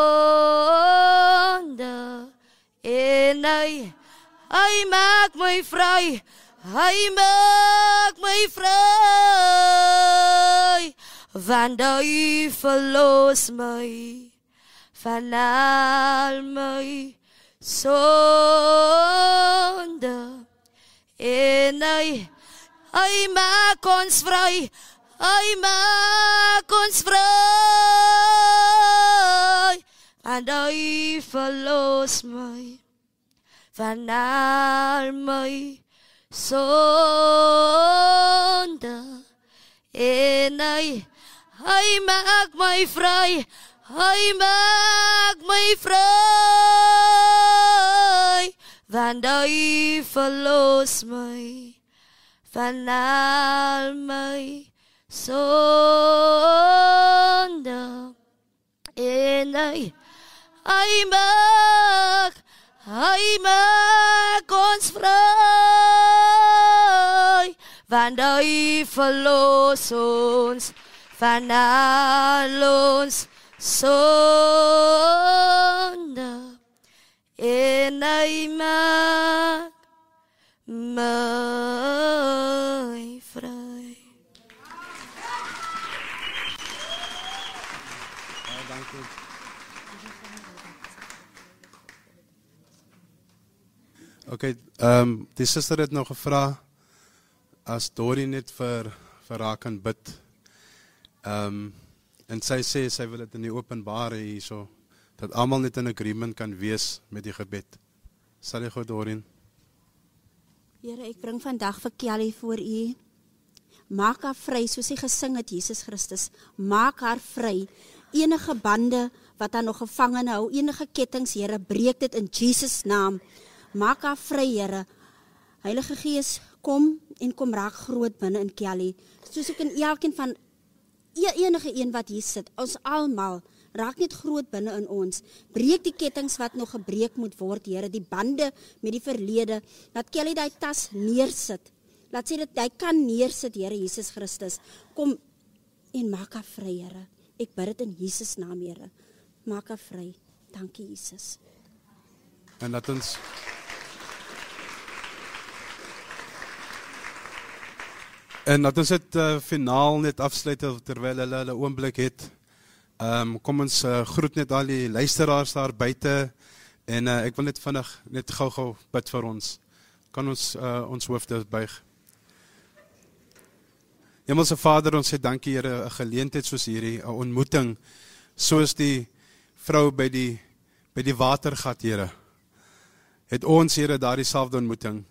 S19: en hy hy maak my vry. Hy maak my vry. Want hy verlos my van al my sonde. En hy hy maak ons vry. Hy maak ons vry. Want hy verlos my van al my sonde. En hy hy maak my vry. Hy maak my vry. Want hy verlos my van al my sonde. En hy hy maak hy maak ons vry. Want hy verlos ons al ons sonde. En hy maak my vry.
S2: Baie dankie. Okay, ehm um, die suster het nou gevra as Dorie net vir vir haar kan bid. Ehm um, en sy sê sy wil dit in die openbare hierso dat almal net in agreement kan wees met die gebed. Sal jy goed Dorien?
S8: Here, ek bring vandag vir Kelly voor U. Maak haar vry soos sy gesing het Jesus Christus. Maak haar vry. Enige bande wat haar nog gevange hou, enige kettinge, Here, breek dit in Jesus naam. Maak haar vry, Here. Heilige Gees, kom en kom raak groot binne in Kelly. Soos ek in elkeen van enige een wat hier sit, ons almal raak net groot binne in ons. Breek die kettinge wat nog gebreek moet word, Here, die bande met die verlede. Laat Kelly daai tas neersit. Laat sy dit hy kan neersit, Here Jesus Christus. Kom en maak haar vry, Here. Ek bid dit in Jesus naam, Here. Maak haar vry. Dankie Jesus.
S2: En dat ons En dat ons dit uh, finaal net afsluit terwyl hulle hulle oomblik het. Ehm um, kom ons uh, groet net al die luisteraars daar buite en uh, ek wil net vinnig net gou-gou bid vir ons. Kan ons uh, ons hoofde buig? Hemelse Vader, ons sê dankie Here, 'n geleentheid soos hierdie, 'n ontmoeting soos die vrou by die by die watergat, Here. Het ons Here daardie selfde ontmoeting.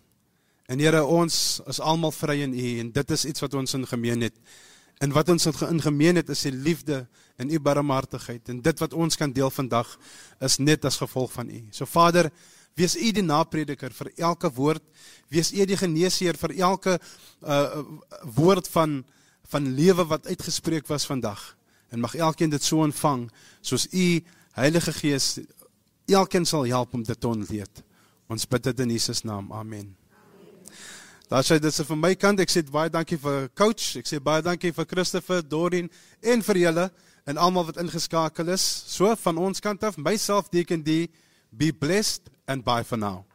S2: En Here, ons is almal vry in U en dit is iets wat ons in gemeen het. En wat ons in gemeen het is die liefde en U barmhartigheid en dit wat ons kan deel vandag is net as gevolg van U. So Vader, wees U die naprediker vir elke woord, wees U die geneesheer vir elke uh woord van van lewe wat uitgespreek was vandag. En mag elkeen dit so ontvang soos U Heilige Gees elkeen sal help om dit te ontleed. Ons bid dit in Jesus naam. Amen. Daar sê dit se vir my kant. Ek sê baie dankie vir coach. Ek sê baie dankie vir Christopher, Dorien en vir julle en almal wat ingeskakel is. So van ons kant af, myself Deacon D, be blessed and bye for now.